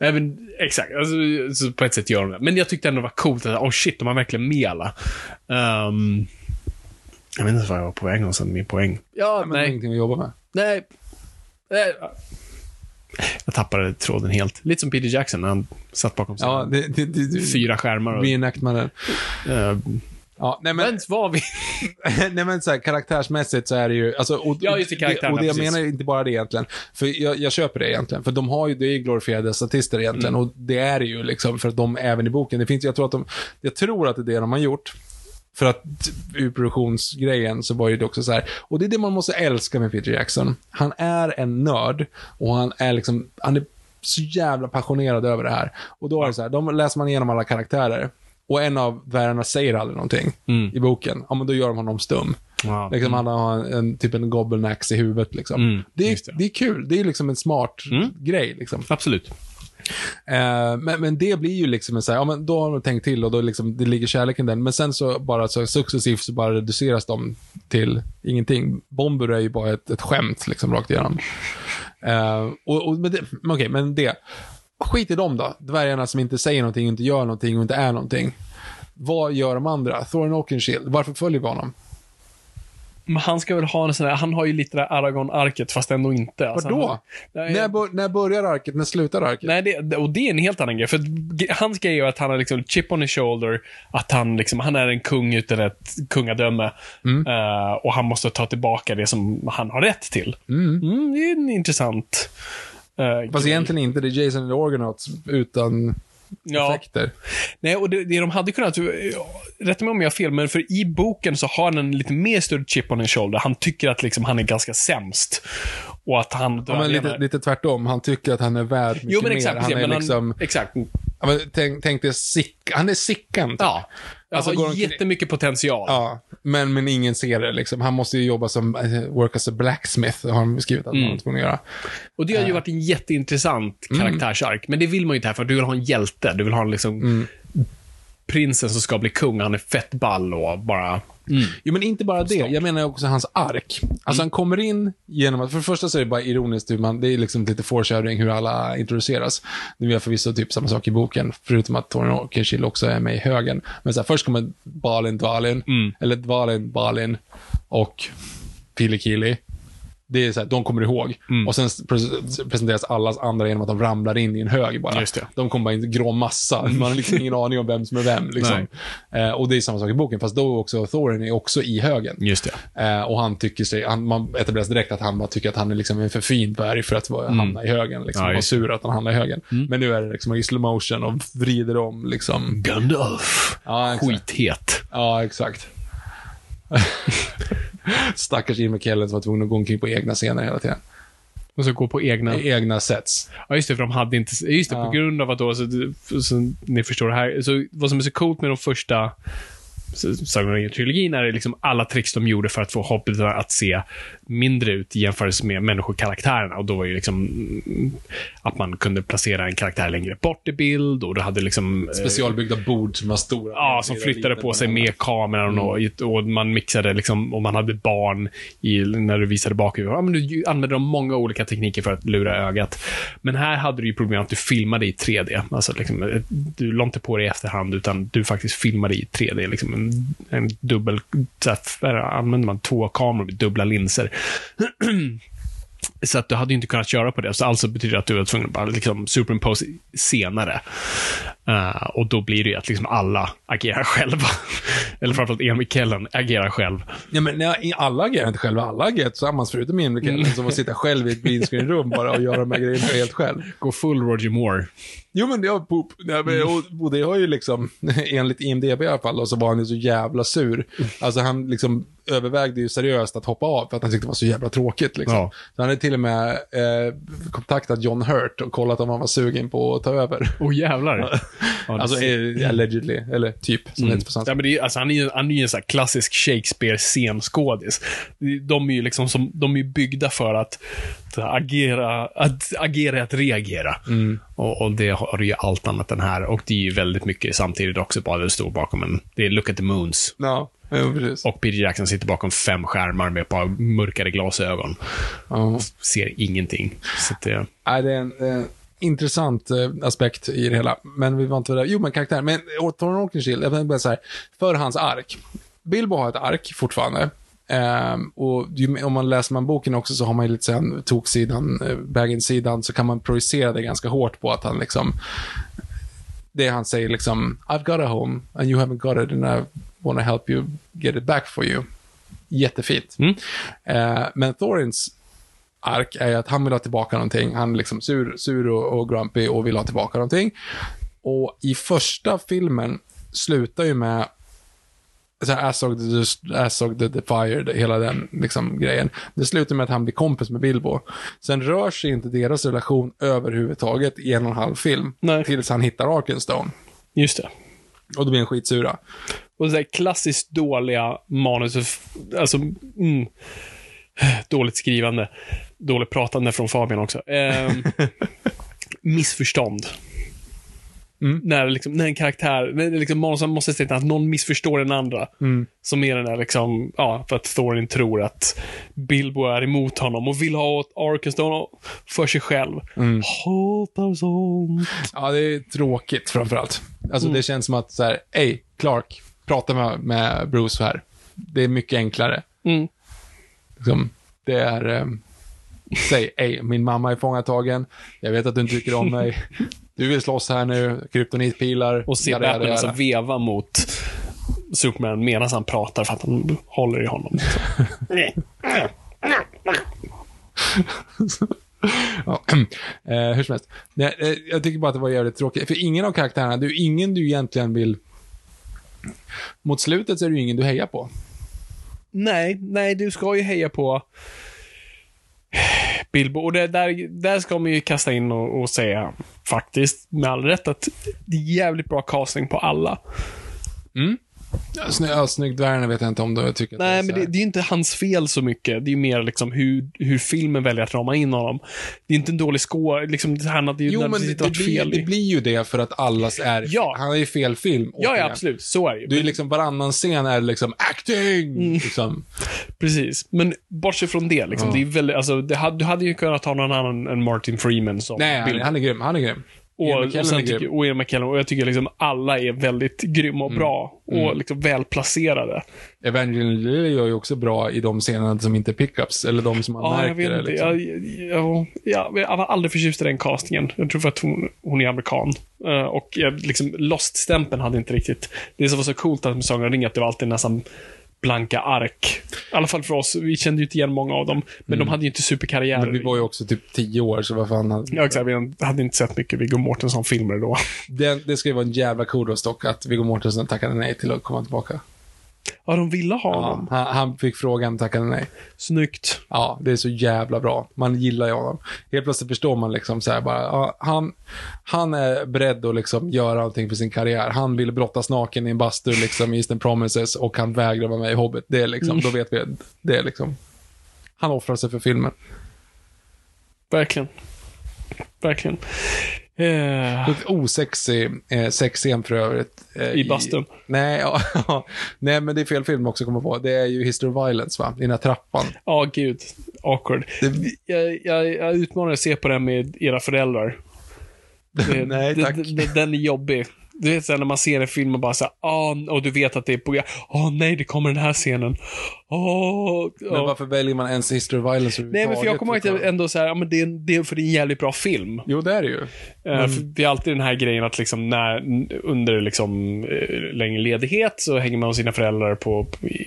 Nej, men exakt. Alltså, så på ett sätt gör de det. Men jag tyckte ändå det var coolt att, oh shit, de har verkligen med alla. Ehm, jag vet inte vad jag var på väg någonstans min poäng. Ja, Men det är nej. ingenting att jobba med. Nej. nej. Jag tappade tråden helt. Lite som Peter Jackson när han satt bakom sig. Ja, det, det, det, Fyra skärmar och... Reenactmannen. eh, Ja, nej men, Vems var vi? nej men så här, karaktärsmässigt så är det ju, alltså, och, Ja, just det, och det jag precis. menar är inte bara det egentligen. För jag, jag köper det egentligen. För de har ju, det är glorifierade statister egentligen. Mm. Och det är det ju liksom, för att de även i boken, det finns, jag tror att de, jag tror att det är det de har gjort. För att ur produktionsgrejen så var ju det också så här, och det är det man måste älska med Peter Jackson. Han är en nörd och han är liksom, han är så jävla passionerad över det här. Och då är det så här, de läser man igenom alla karaktärer. Och en av dvärgarna säger aldrig någonting Mm. i boken. Ja, men då gör de honom stum. Ja. Liksom han har en, en typ en gobblenax i huvudet liksom. Mm, det, är, det. det. är kul. Det är liksom en smart Mm. grej liksom. Absolut. Eh, men, men det blir ju liksom en så här, ja men då har de tänkt till och då liksom, det ligger kärleken där. Men sen så bara så successivt så bara reduceras de till ingenting. Bomber är ju bara ett, ett skämt liksom rakt igenom. Eh, och, och, men det, okay, okej, men det. Skit i dem då. Dvärgarna som inte säger någonting, inte gör någonting och inte är någonting. Vad gör de andra? Thorin Oakenshield, varför följer vi honom? Men han ska väl ha en sån där, han har ju lite det Aragon-arket fast ändå inte. Alltså, Vadå? han- Nej, När, bör, när börjar arket? När slutar arket? Nej, det, och det är en helt annan grej. För hans grej är att han har liksom chip on his shoulder, att han liksom, han är en kung utan ett kungadöme. Mm. Eh, och han måste ta tillbaka det som han har rätt till. Mm, det är en intressant uh, Fast egentligen inte. Det är Jason and the Argonauts utan Ja, effekter. nej, och det, det de hade kunnat, rätta mig om jag har fel, men för i boken så har han en lite mer större chip on his shoulder. Han tycker att liksom han är ganska sämst. Och att han... Ja, men lite, lite tvärtom. Han tycker att han är värd mycket Jo, men mer. exakt. Han precis, är men liksom, han, exakt. ja, men tänk, tänk dig sick, han är Sickan. typ. Ja. Alltså, har jättemycket potential. Ja, men, men ingen ser det liksom. Han måste ju jobba som, eh, work as a blacksmith, har de skrivit att Mm. var tvungen att göra. Och det har ju varit en jätteintressant karaktärsark. Men det vill man ju inte här för du vill ha en hjälte. Du vill ha en liksom prinsen som ska bli kung. Han är fett ball och bara... Jo, men inte bara det. Jag menar också hans ark. Alltså han kommer in genom att, för det första så är det bara ironiskt hur man, det är liksom lite foreshadowing hur alla introduceras. Nu gör förvisso typ samma sak i boken, förutom att Thorin Oakenshield också är med i högen. Men så här, först kommer Balin Dvalin, eller Dvalin Balin och Pilikili. Det är så här, de kommer ihåg. Och sen pre- presenteras allas andra genom att de ramlar in i en hög bara. De kommer bara i en grå massa. Man har liksom ingen aning om vem som är vem. Liksom. Eh, och det är samma sak i boken, fast då också Thorin är också i högen. Just. Eh, och han tycker sig, han, man etableras direkt att han bara tycker att han är liksom en för fin dvärg för att vara, hamna i högen. Liksom, Ja, just sur att han hamnar i högen. Men nu är det liksom i slow motion och vrider om liksom. Gandalf. Ja, exakt. Skithet. Ja, exakt. Stackars Ian McKellen som var tvungen att gå omkring på egna scener hela tiden. Och så gå på egna... Egna sets. Ja, just det, för de hade inte... Just det, Ja. på grund av att då, så, så ni förstår det här. Så vad som är så coolt med de första Sagan om ringen-trilogin är det liksom alla tricks de gjorde för att få hobbitarna att se mindre ut i jämförelse med människokaraktärerna. Och då var ju liksom mm, att man kunde placera en karaktär längre bort i bild och du hade liksom... eh, Specialbyggda bord som var stora. Ja, som flyttade på sig med kameran och, och man mixade liksom, och man hade barn i, när du visade bakhuvudet. Ja, men du använde de många olika tekniker för att lura ögat. Men här hade du ju problem att du filmade i 3D. Alltså, liksom, du la inte på det i efterhand, utan du faktiskt filmade i 3D. Liksom en, en dubbel, där använder man två kameror med dubbla linser. Så att du hade ju inte kunnat köra på det. Så alltså betyder det att du var tvungen att bara liksom superimpose senare. Eh, och då blir det ju att liksom alla agerar själva. Eller framförallt Emil Kellen agerar själv. Ja, men nej, alla agerar inte själva. Alla agerar tillsammans, förutom Ian McKellen som får sitta själv i ett green screen-rum bara och göra de här grejerna helt själv. Gå full Roger Moore. Jo, men har Poop. Nej, men, och, och det har ju liksom, enligt IMDB i alla fall, och så var han ju så jävla sur. Alltså han liksom övervägde ju seriöst att hoppa av för att han tyckte det var så jävla tråkigt. Liksom. Ja. Så han hade till och med eh, kontaktat John Hurt och kollat om han var sugen på att ta över. Åh oh, jävlar. Ja, Alltså ser- eh, allegedly, eller typ, som det heter på svenska. Ja, men det är, alltså, han är ju han är en sån här klassisk Shakespeare-scenskådis. De är ju liksom som, de är byggda för att, att agera, att agera är att reagera. Och, och det har ju allt annat än här. Och det är ju väldigt mycket samtidigt också bara det står bakom en, det är Look at the Moons. Ja, precis. Och Peter Jackson sitter bakom fem skärmar med ett par mörkare glasögon. Ja. Ser ingenting. Så det, Nej, det är en eh, intressant eh, aspekt i det hela. Men vi var inte där. Jo, men karaktär. Men och Thorin Oakenshield, jag bara så här, för hans ark. Bilbo har ett ark fortfarande. Ehm, och ju, om man läser man boken också så har man ju lite sen toksidan, eh, Baggins-sidan, så kan man projicera det ganska hårt på att han liksom det han säger liksom, I've got a home and you haven't got it. Den där wanna help you get it back for you. Jättefint. Mm. Eh, men Thorins ark är att han vill ha tillbaka någonting. Han är liksom sur, sur och, och grumpy och vill ha tillbaka någonting. Och i första filmen slutar ju med så här, as of the, as of the, the fire, det- hela den liksom, grejen. Det slutar med att han blir kompis med Bilbo. Sen rör sig inte deras relation överhuvudtaget i en och en halv film. Nej. Tills han hittar Arkenstone. Just det. Och då blir han skitsura. Och så här klassiskt dåliga manus. Alltså, mm, dåligt skrivande. Dåligt pratande från Fabian också. Ehm, missförstånd. Mm. När, liksom, när en karaktär, när liksom, manusen måste säga att någon missförstår den andra. Mm. Som är den där liksom, ja, för att Thorin tror att Bilbo är emot honom och vill ha Arkenstone för sig själv. Mm. Hatar sånt. Ja, det är tråkigt framförallt. Alltså Mm. det känns som att så här, hej, Clark, prata med, med Bruce här. Det är mycket enklare. Mm. Liksom, det är, eh, säg, hej, min mamma är fångatagen. Jag vet att du inte tycker om mig. Du vill slåss här nu, kryptonitpilar. Och se Batman alltså veva mot Superman medan han pratar för att han håller i honom. Ja. eh, hur som helst. Nej, eh, jag tycker bara att det var jävligt tråkigt. För ingen av karaktärerna, det är ju ingen du egentligen vill... Mot slutet så är det ju ingen du hejar på. nej, nej, du ska ju heja på Bilbo. Och det, där, där ska man ju kasta in och, och säga, faktiskt, med all rätt, att det är jävligt bra casting på alla. Ja, Sny, ja, Snyggdvärgarna vet jag inte om du tycker Nej, är men det, det är inte hans fel så mycket. Det är mer liksom hur, hur filmen väljer att rama in honom. Det är inte en dålig score. Liksom, det här hade ju Jo, men det, det, blir, fel. det blir ju det för att allas är... Ja. Han är ju fel film. ja, ja, absolut. Så är det ju. Du är liksom, varannan scen är liksom acting! Mm. Liksom. Precis. Men bortsett från det, liksom, Ja. det är väldigt, alltså, det du hade ju kunnat ha någon annan än Martin Freeman som Nej, han, han är grym. Han är grym. Och, och, sen tycker, och Ian McKellen. Och jag tycker liksom alla är väldigt grymma och bra. Och liksom välplacerade. Evangeline Lilly gör ju också bra i de scenerna som inte är pickups, eller de som man Ja, jag märker vet det. inte. Liksom. Jag, jag, jag, jag var aldrig förtjust i den castingen. Jag tror för att hon, hon är amerikan. Eh, och jag, liksom, Lost-stämpeln hade inte riktigt... Det som var så coolt att med Sagan om ringen, att det var alltid nästan blanka ark. I alla fall för oss. Vi kände ju inte igen många av dem. Men de hade ju inte superkarriärer. Mm. Men vi var ju också typ tio år, så vad fan. hade- Ja, exakt. Vi hade inte sett mycket Viggo Mortensen-filmer då. Det, det ska ju vara en jävla kudos dock, att Viggo Mortensen tackade nej till att komma tillbaka. Ja, de ville ha Ja, honom. han, han fick frågan, tackade nej. Snyggt. Ja, det är så jävla bra. Man gillar ju honom. Helt plötsligt förstår man liksom så här bara, ja, han, han är beredd att liksom göra någonting för sin karriär. Han vill brottas naken i en bastu liksom i Eastern Promises och han vägrar vara med i Hobbit. Det är liksom, då vet vi, det är liksom, han offrar sig för filmen. Verkligen. Verkligen. Lite osexig eh, sexscen för övrigt. eh, I bastun. Nej, ja, nej, men det är fel film också komma på. Det är ju History of Violence, va? I den här trappan. Ja, gud. Awkward. Jag, jag, jag utmanar att se på den med era föräldrar. Det, Nej, det- tack. det- Den är jobbig. Du vet såhär när man ser en film och bara såhär, ah, och du vet att det är på Åh nej, det kommer den här scenen. Åh, Men varför väljer man ens History of Violence Nej, men för jag kommer ihåg att ändå såhär, ja men det är, en- det är för det är en jävligt bra film. Jo, det är det ju. För det är alltid den här grejen att liksom när, under liksom, eh, längre ledighet så hänger man hos sina föräldrar på,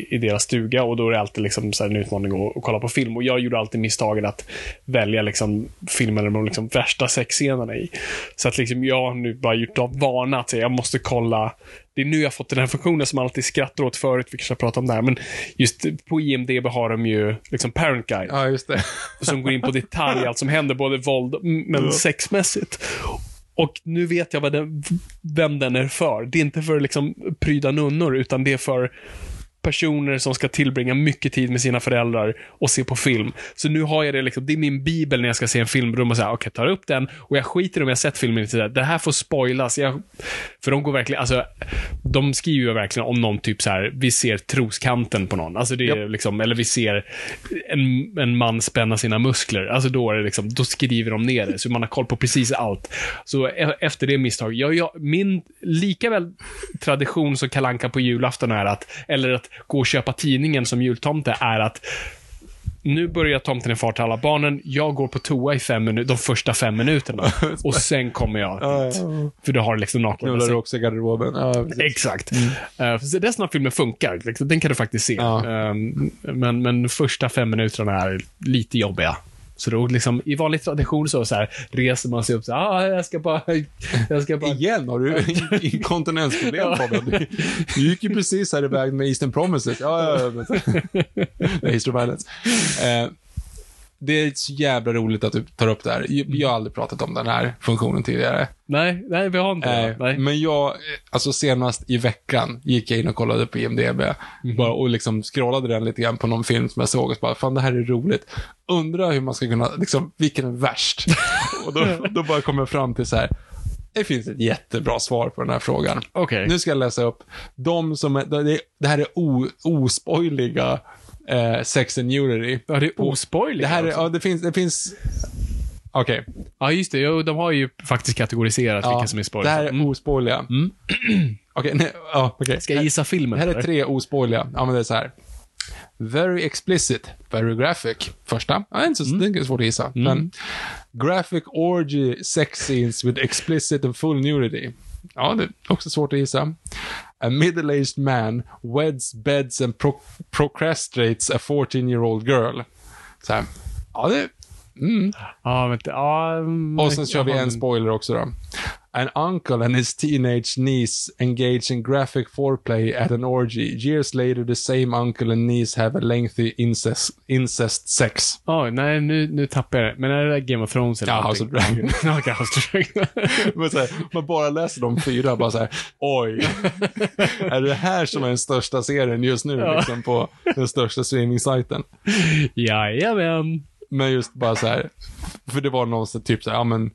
i, deras stuga och då är det alltid liksom så här en utmaning att, att kolla på film. Och jag gjorde alltid misstaget att välja liksom filmer med de liksom värsta sexscenerna i. Så att liksom jag har nu bara gjort av vana att jag måste kolla det är nu jag har fått den här funktionen som man alltid skrattar åt förut, vi kanske har pratat om det här, men just på IMDB har de ju liksom Parent Guide Ja, just det. som går in på detalj, allt som händer, både våld men sexmässigt. Och nu vet jag vad den, vem den är för. Det är inte för liksom pryda nunnor, utan det är för personer som ska tillbringa mycket tid med sina föräldrar och se på film. Så nu har jag det liksom, det är min bibel när jag ska se en filmrum och säga, okej, tar upp den och jag skiter om jag sett filmen där. Det här får spoilas. Jag, för de går verkligen, alltså, de skriver ju verkligen om någon typ så här, vi ser troskanten på någon. Alltså det är liksom, eller vi ser en, en man spänna sina muskler. Alltså då är det liksom, då skriver de ner det. Så man har koll på precis allt. Så e- efter det misstaget, jag, jag, min lika väl tradition som kalanka på julafton är att, eller att gå och köpa tidningen som jultomte är att nu börjar tomten i fart till alla barnen. Jag går på toa i fem minuter, de första fem minuterna. och sen kommer jag dit. För du har liksom naken. Knullar du också i garderoben? Ja. Exakt. Mm. så resten av filmen funkar. Liksom, Den kan du faktiskt se. Ja. Ehm, men, men första fem minuterna är lite jobbiga. Så då liksom, i vanlig tradition så, så här, reser man sig upp så här, ah, jag ska bara, jag ska bara Igen har du inkontinensproblem Fabian. Du, gick ju precis här iväg med Eastern Promises. Ja, ja, ja. Nej, of Violence. Eh, det är så jävla roligt att du tar upp det här. Jag har aldrig pratat om den här funktionen tidigare. Nej, nej, vi har inte det. Eh, Nej. Men jag, eh, alltså senast i veckan gick jag in och kollade på IMDB. Bara, och liksom scrollade den lite grann på någon film som jag såg och så bara, fan det här är roligt. Undrar hur man ska kunna, liksom, vilken är värst? och då, då bara kom jag fram till så här. Det finns ett jättebra svar på den här frågan. Okej. Nu ska jag läsa upp. De som är, det, det här är o, ospoiliga eh, sex and nudity. Ja, det är ospoiligt. Det här är, också. ja, det finns, det finns, okej. Ja, just det. Jo, de har ju faktiskt kategoriserat vilka som är Det spoilers. här är Mm. ospoiliga. Okej, nej, ja, okej. Ska jag gissa filmen? Det här är tre ospoiliga. Ja, men det är så här. Very explicit, very graphic. Första. Ja, det inte så, det är svårt att gissa. Men graphic orgy sex scenes with explicit and full nudity. Ja, det är också svårt att gissa. A middle-aged man weds, beds and pro procrastinates a 14-year-old girl. Så här. Ja, det... Mm. Ja, vänta. Ja, mm, Och sen kör vi en men- spoiler också då. An uncle and his teenage niece engage in graphic foreplay at an orgy. Years later, the same uncle and niece have a lengthy incest, incest sex. Ja, nej, nu, nu tappar jag det. Men är det där Game of Thrones eller Ja, någonting? House of Dragon. Ja, okej, House of Dragon. Men så här, man bara läser de fyra, bara så här, oj. är det här som är den största serien just nu, Ja. liksom på den största streaming-sajten? Jajamän. Men just bara så här, för det var någon så typ så här, ja men,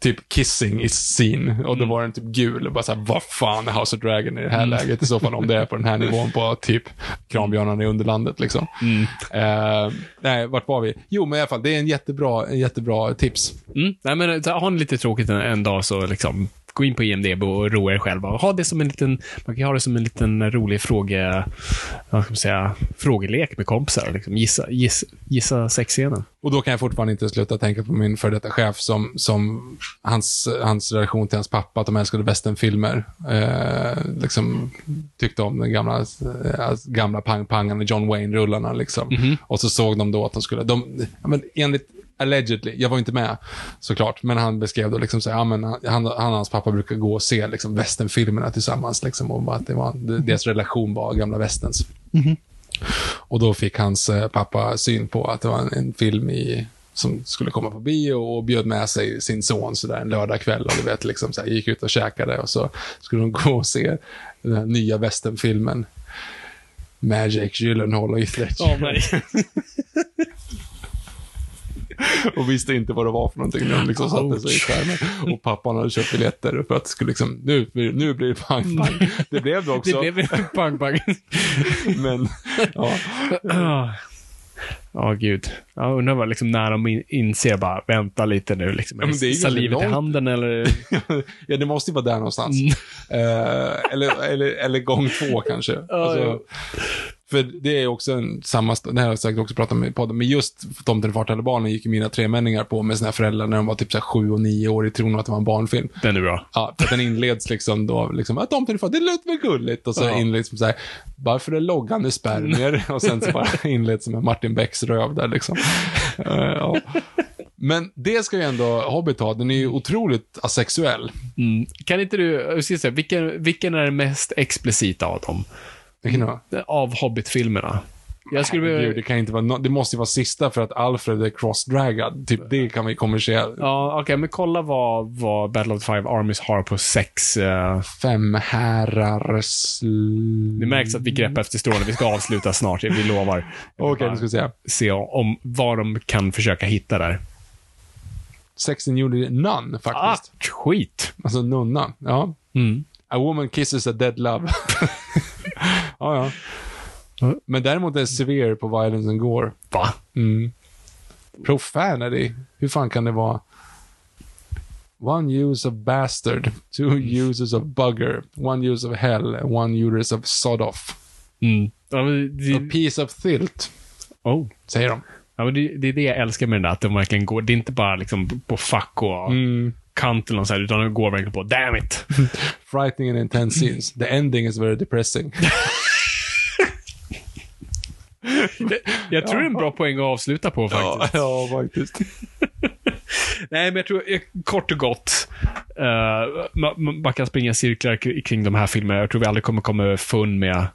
typ kissing is scene och då var den typ gul och bara så här, vad fan är House of Dragon i det här läget i så fall om det är på den här nivån på typ Kranbjörnarna i Underlandet liksom. Eh, nej, vart var vi? Jo, men i alla fall, det är en jättebra, en jättebra tips. Mm. Nej, men har ni lite tråkigt en, en dag så liksom, gå in på IMDB och roa er själva. Och ha det som en liten, man kan ha det som en liten rolig fråge, vad ska man säga, frågelek med kompisar. Liksom. Gissa, gissa, gissa sexscenen. Och då kan jag fortfarande inte sluta tänka på min före detta chef som, som hans, hans relation till hans pappa, att de älskade westernfilmer. Eh, liksom tyckte om den gamla, eh, gamla pang-pangan John Wayne-rullarna liksom. Och så såg de då att de skulle, de, ja, men enligt Allegedly, jag var inte med såklart, men han beskrev då liksom så här, ja, men han, han och hans pappa brukar gå och se liksom westernfilmerna tillsammans liksom, och att det var, deras relation var gamla västerns. Och då fick hans eh, pappa syn på att det var en, en film i, som skulle komma på bio och bjöd med sig sin son så där en lördagkväll och du vet, liksom så här, gick ut och käkade och så skulle de gå och se den här nya westernfilmen. Magic Gyllenhaal och Heath Ledger. nej. och visste inte vad det var för någonting när de liksom satte sig i skärmen. Och pappan hade köpt biljetter för att det skulle liksom, nu, blir- nu blir det pang, pang. Det blev det också. Det blev pang, pang. Men, ja. Ja, Ja, gud. Jag undrar vad, liksom, när de in, inser bara, vänta lite nu. Liksom. Ja, men det är Salivet i långt. handen eller? ja, det måste ju vara där någonstans. Eh, eller, eller, eller gång två kanske. alltså, för det är också en samma, det här har jag säkert också pratat om i podden, men just Tomten fart eller barnen gick ju mina tremänningar på med sina föräldrar när de var typ så här sju och nio år i tron att det var en barnfilm. Den är bra. Ja, för att den inleds liksom då, liksom, att Tomten fart, det låter väl gulligt. Och så Ja. inleds så här, varför är loggan i spermier? och sen så bara inleds med Martin Becks röv där liksom. Eh, ja. Men det ska ju ändå Hobbit ha, den är ju otroligt asexuell. Mm. Kan inte du, jag ska säga, vilken, vilken är den mest explicita av dem? Vilken då? Av Hobbit-filmerna? Jag skulle Gud, vilja... det kan inte vara no- det måste ju vara sista för att Alfred är cross-draggad. Typ det kan vi kommersiellt. Ja, okej, men kolla vad, vad Battle of the Five Armies har på sex... eh, Fem herrar sl- det märks att vi greppar efter strålen. Vi ska avsluta snart, vi lovar. Okej, nu ska vi se. se om vad de kan försöka hitta där. Sexen gjorde none Ah, faktiskt. skit! Alltså nunna. Ja. Mm. A woman kisses a dead love. ja, ja. Men däremot är severe på violence and gore. Va? Mm. Profanity. Hur fan kan det vara? One use of bastard, two uses of bugger, one use of hell, one use of sod off. Mm. Ja, men A det, piece of thilt, oh. säger de. Ja, men det, det är det jag älskar med den där, att de verkligen går, det är inte bara liksom på fack och Mm. Kant eller något sånt, utan de går verkligen på damn it. Frightening and intense scenes. The ending is very depressing. Jag tror det är en bra poäng att avsluta på faktiskt. ja, faktiskt. Nej, men jag tror eh, kort och gott, uh, man, man bara kan springa cirklar kring de här filmerna. Jag tror vi aldrig kommer komma över fun med,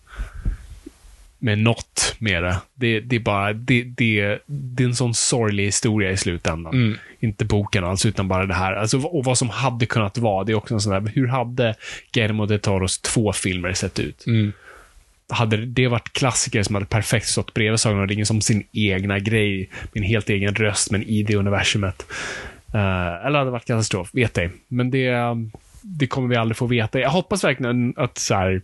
med något med det. Det, det är bara, det, det, det är en sån sorglig historia i slutändan. Mm. Inte boken alls, utan bara det här. Alltså, och vad som hade kunnat vara, det är också en sån där, hur hade Guillermo de Toros två filmer sett ut? Mm. hade det varit klassiker som hade perfekt stått bredvid Sagan om ringen som sin egna grej, med en helt egen röst, men i det universumet. Uh, eller hade det varit katastrof, vet ej. Men det, det kommer vi aldrig få veta. Jag hoppas verkligen att så här,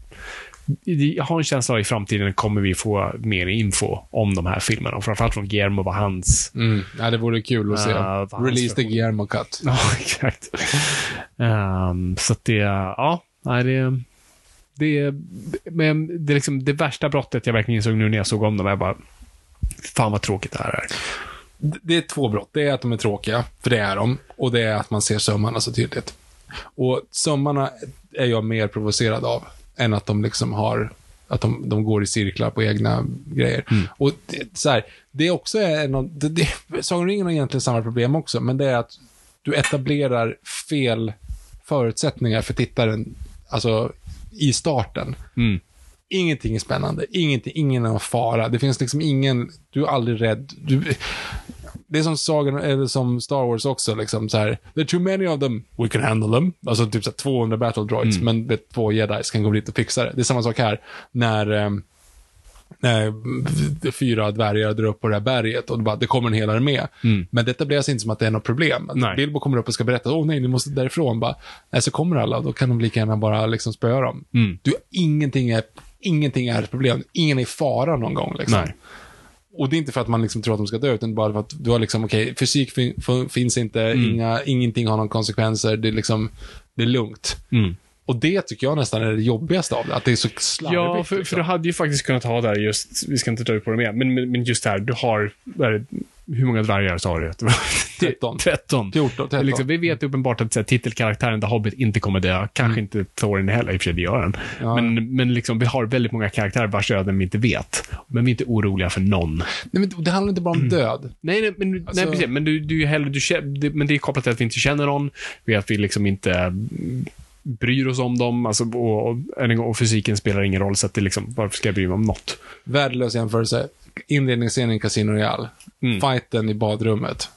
jag har en känsla av att i framtiden kommer vi få mer info om de här filmerna. Och framförallt från Guillermo, vad hans... Mm. Ja, det vore kul att se. Vad Release the Guillermo cut. Ja, exakt. Ehm, så att det, ja, det, det, men det, är liksom det värsta brottet jag verkligen insåg nu när jag såg om dem. Jag bara, fan vad tråkigt det här är. Det är två brott. Det är att de är tråkiga, för det är de. Och det är att man ser sömmarna så tydligt. Och sömmarna är jag mer provocerad av, än att de liksom har att de, de går i cirklar på egna grejer. Och det, så här, det är också en av, det, det, Sagan om ringen har egentligen samma problem också, men det är att du etablerar fel förutsättningar för tittaren, alltså i starten. Mm. Ingenting är spännande, ingenting, ingen är fara. Det finns liksom ingen, du är aldrig rädd. Du, det är som Sagan, eller som Star Wars också, liksom så här. There are too many of them, we can handle them. Alltså typ så här 200 battle droids, men vet, två jedis kan gå dit och fixa det. Det är samma sak här, när, eh, när fyra dvärgar drar upp på det här berget och det, bara, det kommer en hel armé. Men det etableras inte som att det är något problem. Att Nej. Bilbo kommer upp och ska berätta, åh nej, ni måste därifrån. Bara, nej, så kommer alla och då kan de lika gärna bara liksom spöa dem. Mm. Du, ingenting, är, ingenting är ett problem. Ingen är i fara någon gång. Liksom. Nej. Och det är inte för att man liksom tror att de ska dö, utan bara för att du har liksom, okej, fysik fin, finns inte, Mm. inga, ingenting har någon konsekvenser, det är liksom, det är lugnt. Mm. Och det tycker jag nästan är det jobbigaste av det, att det är så slarvigt. Ja, för, liksom. för du hade ju faktiskt kunnat ha där just, vi ska inte ta ut på det mer, men, men men just det här, du har, vad är det, hur många dvärgar sa du? 13. 13. 14, 13. Liksom, vi vet uppenbart att här, titelkaraktären The Hobbit inte kommer dö. Kanske inte Thorin heller, i och för sig, det gör den. Ja. Men, men liksom, vi har väldigt många karaktärer vars öden vi inte vet. Men vi är inte oroliga för någon. Nej, men det handlar inte bara om död. Nej, nej, men, Alltså- nej precis. Men, du, du, hellre, du, men det är kopplat till att vi inte känner någon. Vi att vi liksom inte mm, bryr oss om dem. Alltså, och, och, och fysiken spelar ingen roll, så att det liksom, varför ska jag bry mig om något? Värdelös jämförelse. Inledningsscenen i Casino Royale. Mm. Fighten i badrummet.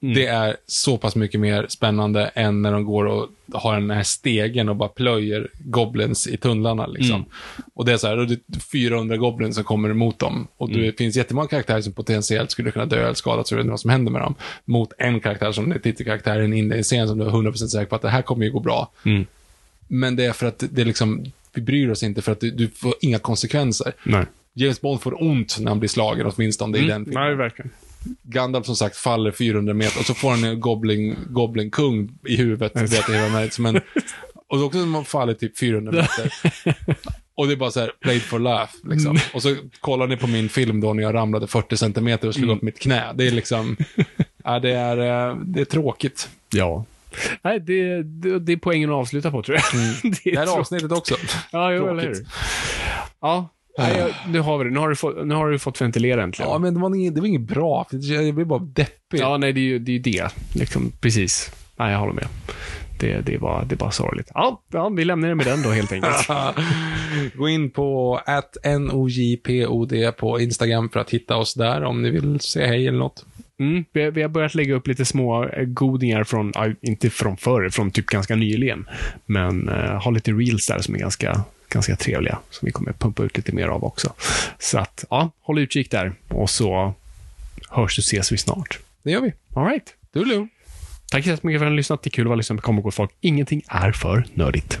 Det är så pass mycket mer spännande än när de går och har den här stegen och bara plöjer goblins i tunnlarna. Liksom. Mm. Och det är så här, det är 400 goblins som kommer emot dem. Och Mm. det finns jättemånga karaktärer som potentiellt skulle kunna dö eller skadas, så vet inte vad som händer med dem. Mot en karaktär som är titelkaraktären in i en scen som du är 100% säker på att det här kommer ju gå bra. Mm. Men det är för att det är liksom, vi bryr oss inte för att du, du får inga konsekvenser. Nej. James Bond får ont när han blir slagen, åtminstone i den filmen. Nej, verkligen. Gandalf som sagt faller 400 meter och så får han en goblin, goblin kung i huvudet. Vet hela som en, och så också som man faller typ 400 meter. Och det är bara så här, played for laugh. Liksom. Och så kollar ni på min film då när jag ramlade 40 centimeter och slog upp mitt knä. Det är liksom, ja, det, är, eh, det är tråkigt. Ja. Nej, det, det, det är poängen att avsluta på, tror jag. det Det här tråkigt. avsnittet också. Ja, jo, eller hur. Ja, nej, nu har vi det. Nu har du fått, nu har du fått ventilera äntligen. Ja, men det var inget, det var inget bra. Jag blir bara deppig. Ja, nej, det är ju det. Är det. Liksom, precis. Nej, jag håller med. Det, det, är bara, det är bara sorgligt. Ja, ja, vi lämnar det med den då helt enkelt. Gå in på nojpod på Instagram för att hitta oss där om ni vill säga hej eller något. Mm, vi, vi har börjat lägga upp lite små eh, godingar från, inte från förr, från typ ganska nyligen. Men uh, har lite reels där som är ganska, ganska trevliga. Som vi kommer pumpa ut lite mer av också. Så att, ja, håll utkik där. Och så hörs och ses vi snart. Det gör vi. All right. Toodaloo. Tack så mycket för att ni har lyssnat. Det är kul att vara lyssnat på Gott Folk. Ingenting är för nördigt.